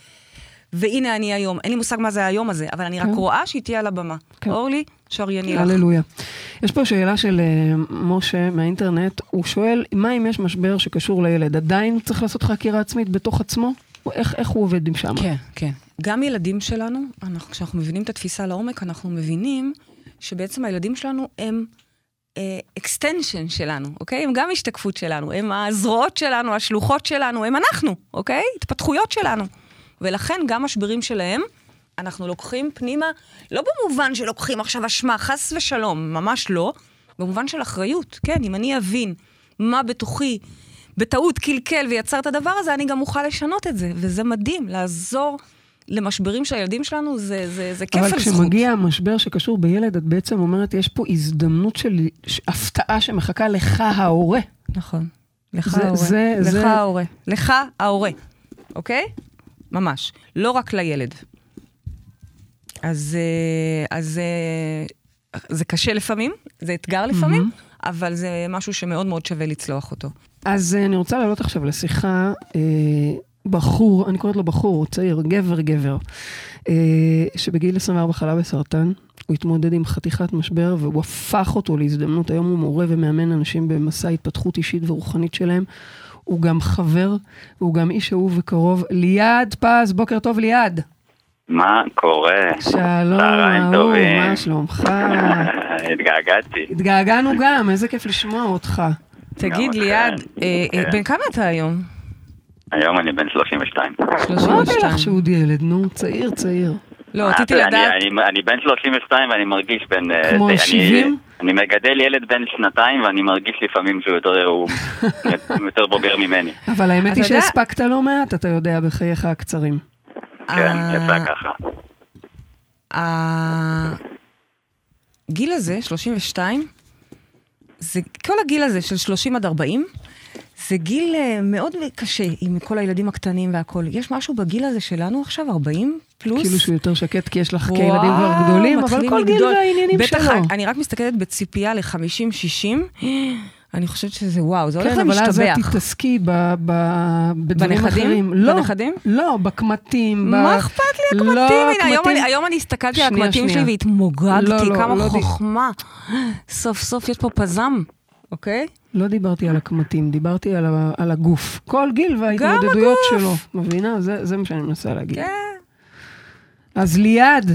והנה אני היום. אין לי מושג מה זה היום הזה, אבל אני רק כן. רואה שהיא תהיה על הבמה. כן. אורלי, שרייני לך. הללויה. יש פה שאלה של אה, משה מהאינטרנט, הוא שואל, מה אם יש משבר שקשור לילד? עדיין צריך לעשות חקירה עצמית בתוך עצמו? איך, איך הוא עובד עם שם? כן, כן. גם ילדים שלנו, אנחנו, כשאנחנו מבינים את התפיסה לעומק, אנחנו מבינים שבעצם הילדים שלנו הם extension שלנו, אוקיי? הם גם השתקפות שלנו, הם הזרועות שלנו, השלוחות שלנו, הם אנחנו, אוקיי? התפתחויות שלנו. ולכן גם משברים שלהם, אנחנו לוקחים פנימה, לא במובן שלוקחים עכשיו אשמה, חס ושלום, ממש לא, במובן של אחריות. כן, אם אני אבין מה בתוכי בטעות קלקל ויצר את הדבר הזה, אני גם אוכל לשנות את זה. וזה מדהים, לעזור למשברים של הילדים שלנו, זה, זה, זה כיף אבל על זכות. כשמגיע משבר שקשור בילד, את בעצם אומרת, יש פה הזדמנות של הפתעה שמחכה לך ההורה. נכון. לך זה- ההורה. זה- לך זה- ההורה. לך ההורה, אוקיי? ממש. לא רק לילד. אז, אה, אז אה, זה קשה לפעמים, זה אתגר לפעמים, אבל זה משהו שמאוד מאוד שווה לצלוח אותו. אז אה, אני רוצה לעלות עכשיו לשיחה אה, בחור, אני קוראת לו בחור, צעיר, גבר גבר, אה, שבגיל 24 חלה בסרטן, הוא התמודד עם חתיכת משבר והוא הפך אותו להזדמנות. היום הוא מורה ומאמן אנשים במסע התפתחות אישית ורוחנית שלהם. הוא גם חבר, והוא גם איש אהוב וקרוב. ליעד פז, בוקר טוב ליעד. מה קורה? שלום, אהוב. מה שלומך? התגעגעתי. התגעגענו גם, איזה כיף לשמוע אותך. תגיד. ליעד, אה, אה, כן. בן כמה אתה היום? היום אני בן 32. אמרתי 32. לך שהוא ילד, נו, צעיר, צעיר. לא, אה, רציתי אני- לדעת... אני- אני בן 32 ואני מרגיש בן... אה, כמו אני- 70? אני מגדל ילד בן שנתיים ואני מרגיש לפעמים שהוא יותר הוא יותר בוגר ממני. אבל האמת היא שהספקת לא מעט, אתה יודע, בחייך הקצרים. כן, אה, יצא ככה. הגיל הזה, 32, זה כל הגיל הזה של 30 עד 40, זה גיל אה, מאוד קשה עם כל הילדים הקטנים והכול. יש משהו בגיל הזה שלנו עכשיו, 40 פלוס? כאילו שהוא יותר שקט כי יש לך וואו, כילדים כבר גדולים, אבל כל גיל. והעניינים בטח, שלו. אני רק מסתכלת בציפייה ל-50-60, אני חושבת שזה וואו, זה הולך כן, אבל אז את למשתבח. תתעסקי ב- ב- בדברים בנכדים? אחרים. לא, בנכדים? לא, בקמטים. ב- מה אכפת לי לא, הקמטים? הנה, היום הקמטים- היום אני הסתכלתי על הקמטים. שלי והתמוגגתי, לא, לא, כמה לא די- חוכמה. סוף סוף יש פה פזם, אוקיי? לא דיברתי על הקמטים, דיברתי על ה- על הגוף. כל גיל וההתמודדויות. שלו. מבינה? זה זה מה שאני מנסה להגיד. כן. אז ליעד,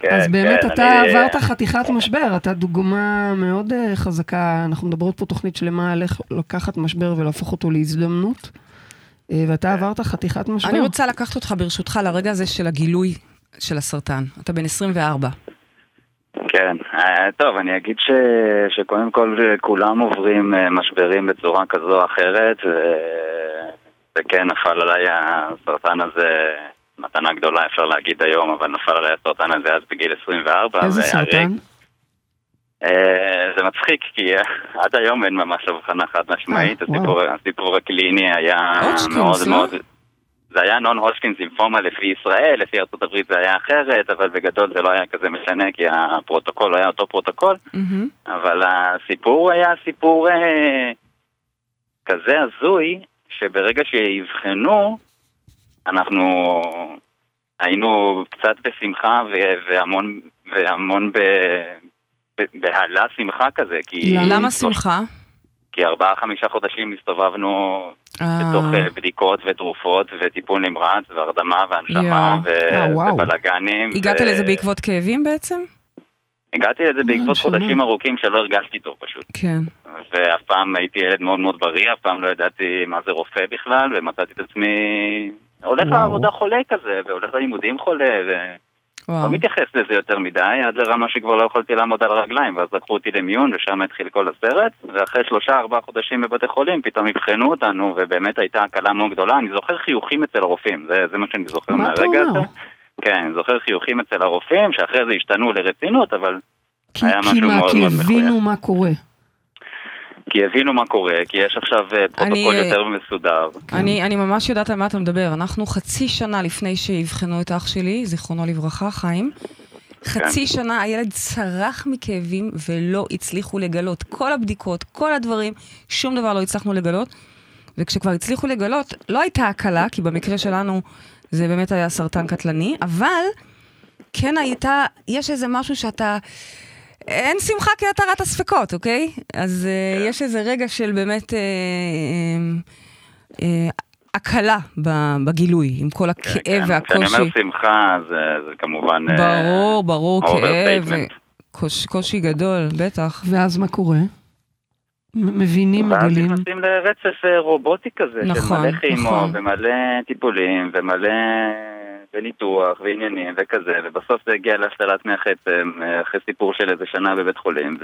כן, אז באמת כן, אתה אני- עברת חתיכת משבר, אתה דוגמה מאוד אה, חזקה, אנחנו מדברות פה תוכנית שלמה על איך לקחת משבר ולהפוך אותו להזדמנות, אה, ואתה עברת חתיכת משבר. אני רוצה לקחת אותך ברשותך לרגע הזה של הגילוי של הסרטן. אתה בן 24. כן, אה, טוב, אני אגיד ש, שקודם כל כולם עוברים משברים בצורה כזו או אחרת, ו, וכן, נפל עליי הסרטן הזה, מתנה גדולה אפשר להגיד היום, אבל נפל עליי הסרטן הזה אז בגיל 24. איזה סרטן? אה, זה מצחיק, כי עד היום אין ממש הבחנה חד משמעית, אה. הסיפור- הקליני היה מאוד לא? מאוד... זה היה non-Hodgkin's lymphoma לפי ישראל, לפי ארצות הברית זה היה אחרת, אבל בגדול זה לא היה כזה משנה, כי הפרוטוקול היה אותו פרוטוקול. אבל הסיפור היה סיפור אה, כזה הזוי, שברגע שיבחנו, אנחנו היינו קצת בשמחה ו- והמון, והמון ב... ב- בהלה שמחה כזה, כי... למה? שמחה? כי ארבעה חמישה חודשים הסתובבנו אה, בתוך אה, בדיקות ותרופות וטיפול נמרץ והרדמה והנשמה. ו- אה. ובלאגנים. הגעת ו- לזה בעקבות כאבים בעצם? הגעתי לזה בעקבות. חודשים ארוכים שלא הרגשתי טוב פשוט. כן. ואף פעם הייתי ילד מאוד מאוד בריא, אף פעם לא ידעתי מה זה רופא בכלל, ומצאתי את עצמי הולך וואו. לעבודה חולה כזה, והולך ללימודים חולה, ולא וואו. מתייחס לזה יותר מדי, עד לרמה שכבר לא יכולתי לעמוד על הרגליים, ואז לקחו אותי למיון, ושם התחיל כל הסרט, ואחרי שלושה ארבעה חודשים בבתי חולים, פתאום אבחנו אותנו, ובאמת הייתה הקלה מאוד גדולה. אני זוכר חיוכים אצל הרופאים, זה, זה מה שאני זוכר מהרגע? הזה. כן, אני זוכר חיוכים אצל הרופאים, שאחרי זה השתנו לרצינות, אבל כי, היה כי משהו מה, מאוד כי מאוד הבינו מה קורה. כי הבינו מה קורה, כי יש עכשיו אה, פרוטוקול אני, אה, יותר מסודר. אני, אני ממש יודעת על מה אתה מדבר. אנחנו חצי שנה לפני שאבחנו את אח שלי, זיכרונו לברכה, חיים, חצי שנה הילד צרח מכאבים ולא הצליחו לגלות. כל הבדיקות, כל הדברים, שום דבר לא הצלחנו לגלות. וכשכבר הצליחו לגלות, לא הייתה הקלה, כי במקרה שלנו זה באמת היה סרטן קטלני, אבל כן הייתה, יש איזה משהו שאתה... אין שמחה כהתרת הספקות, אוקיי? אז uh, יש איזה רגע של באמת uh, uh, uh, הקלה ב- בגילוי, עם כל הכאב כן, כשאני והקושי. אומר שמחה, זה, זה כמובן... ברור, ברור, כאב. וקוש- קושי גדול, בטח. ואז מה קורה? מבינים, ואז מגלים. נכנסים לרצף רובוטי כזה, נכון, של מלא כימו, נכון. ומלא טיפולים, ומלא... וניתוח, ועניינים, וכזה, ובסוף זה הגיע להשתלת מח עצם, אה, אחרי סיפור של איזה שנה בבית חולים,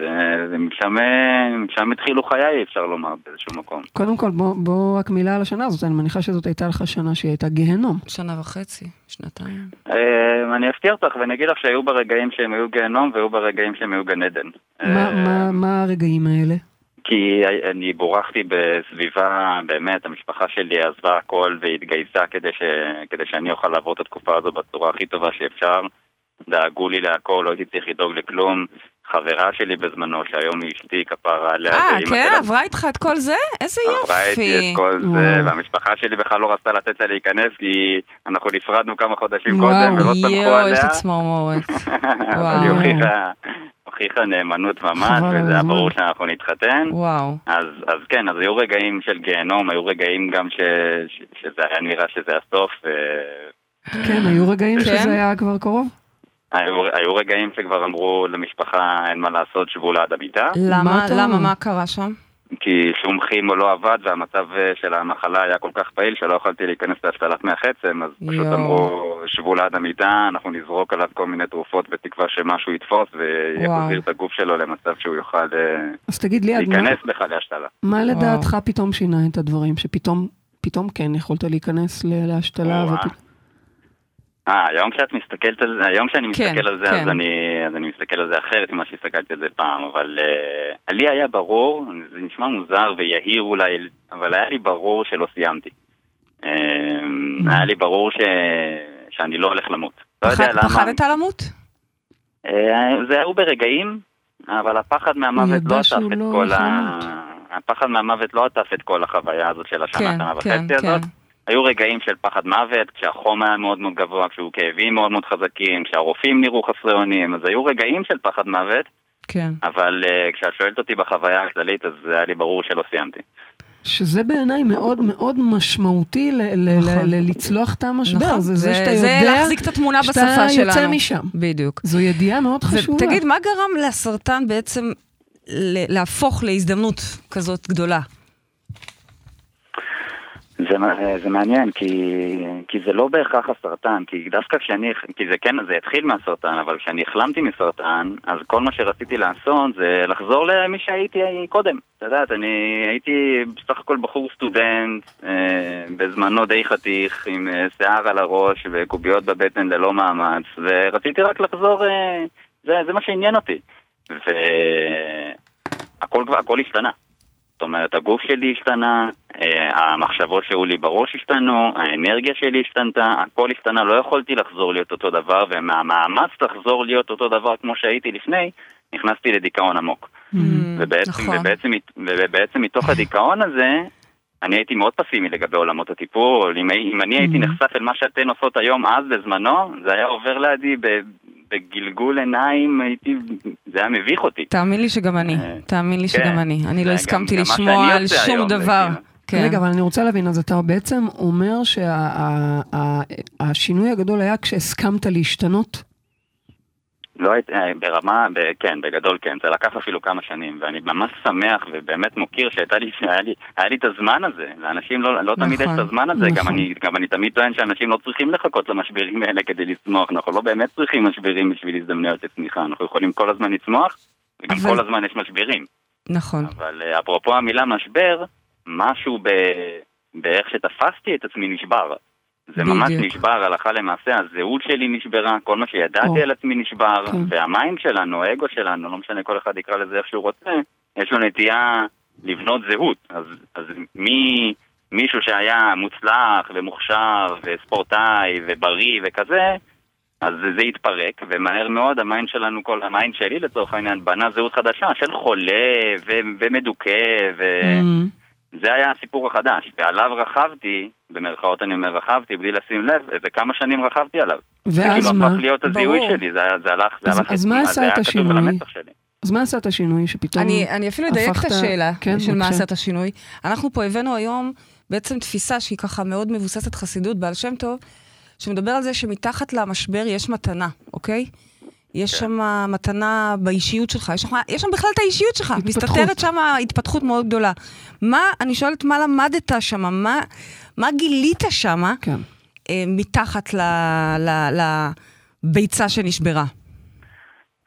ומשם אה, התחילו חיי, אפשר לומר, באיזשהו מקום. קודם כל, בוא, בוא רק מילה על השנה הזאת, אני מניחה שזאת הייתה לך שנה שהיא הייתה גיהנום. שנה וחצי, שנתיים. אה, אני אפתיע אותך ואני אגיד לך שהיו ברגעים שהם היו גיהנום, והיו ברגעים שהם היו גן עדן. מה, מה, מה הרגעים האלה? כי אני בורחתי בסביבה, באמת, המשפחה שלי עזבה הכל והתגייסה כדי, ש... כדי שאני אוכל לעבור את התקופה הזו בצורה הכי טובה שאפשר. דאגו לי להכל, לא הייתי צריך לדאוג לכלום. חברה שלי בזמנו, שהיום היא אשתי, כפרה עליה. אה, כן? שלה עברה איתך את כל זה? איזה עברה איתי יופי. את כל זה, וואו. והמשפחה שלי בכלל לא רצתה לתת לה להיכנס, כי אנחנו נפרדנו כמה חודשים קודם, ולא סמכו יואו, עליה. יש לי צמרמורת. אבל היא הוכיחה, הוכיחה נאמנות ממש, וזה היה. ברור שאנחנו נתחתן. וואו. אז, אז כן, אז היו רגעים של גיהנום, היו רגעים גם ש, ש, שזה היה נראה שזה הסוף, ו... כן, היו רגעים כן. שזה היה כבר קרוב? היו, היו רגעים שכבר אמרו למשפחה אין מה לעשות, שבו ליד המיטה, למה? למה? מה קרה שם? כי שום כימו לא עבד והמצב אה, של המחלה היה כל כך פעיל שלא יכולתי להיכנס להשתלת מח עצם, אז פשוט יואו. אמרו, שבו ליד המיטה, אנחנו נזרוק עליו כל מיני תרופות בתקווה שמשהו יתפוס. ויחזיר את הגוף שלו למצב שהוא יוכל אה, אז תגיד לי, עד מה, להיכנס בכלל להשתלה. מה לדעתך פתאום שינה את הדברים? שפתאום, פתאום כן יכולת להיכנס ל- להשתלה? וואו. ופת... אה, היום כשאת מסתכלת על זה, היום כשאני כן, מסתכל על זה, כן. אז אני, אז אני מסתכל על זה אחרת ממה שהסתכלתי על זה פעם, אבל uh, לי היה ברור, זה נשמע מוזר ויהיר אולי, אבל היה לי ברור שלא סיימתי. Uh, היה לי ברור ש, שאני לא הולך למות. לא יודע פחד- למה. פחדת למות? Uh, זה היו ברגעים, אבל הפחד מהמוות לא עטף את לא כל ה... הפחד מהמוות לא עטף את כל החוויה הזאת של השנה, כן, שנה כן, וחצי כן. הזאת. היו רגעים של פחד מוות, כשהחום היה מאוד מאוד גבוה, כשהיו כאבים מאוד מאוד חזקים, כשהרופאים נראו חסרי אונים, אז היו רגעים של פחד מוות, כן. אבל uh, כשאת שואלת אותי בחוויה הכללית, אז היה לי ברור שלא סיימתי. שזה בעיניי מאוד מאוד משמעותי ל- ל- נכון. ל- לצלוח את המשבר. נכון. זה זה שאתה זה יודע להחזיק את התמונה שאתה בשפה שלנו. יוצא משם. בדיוק. זו ידיעה מאוד חשובה. ותגיד, מה גרם לסרטן בעצם להפוך להזדמנות כזאת גדולה? זה, זה מעניין, כי, כי זה לא בהכרח הסרטן, כי דווקא כשאני, כי זה כן, זה התחיל מהסרטן, אבל כשאני החלמתי מסרטן, אז כל מה שרציתי לעשות זה לחזור למי שהייתי קודם. את יודעת, אני הייתי בסך הכל בחור סטודנט, אה, בזמנו די חתיך, עם אה, שיער על הראש וקוביות בבטן ללא מאמץ, ורציתי רק לחזור, אה, זה, זה מה שעניין אותי. והכל כבר- הכל השתנה. זאת אומרת, הגוף שלי השתנה, אה, המחשבות שהיו לי בראש השתנו, האנרגיה שלי השתנתה, הכל השתנה, לא יכולתי לחזור להיות אותו דבר, ומהמאמץ לחזור להיות אותו דבר כמו שהייתי לפני, נכנסתי לדיכאון עמוק. ובעצם, נכון. ובעצם, ובעצם מתוך הדיכאון הזה, אני הייתי מאוד פסימי לגבי עולמות הטיפול. אם, אם אני הייתי נחשף אל מה שאתן עושות היום, אז בזמנו, זה היה עובר לידי ב- בגלגול עיניים, הייתי, זה היה מביך אותי. תאמין לי שגם אני, אה, תאמין לי כן. שגם אני. אני לא הסכמתי לשמוע על שום דבר. כאילו- כן. רגע, אבל אני רוצה להבין, אז אתה בעצם אומר שהשינוי הגדול היה כשהסכמת להשתנות? לא הייתי, אה, ברמה, ב, כן, בגדול כן, זה לקח אפילו כמה שנים, ואני ממש שמח ובאמת מוקיר שהייתה לי, שהיה לי, היה לי את הזמן הזה, לאנשים לא, לא תמיד יש נכון, את הזמן הזה, גם, נכון. אני, גם אני תמיד טוען שאנשים לא צריכים לחכות למשברים האלה כדי לצמוח, אנחנו לא באמת צריכים משברים בשביל הזדמנויות לצמיחה, אנחנו יכולים כל הזמן לצמוח, וגם אבל- כל הזמן יש משברים. נכון. אבל אה, אפרופו המילה משבר, משהו ב... באיך שתפסתי את עצמי נשבר. זה ממש בדיוק. נשבר הלכה למעשה, הזהות שלי נשברה, כל מה שידעתי או. על עצמי נשבר, כן. והמיינד שלנו, האגו שלנו, לא משנה כל אחד יקרא לזה איך שהוא רוצה, יש לו נטייה לבנות זהות. אז, אז מי, מישהו שהיה מוצלח ומוכשר וספורטאי ובריא וכזה, אז זה, התפרק, ומהר מאוד ה mind שלנו, כל ה mind שלי לצורך העניין, בנה זהות חדשה של חולה ו- ומדוכא, ו- זה היה הסיפור החדש, ועליו רכבתי, במרכאות אני אומר רכבתי, בלי לשים לב, איזה כמה שנים רכבתי עליו. ואז זה כאילו מה? הפך להיות הזיהוי ברור. שלי, זה, היה- זה הלך, זה אז- הלך, אז מה זה עשה היה את כתוב השינוי? על המצח שלי. אז מה עשה את השינוי שפתאום... אני, אני אפילו אדייק את השאלה כן, של מה. עשה את השינוי. אנחנו פה הבאנו היום בעצם תפיסה שהיא ככה מאוד מבוססת חסידות, בעל שם טוב, שמדבר על זה שמתחת למשבר יש מתנה, אוקיי? יש כן. שם מתנה באישיות שלך, יש שם, יש שם בכלל את האישיות שלך, התפתחות. מסתתרת שם התפתחות מאוד גדולה. מה, אני שואלת, מה למדת שם? מה, מה גילית שם כן. אה, מתחת ל, ל, לביצה שנשברה?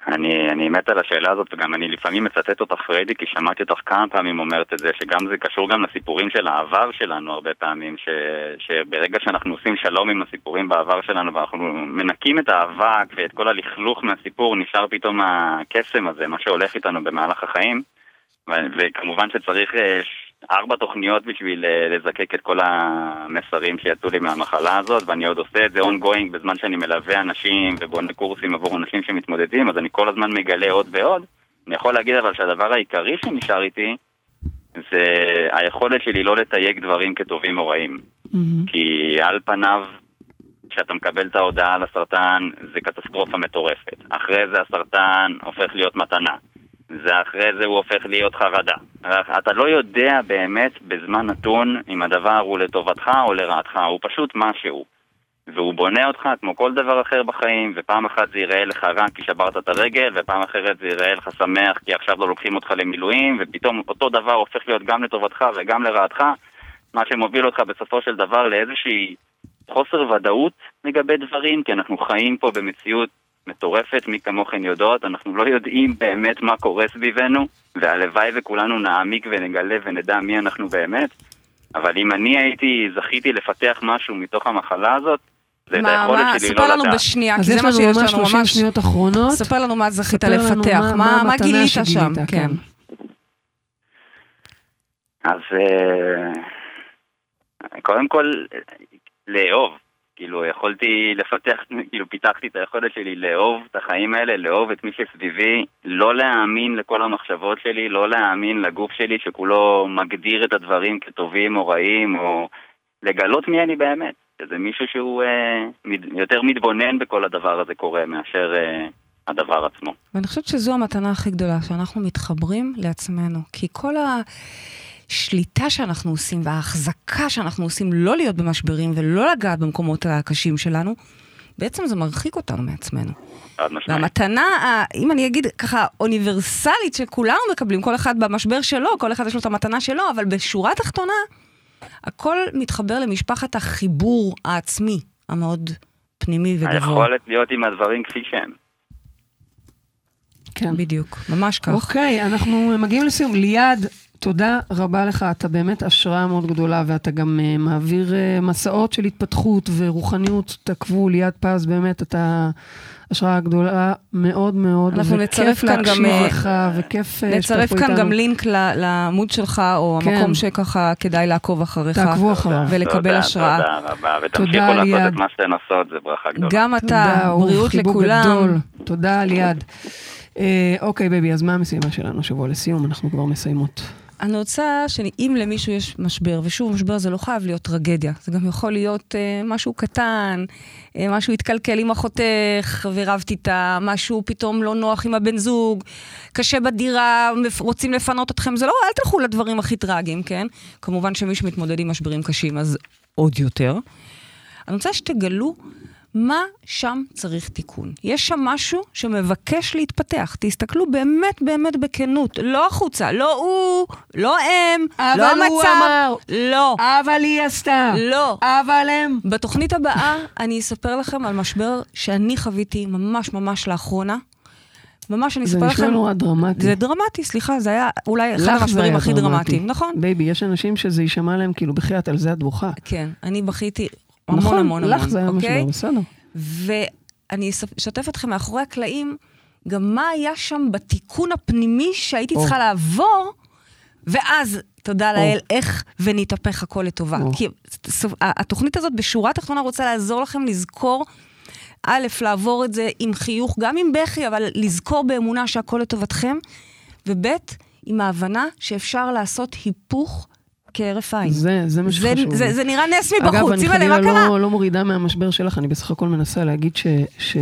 אני, אני מת על השאלה הזאת, וגם אני לפעמים מצטט אותך פריידי, כי שמעתי אותך כמה פעמים אומרת את זה, שגם זה קשור גם לסיפורים של העבר שלנו הרבה פעמים, ש, שברגע שאנחנו עושים שלום עם הסיפורים בעבר שלנו, ואנחנו מנקים את האבק ואת כל הלכלוך מהסיפור, נשאר פתאום הקסם הזה, מה שהולך איתנו במהלך החיים. ו- וכמובן שצריך אה, ארבע תוכניות בשביל אה, לזקק את כל המסרים שיצאו לי מהמחלה הזאת, ואני עוד עושה את זה ongoing בזמן שאני מלווה אנשים ובונה קורסים עבור אנשים שמתמודדים, אז אני כל הזמן מגלה עוד ועוד. אני יכול להגיד אבל שהדבר העיקרי שנשאר איתי זה היכולת שלי לא לתייג דברים כטובים או רעים. מהמם. כי על פניו, כשאתה מקבל את ההודעה על הסרטן, זה קטסטרופה מטורפת. אחרי זה הסרטן הופך להיות מתנה. זה אחרי זה הוא הופך להיות חרדה. אתה לא יודע באמת בזמן נתון אם הדבר הוא לטובתך או לרעתך, הוא פשוט משהו. והוא בונה אותך כמו כל דבר אחר בחיים, ופעם אחת זה ייראה לך רע כי שברת את הרגל, ופעם אחרת זה ייראה לך שמח כי עכשיו לא לוקחים אותך למילואים, ופתאום אותו דבר הופך להיות גם לטובתך וגם לרעתך, מה שמוביל אותך בסופו של דבר לאיזושהי חוסר ודאות לגבי דברים, כי אנחנו חיים פה במציאות מטורפת, מי כמוכן יודעות, אנחנו לא יודעים באמת מה קורה סביבנו, והלוואי וכולנו נעמיק ונגלה ונדע מי אנחנו באמת, אבל אם אני הייתי, זכיתי לפתח משהו מתוך המחלה הזאת, זה את מה, היכולת מה, שלי ספר לא לנו לדעת. בשנייה, כי אז זה יש מה לנו שיש ממש לנו 30 ממש. שניות אחרונות. ספר לנו מה זכית ספר לנו לפתח, מה- מה, מה גילית שגילית, שם, כן. כן. אז אה, קודם כל, לאהוב. כאילו, יכולתי לפתח, כאילו, פיתחתי את היכולת שלי לאהוב את החיים האלה, לאהוב את מי שסביבי, לא להאמין לכל המחשבות שלי, לא להאמין לגוף שלי שכולו מגדיר את הדברים כטובים או רעים, או לגלות מי אני באמת. שזה מישהו שהוא אה, מת, יותר מתבונן בכל הדבר הזה קורה מאשר אה, הדבר עצמו. ואני חושבת שזו המתנה הכי גדולה, שאנחנו מתחברים לעצמנו. כי כל השליטה שאנחנו עושים וההחזקה שאנחנו עושים לא להיות במשברים ולא לגעת במקומות הקשים שלנו, בעצם זה מרחיק אותנו מעצמנו. והמתנה, אם אני אגיד ככה, אוניברסלית שכולנו מקבלים, כל אחד במשבר שלו, כל אחד יש לו את המתנה שלו, אבל בשורה התחתונה, הכל מתחבר למשפחת החיבור העצמי, המאוד פנימי וגבוה. היכולת להיות עם הדברים כפי שהם. כן. בדיוק, ממש כך. אוקיי, אנחנו מגיעים לסיום. ליעד, תודה רבה לך, אתה באמת השראה מאוד גדולה, ואתה גם uh, מעביר uh, מסעות של התפתחות ורוחניות. תעקבו, ליעד פז, באמת, אתה השראה גדולה מאוד מאוד. אנחנו נצרף כאן גם, וכיף אה, להקשיב לך, וכיף uh, שאתה נצרף פה כאן איתנו. גם לינק ל- לעמוד שלך, או כן. המקום שככה כדאי לעקוב אחריך. תעקבו אחריו. ולקבל תודה, השראה. תודה רבה, ותמשיכו לעשות. את מה שאתן עושות, זה ברכה גדולה. גם אתה, בריאות לכולם. גדול. תודה, ליעד. אוקיי, baby, אז מה המשימה שלנו השבוע לסיום? אנחנו כבר מסיימות. אני רוצה שאם למישהו יש משבר, ושוב, משבר זה לא חייב להיות טרגדיה, זה גם יכול להיות אה, משהו קטן, אה, משהו התקלקל עם אחותך ורבת איתה, משהו פתאום לא נוח עם הבן זוג, קשה בדירה, רוצים לפנות אתכם, זה לא, אל תלכו לדברים הכי טרגיים, כן? כמובן שמי שמתמודד עם משברים קשים, אז עוד יותר. אני רוצה שתגלו מה שם צריך תיקון. יש שם משהו שמבקש להתפתח. תסתכלו באמת באמת בכנות, לא החוצה, לא הוא, לא הם, אבל לא הוא המצב. אמר. לא, אבל היא עשתה. לא. אבל הם. בתוכנית הבאה אני אספר לכם על משבר שאני חוויתי ממש ממש לאחרונה. ממש אני זה אספר נשמע לכם... נורא דרמטי. זה דרמטי, סליחה, זה היה אולי אחד זה המשברים הכי דרמטי. דרמטיים, נכון? baby, יש אנשים שזה יישמע להם כאילו, בחייאת, על זה את בוכה. כן, אני בכיתי המון נכון, המון המון, לך זה היה אוקיי? משבר, בסדר. ואני אשתף אתכם מאחורי הקלעים, גם מה היה שם בתיקון הפנימי שהייתי או. צריכה לעבור, ואז, תודה או. לאל, איך ונתהפך הכל לטובה. או. כי התוכנית הזאת בשורה התחתונה רוצה לעזור לכם לזכור, א', לעבור את זה עם חיוך, גם עם בכי, אבל לזכור באמונה שהכל לטובתכם, וב', עם ההבנה שאפשר לעשות היפוך כהרף עין. זה, זה מה זה, שחשוב. זה, לי. זה נראה נס מבחוץ, אגב, אני חלילה? לא, לא מורידה מהמשבר שלך, אני בסך הכל מנסה להגיד ש... ש...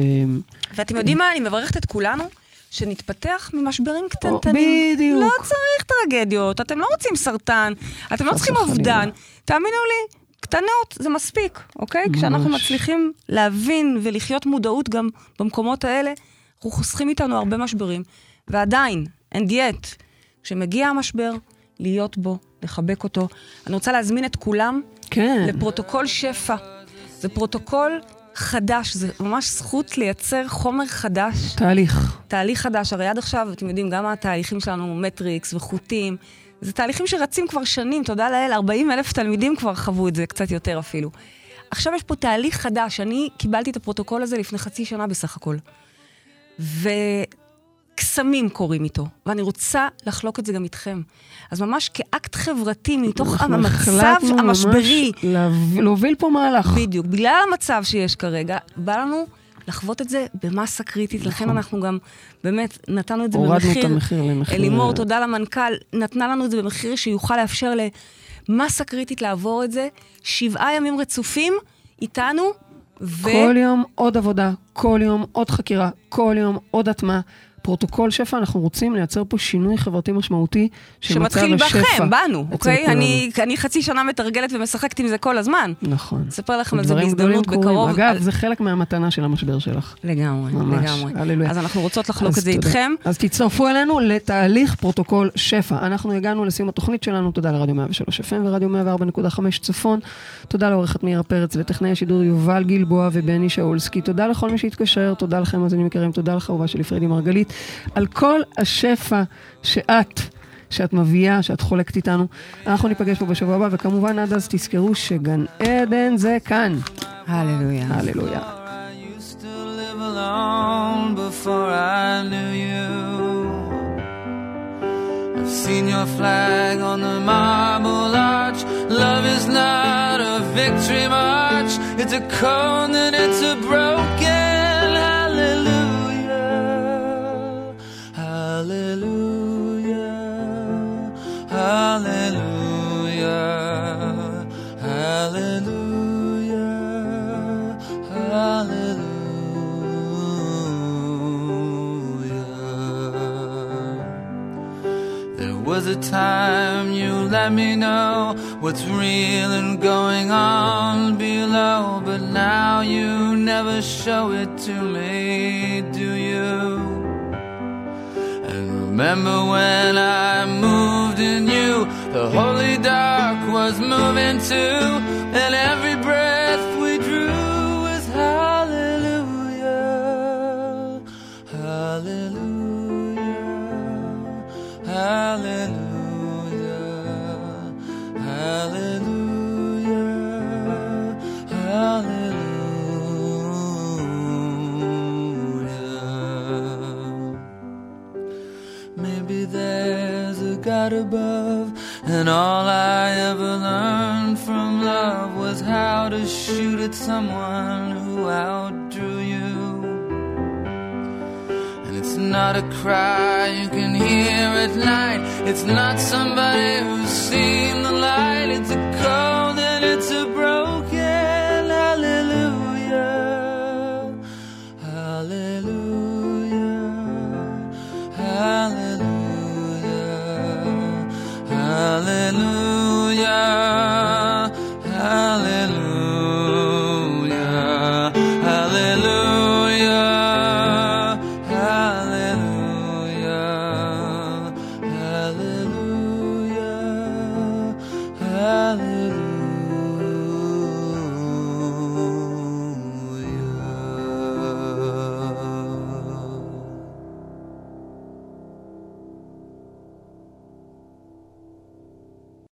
ואתם יודעים מה? אני מברכת את כולנו, שנתפתח ממשברים קטנטנים. בדיוק. לא צריך טרגדיות, אתם לא רוצים סרטן, אתם לא צריכים. אובדן. תאמינו לי, קטנות זה מספיק, אוקיי? ממש. כשאנחנו מצליחים להבין ולחיות מודעות גם במקומות האלה, אנחנו חוסכים איתנו הרבה משברים. ועדיין, and yet, כשמגיע המשבר, להיות בו, לחבק אותו. אני רוצה להזמין את כולם כן. לפרוטוקול שפע. זה פרוטוקול חדש, זה ממש זכות לייצר חומר חדש, תהליך. תהליך חדש. הרי עד עכשיו, אתם יודעים, גם התהליכים שלנו, Matrix וחוטים, זה תהליכים שרצים כבר שנים, תודה לאל, 40 אלף תלמידים כבר חוו את זה, קצת יותר אפילו. עכשיו יש פה תהליך חדש, אני קיבלתי את הפרוטוקול הזה לפני חצי שנה בסך הכל. וקסמים קורים איתו, ואני רוצה לחלוק את זה גם איתכם. אז ממש כאקט חברתי מתוך המצב המשברי, להוביל פה מהלך. בדיוק. בגלל המצב שיש כרגע, בא לנו לחוות את זה במסה קריטית, לכן אנחנו גם, באמת, נתנו את זה נכון. הורדנו במחיר... את המחיר למחיר- אלימור, תודה למנכ"ל, נתנה לנו את זה במחיר שיוכל לאפשר למסה קריטית לעבור את זה. שבעה ימים רצופים איתנו, ו... כל יום עוד עבודה, כל יום עוד חקירה, כל יום עוד הטמעה. פרוטוקול שפע, אנחנו רוצים לייצר פה שינוי חברתי משמעותי שמתחיל. בכם, בנו, אוקיי? אני, אני חצי שנה מתרגלת ומשחקת עם זה כל הזמן. נכון. אספר לכם על זה בהזדמנות. בקרוב. אגב, על- זה חלק מהמתנה של המשבר שלך. לגמרי, ממש, לגמרי. הללויה. אז אנחנו רוצות לחלוק את זה תודה. איתכם. אז תצטרפו אלינו לתהליך פרוטוקול שפע. אנחנו הגענו לסיום התוכנית שלנו, תודה לרדיו 103 FM ורדיו 104.5 צפון. תודה לעורכת מאירה פרץ וטכנאי השידור יובל גלבוע ובני שאולסקי. תודה לכל מי שהתקשר, תודה לכם מאזינים יקרים, תודה לך אהובה שלי פריידי מרגלית, על כל השפע שאת... שאת מביאה, שאת חולקת איתנו. אנחנו ניפגש פה בשבוע הבא, וכמובן עד אז תזכרו שגן עדן זה כאן. הללויה. הללויה. I used to live alone before I knew you. I've seen your flag on the marble arch. Love is not a victory march. It's a cone and it's a broken Hallelujah. Hallelujah. Hallelujah. Hallelujah. There was a time you let me know what's real and going on below, but now you never show it to me, do you? Remember when I moved in you, the holy dark was moving too, and every breath God above. And all I ever learned from love was how to shoot at someone who outdrew you. And it's not a cry you can hear at night. It's not somebody who's seen the light. It's a cold and it's a broken